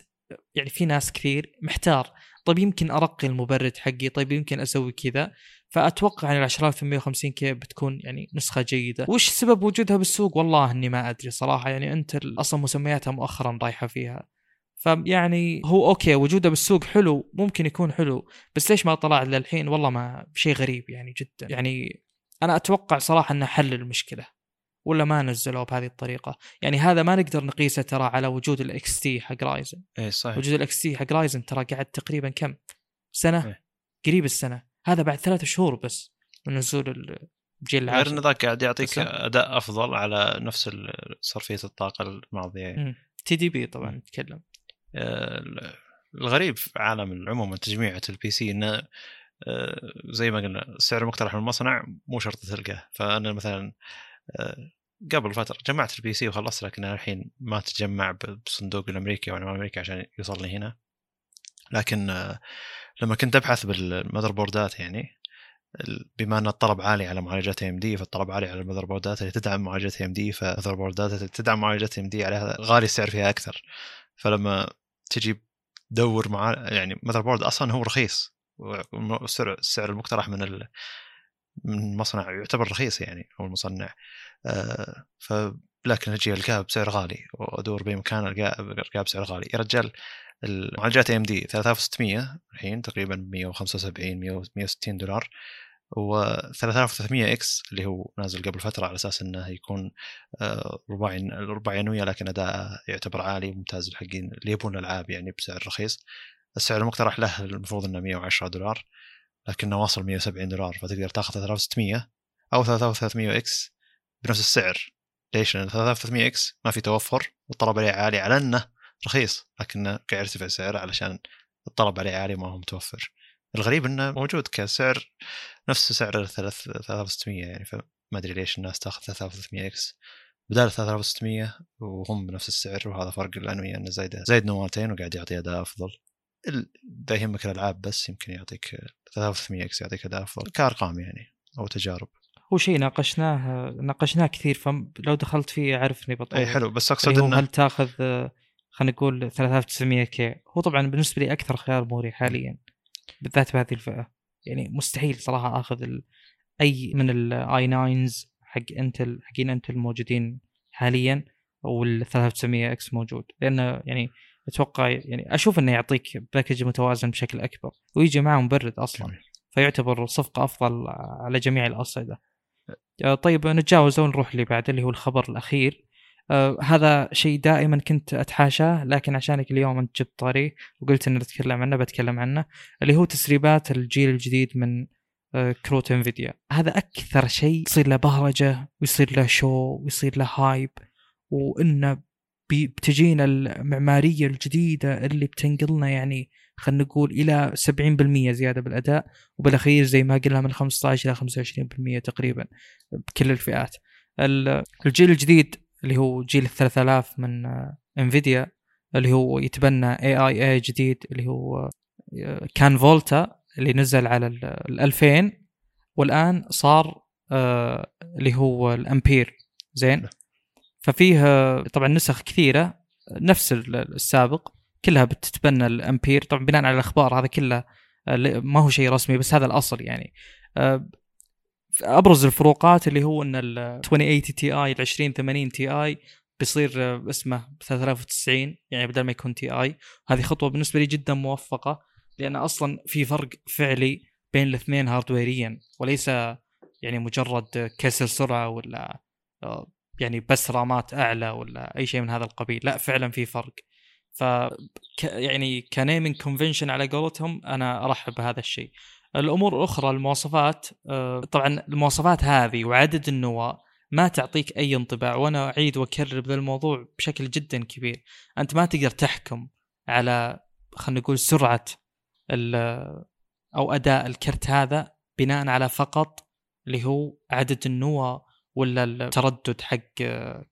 يعني في ناس كثير محتار. طيب يمكن أرقي المبرد حقي طيب يمكن أسوي كذا. فأتوقع إن ال 10850 كي بتكون يعني نسخة جيدة. وش سبب وجودها بالسوق؟ والله إني ما أدري صراحة. يعني أنت أصلا مسمياتها مؤخرا رايحة فيها. فيعني هو أوكي وجوده بالسوق حلو ممكن يكون حلو بس ليش ما طلع للحين والله ما شيء غريب يعني جدا. يعني أنا أتوقع صراحة إنه حل المشكلة ولا ما نزلوه بهذه الطريقة. يعني هذا ما نقدر نقيسه ترى على وجود ال XT حق رايزن. اي صحيح. وجود ال XT حق رايزن ترى قعد تقريبا كم؟ سنة؟ إيه؟ قريب السنة. هذا بعد ثلاث شهور بس من نزول الجيل العاشر. غير ان ذاك قاعد يعطيك أداء أفضل على نفس صرفية الطاقة الماضية. TDP طبعا نتكلم. آه، الغريب في عالم عموما تجميعة ال PC إنه آه، زي ما قلنا السعر المقترح من المصنع مو شرط تلقاه. فأنا مثلا آه، قبل فترة جمعت ال PC وخلصت لكن الحين ما تجمع بصندوق الأمريكي أو الامريكي عشان يوصل لي هنا لكن لما كنت أبحث بال motherboard ات يعني بما أن الطلب عالي على معالجات AMD فالطلب عالي على ال motherboard ات اللي تدعم معالجات AMD فال motherboard ات اللي تدعم معالجات AMD عليها غالي السعر فيها أكثر. فلما تجي تدور مع يعني motherboard أصلا هو رخيص السعر المقترح من ال... من مصنع يعتبر رخيص يعني أو المصنع. آه ف لكن أجي ألقاه بسعر غالي وأدور باي مكان ألقاه بسعر غالي. يا رجال المعالجات AMD 3600 الحين تقريبا 175 160 دولار. و 3300 X اللي هو نازل قبل فترة على أساس إنه يكون آه، رباعي رباعي انويه لكن اداءه يعتبر عالي وممتاز الحقين اللي يبون الألعاب يعني بسعر رخيص. السعر المقترح له المفروض إنه 110 دولار لكنه واصل 170 دولار فتقدر تاخذ 3600 أو 3300 X بنفس السعر. ليش؟ لأن 3300 X ما في توفر والطلب عليه عالي على إنه رخيص لكنه قاعد يرتفع سعره علشان الطلب عليه عالي ما هو متوفر. الغريب إنه موجود كسعر نفس سعر ال 3600 يعني فما أدري ليش الناس تأخذ 3300 X. بدال 3600 وهم بنفس السعر وهذا فرق الانويه انه زايد زايد نواتين وقاعد يعطي أداء أفضل. إذا يهمك الألعاب بس يمكن يعطيك 3300 X يعطيك أداء أفضل كأرقام يعني أو تجارب. هو شيء ناقشناه ناقشناه كثير فلو دخلت فيه أعرفني بطول. إي حلو بس أقصد إنه هل تأخذ خلينا نقول 3900 K. هو طبعا بالنسبة لي أكثر خيار مريح حاليا بالذات بهذه الفئة. يعني مستحيل صراحة آخذ ال... أي من ال i9 حق Intel حقين Intel الموجودين حاليا وال 3900 X موجود. لأنه يعني أتوقع يعني أشوف إنه يعطيك package متوازن بشكل أكبر ويجي معه مبرد أصلا. فيعتبر صفقة أفضل على جميع الأصعدة. طيب نتجاوز ونروح اللي بعده اللي هو الخبر الأخير. آه هذا شيء دائما كنت أتحاشاه لكن عشانك اليوم أنت جبت طاري وقلت ان نتكلم عنه بتكلم عنه اللي هو تسريبات الجيل الجديد من آه كروت Nvidia. هذا أكثر شيء يصير له بهرجة ويصير له show ويصير له hype وإنه بتجينا المعمارية الجديدة اللي بتنقلنا يعني خلينا نقول إلى 70% زيادة بالأداء وبالأخير زي ما قلنا من 15 إلى 25% تقريبا بكل الفئات. الجيل الجديد اللي هو جيل ال 3000 من Nvidia اللي هو يتبنى اي اي اي جديد اللي هو كان Volta اللي نزل على ال 2000 والآن صار آه اللي هو الامبير زين؟ ففيه طبعا نسخ كثيرة نفس السابق كلها بتتبنى الامبير طبعا بناء على الأخبار هذا كله ما هو شيء رسمي بس هذا الأصل يعني. آه، أبرز الفروقات اللي هو إن ال 2080 Ti ال 2080 Ti بيصير اسمه 3090 يعني بدل ما يكون Ti هذه خطوة بالنسبة لي جدا موفقة لأن أصلا في فرق فعلي بين الاثنين هاردويريا وليس يعني مجرد كسر سرعة ولا يعني بس رامات أعلى ولا أي شيء من هذا القبيل. لا فعلا في فرق. ف يعني ك naming convention على قولتهم أنا أرحب بهذا الشيء. الأمور الأخرى المواصفات آه، طبعا المواصفات هذه وعدد النواة ما تعطيك أي انطباع وأنا أعيد وأكرر بهذا الموضوع بشكل جدا كبير. أنت ما تقدر تحكم على خلينا نقول سرعة أو أداء الكرت هذا بناء على فقط اللي هو عدد النواة ولا التردد حق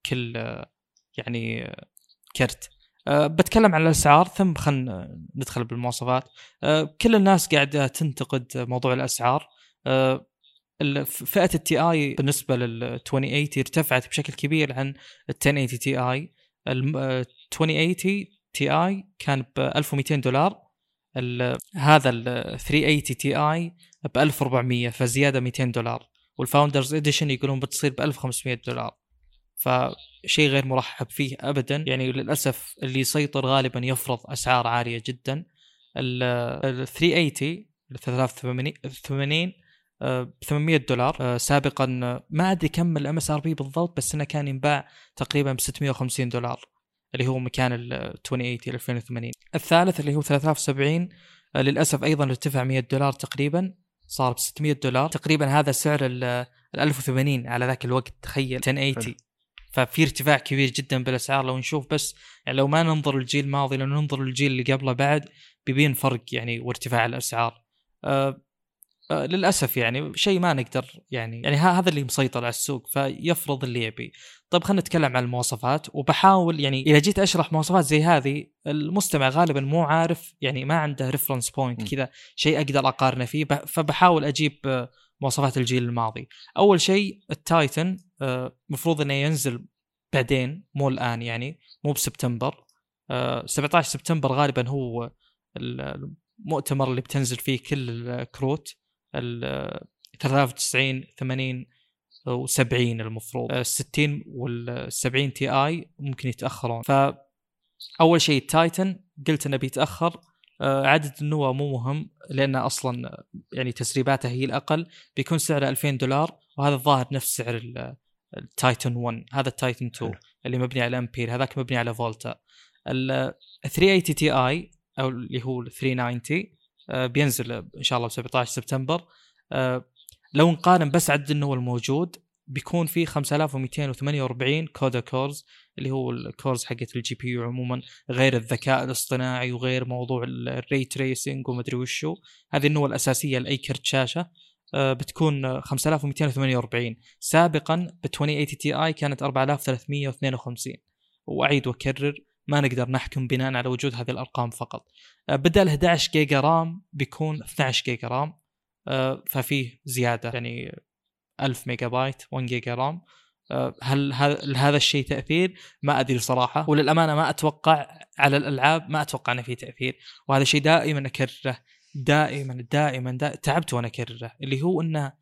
كل يعني كرت. أه بتكلم عن الأسعار ثم خلينا ندخل بالمواصفات. أه كل الناس قاعدة تنتقد موضوع الأسعار. أه فئة التي اي بالنسبة لل 2080 ارتفعت بشكل كبير عن ال 1080 Ti ال 2080 Ti كان ب 1200 دولار. هذا ال 380 Ti ب 1400 فزيادة 200 دولار. وال Founders Edition يقولون بتصير ب 1500 دولار. فشيء غير مرحب فيه ابدا. يعني للأسف اللي يسيطر غالبا يفرض أسعار عالية جدا. ال 380 ال 380 ب 800 دولار. آه، سابقا ما أدري كم ال MSRP بالضبط بس إنه كان ينباع تقريبا ب 650 دولار اللي هو مكان ال 2080 2080 الثالث اللي هو 3070 آه، للأسف أيضا ارتفع 100 دولار تقريبا صار ب 600 دولار. تقريبا هذا سعر ال 1080 على ذاك الوقت تخيل. 1080 ففي ارتفاع كبير جدا بالأسعار لو نشوف بس يعني لو ما ننظر للجيل الماضي لو ننظر للجيل اللي قبله بعد بيبين فرق يعني وارتفاع الأسعار أه آه، للأسف يعني شيء ما نقدر يعني يعني هذا اللي مسيطر على السوق فيفرض اللي يبي. طيب خلينا نتكلم عن المواصفات وبحاول يعني إذا جيت أشرح مواصفات زي هذه المستمع غالبا مو عارف يعني ما عنده reference point كذا شيء أقدر أقارنه فيه فبحاول أجيب مواصفات الجيل الماضي. أول شيء ال Titan آه، مفروض إنه ينزل بعدين مو الآن يعني مو بسبتمبر. آه، 17 سبتمبر غالبا هو المؤتمر اللي بتنزل فيه كل الكروت ال 93 80 و70 المفروض. ال 60 وال 70 Ti ممكن يتأخرون. ف اول شيء ال Titan قلت إنه بيتأخر. آه، عدد النواه مو مهم لأنه أصلا يعني تسريباته هي الأقل. بيكون سعره 2000 دولار وهذا الظاهر نفس سعر ال- ال Titan 1 هذا ال Titan 2 حلو. اللي مبني على امبير هذاك مبني على Volta ال 380 Ti أو اللي هو ال 390 آه، بينزل إن شاء الله ب 17 سبتمبر. آه، لو نقارن بس عدد النواه الموجود بيكون في 5248 CUDA cores اللي هو ال cores حقت ال GPU عموما غير الذكاء الاصطناعي وغير موضوع ال ray tracing ومدري وشو. هذه النواه الأساسية لاي كرت شاشة. آه، بتكون آه، 5248 سابقا ب 2080 Ti كانت 4352 وأعيد وأكرر ما نقدر نحكم بناء على وجود هذه الأرقام فقط. آه، بدل 11 جيجا RAM بيكون 12 جيجا RAM. آه، ففيه زيادة يعني 1000 ميجا بايت 1 جيجا RAM. هل هل هذا الشيء تأثير؟ ما أدري صراحة. وللأمانة ما أتوقع على الألعاب ما أتوقع إنه في تأثير. وهذا شيء دائما أكرره دائما دائما, تعبت وأنا أكرره. اللي هو إنه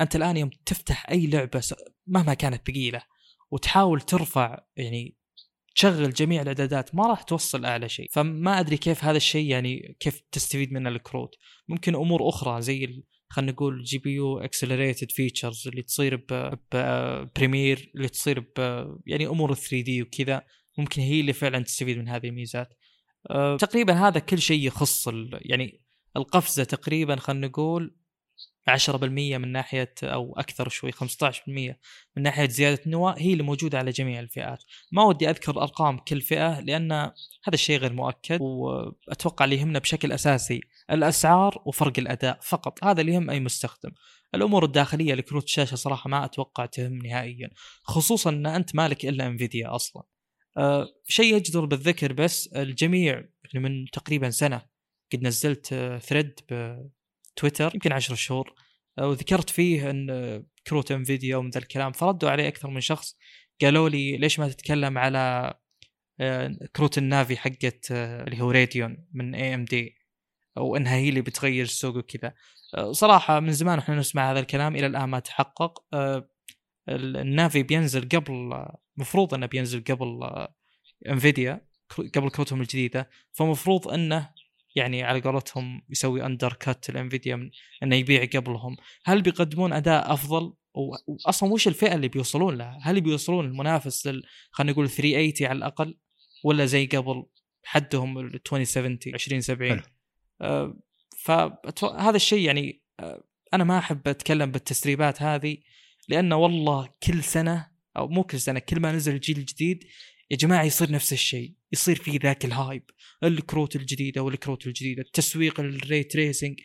أنت الآن يوم تفتح أي لعبة مهما كانت ثقيلة وتحاول ترفع يعني تشغل جميع الإعدادات ما راح توصل أعلى شيء. فما أدري كيف هذا الشيء يعني كيف تستفيد من الكروت. ممكن أمور أخرى زي خلينا نقول GPU accelerated features اللي تصير ب Premiere اللي تصير ب يعني أمور 3D وكذا. ممكن هي اللي فعلا تستفيد من هذه الميزات. أه، تقريبا هذا كل شيء يخص يعني القفزة تقريبا خلينا نقول 10% من ناحية أو أكثر شوي 15% من ناحية زيادة نواه هي اللي موجودة على جميع الفئات. ما ودي أذكر ارقام كل فئة لأن هذا الشيء غير مؤكد وأتوقع اللي يهمنا بشكل أساسي الأسعار وفرق الأداء فقط. هذا اللي يهم أي مستخدم. الأمور الداخلية لكروت الشاشة صراحة ما أتوقع تهم نهائيا خصوصا إن أنت مالك إلا Nvidia أصلا. أه شيء يجدر بالذكر بس الجميع يعني من تقريبا سنة قد نزلت thread بتويتر يمكن عشر شهور. آه، وذكرت فيه إن آه، كروت Nvidia ومن ذا الكلام. فردوا عليه أكثر من شخص. قالوا لي ليش ما تتكلم على آه، كروت ال Navi حقت اللي هو Radeon من AMD وانها هي اللي بتغير السوق وكذا. صراحة من زمان إحنا نسمع هذا الكلام إلى الآن ما تحقق. ال- ال Navi بينزل قبل مفروض إنه بينزل قبل Nvidia قبل كروتهم الجديدة. فمفروض إنه يعني على قولتهم يسوي undercut ال Nvidia إنه يبيع قبلهم. هل بيقدمون أداء أفضل؟ واصلا وش الفئة اللي بيوصلون لها؟ هل بيوصلون المنافس لل خلينا نقول 380 على الأقل ولا زي قبل حدهم ال 2070 2070 حلو. آه فهذا الشيء يعني آه أنا ما أحب أتكلم بالتسريبات هذه لأنه والله كل سنة أو مو كل سنة كل ما نزل الجيل الجديد يا جماعة يصير نفس الشيء يصير في ذاك ال hype الكروت الجديدة والكروت الجديدة التسويق ال ray tracing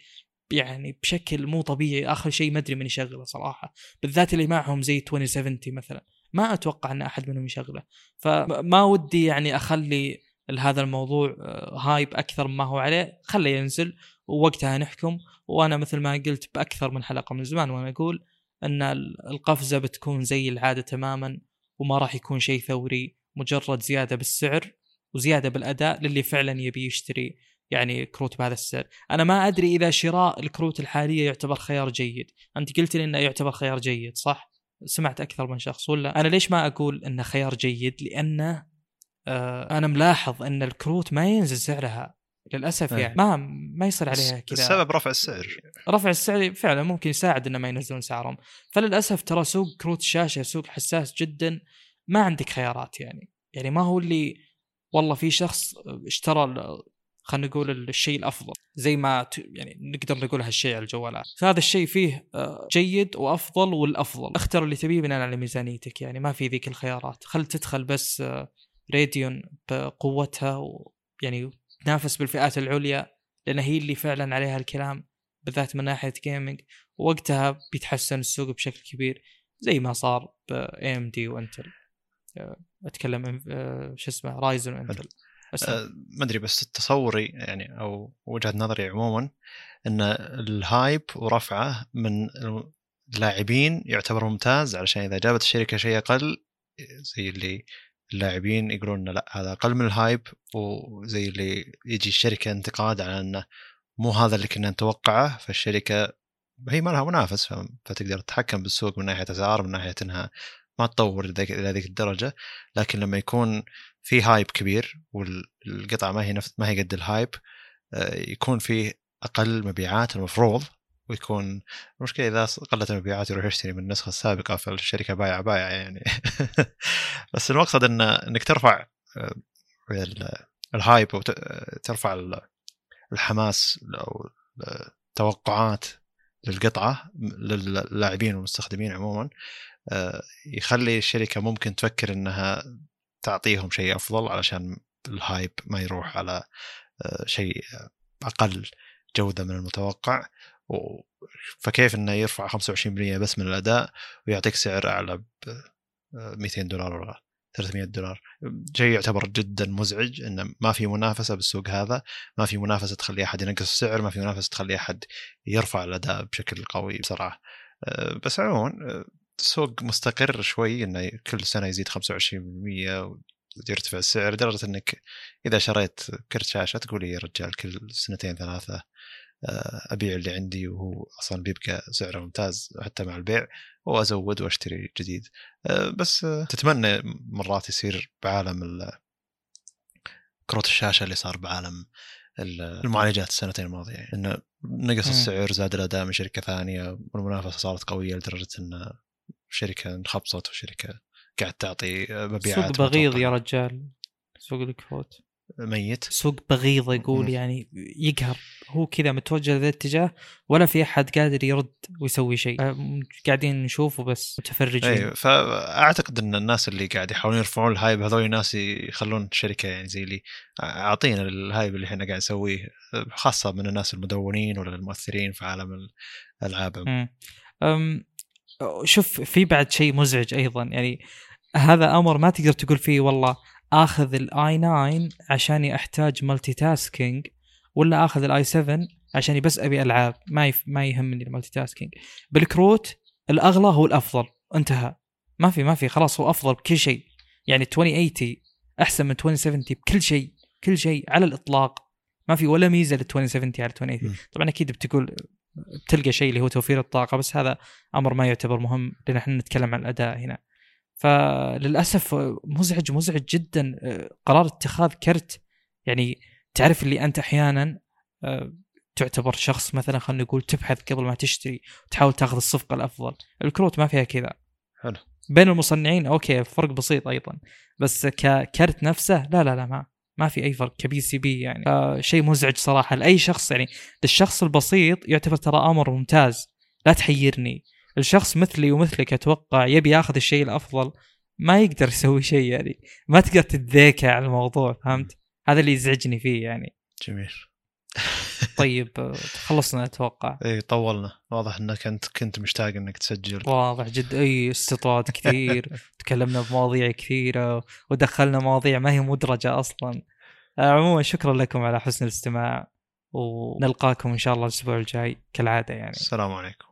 يعني بشكل مو طبيعي آخر شيء ما أدري من يشغله صراحة. بالذات اللي معهم زي 2070 مثلا ما أتوقع إن أحد منهم يشغله. فما ودي يعني أخلي هذا الموضوع آه، hype أكثر مما هو عليه خله ينزل ووقتها نحكم. وأنا مثل ما قلت بأكثر من حلقة من زمان وأنا أقول إن القفزة بتكون زي العادة تماما وما راح يكون شيء ثوري مجرد زيادة بالسعر. وزيادة بالأداء للي فعلا يبي يشتري يعني كروت بهذا السعر. أنا ما أدري إذا شراء الكروت الحالية يعتبر خيار جيد. أنت قلت لي إنه يعتبر خيار جيد صح؟ سمعت أكثر من شخص ولا؟ أنا ليش ما أقول إنه خيار جيد؟ لأنه آه أنا ملاحظ إن الكروت ما ينزل سعرها للأسف إيه. يعني ما ما يصير عليها كذا. السبب رفع السعر. رفع السعر فعلا ممكن يساعد إنه ما ينزلون سعرهم. فللأسف ترى سوق كروت الشاشة سوق حساس جدا. ما عندك خيارات يعني. يعني ما هو اللي والله في شخص اشترى خلينا نقول الشيء الأفضل زي ما يعني نقدر نقول هالشيء على الجوالات. فهذا الشيء فيه آه، جيد وأفضل والأفضل. اختر اللي تبيه بناء على ميزانيتك يعني ما في ذيك الخيارات. خل تدخل بس آه، Radeon بقوتها ويعني تنافس بالفئات العليا لأن هي اللي فعلا عليها الكلام بالذات من ناحية gaming وقتها بيتحسن السوق بشكل كبير زي ما صار ب AMD و Intel. آه، أتكلم آه، شو اسمه Ryzen و Intel. أه ما أدري بس تصوري يعني أو وجهة نظري عموما إن ال hype ورفعه من اللاعبين يعتبر ممتاز علشان إذا جابت الشركة شيء أقل زي اللي اللاعبين يقولون لا هذا أقل من ال hype وزي اللي يجي الشركة انتقاد على إنه مو هذا اللي كنا نتوقعه فالشركة هي ما لها منافس فتقدر تتحكم بالسوق من ناحية اسعار من ناحية إنها ما تطور إلى ذيك الدرجة لكن لما يكون في hype كبير والقطعة ما هي نفس ما هي قد ال hype آه، يكون فيه أقل مبيعات المفروض ويكون المشكلة إذا قلت المبيعات يروح يشتري من النسخة السابقة فالشركة بايعه بايعة يعني. بس المقصد ان إنك ترفع آه، ال hype وترفع الحماس أو التوقعات للقطعة للاعبين والمستخدمين عموما. آه، يخلي الشركة ممكن تفكر إنها تعطيهم شيء أفضل علشان ال hype ما يروح على آه، شيء أقل جودة من المتوقع. فكيف إنه يرفع 25% بس من الأداء ويعطيك سعر أعلى ب 200 دولار ولا 300 دولار. شيء يعتبر جدا مزعج إنه ما في منافسة بالسوق هذا ما في منافسة تخلي أحد ينقص السعر ما في منافسة تخلي أحد يرفع الأداء بشكل قوي بسرعة. آه، بس عموما السوق مستقر شوي إنه كل سنة يزيد 25% ويرتفع السعر لدرجة إنك إذا شريت كرت شاشة تقول يا رجال كل سنتين ثلاثة آه، أبيع اللي عندي وهو أصلا بيبقى سعره ممتاز حتى مع البيع وأزود وأشتري جديد. آه، بس تتمنى مرات يصير بعالم كروت الشاشة اللي صار بعالم المعالجات السنتين الماضية يعني إنه نقص السعر زاد الأداء من شركة ثانية والمنافسة صارت قوية لدرجة ان شركة انخبصت وشركة قاعد تعطي مبيعات سوق بغيض يا رجال. سوق الكروت ميت. سوق بغيض يقول يعني يقهر. هو كذا متوجه لذا الاتجاه ولا في أحد قادر يرد ويسوي شيء. آه، قاعدين نشوف وبس. متفرجين. أيوه فأعتقد إن الناس اللي قاعد يحاولون يرفعون ال hype هذول ناس يخلون الشركة يعني زي اللي أعطينا ال hype اللي إحنا قاعد نسويه خاصة من الناس المدونين ولا المؤثرين في عالم الألعاب. شوف في بعد شيء مزعج أيضا. يعني هذا أمر ما تقدر تقول فيه والله آخذ ال i9 عشان أحتاج multitasking ولا آخذ ال i7 عشان بس أبي ألعاب. ما يف... ما يهمني ال multitasking بالكروت الأغلى هو الأفضل. انتهى. ما في ما في. خلاص هو أفضل بكل شيء. يعني 2080 أحسن من 2070 بكل شيء. كل شيء على الإطلاق. ما في ولا ميزة لل 2070 على 2080 طبعا أكيد بتقول بتلقى شيء اللي هو توفير الطاقة بس هذا أمر ما يعتبر مهم لأن إحنا نتكلم عن الأداء هنا. فللأسف مزعج مزعج جدا قرار اتخاذ كرت. يعني تعرف اللي أنت أحيانا آه، تعتبر شخص مثلا خلينا نقول تبحث قبل ما تشتري وتحاول تأخذ الصفقة الأفضل. الكروت ما فيها كذا. حلو. بين المصنعين okay فرق بسيط أيضا. بس ككرت نفسه لا لا لا ما ما في أي فرق ك PCB يعني. آه شيء مزعج صراحة لأي شخص يعني. للشخص البسيط يعتبر ترى أمر ممتاز. لا تحيرني. الشخص مثلي ومثلك أتوقع يبي ياخذ الشيء الأفضل. ما يقدر يسوي شيء يعني. ما تقدر تتذاكى على الموضوع فهمت؟ هذا اللي يزعجني فيه يعني. جميل. طيب خلصنا أتوقع. اي طولنا. واضح إنك أنت كنت مشتاق إنك تسجل. واضح جد. أي استطراد كثير. تكلمنا بمواضيع كثيرة ودخلنا مواضيع ما هي مدرجة أصلا. عموما شكرا لكم على حسن الاستماع. ونلقاكم إن شاء الله الأسبوع الجاي كالعادة يعني. السلام عليكم.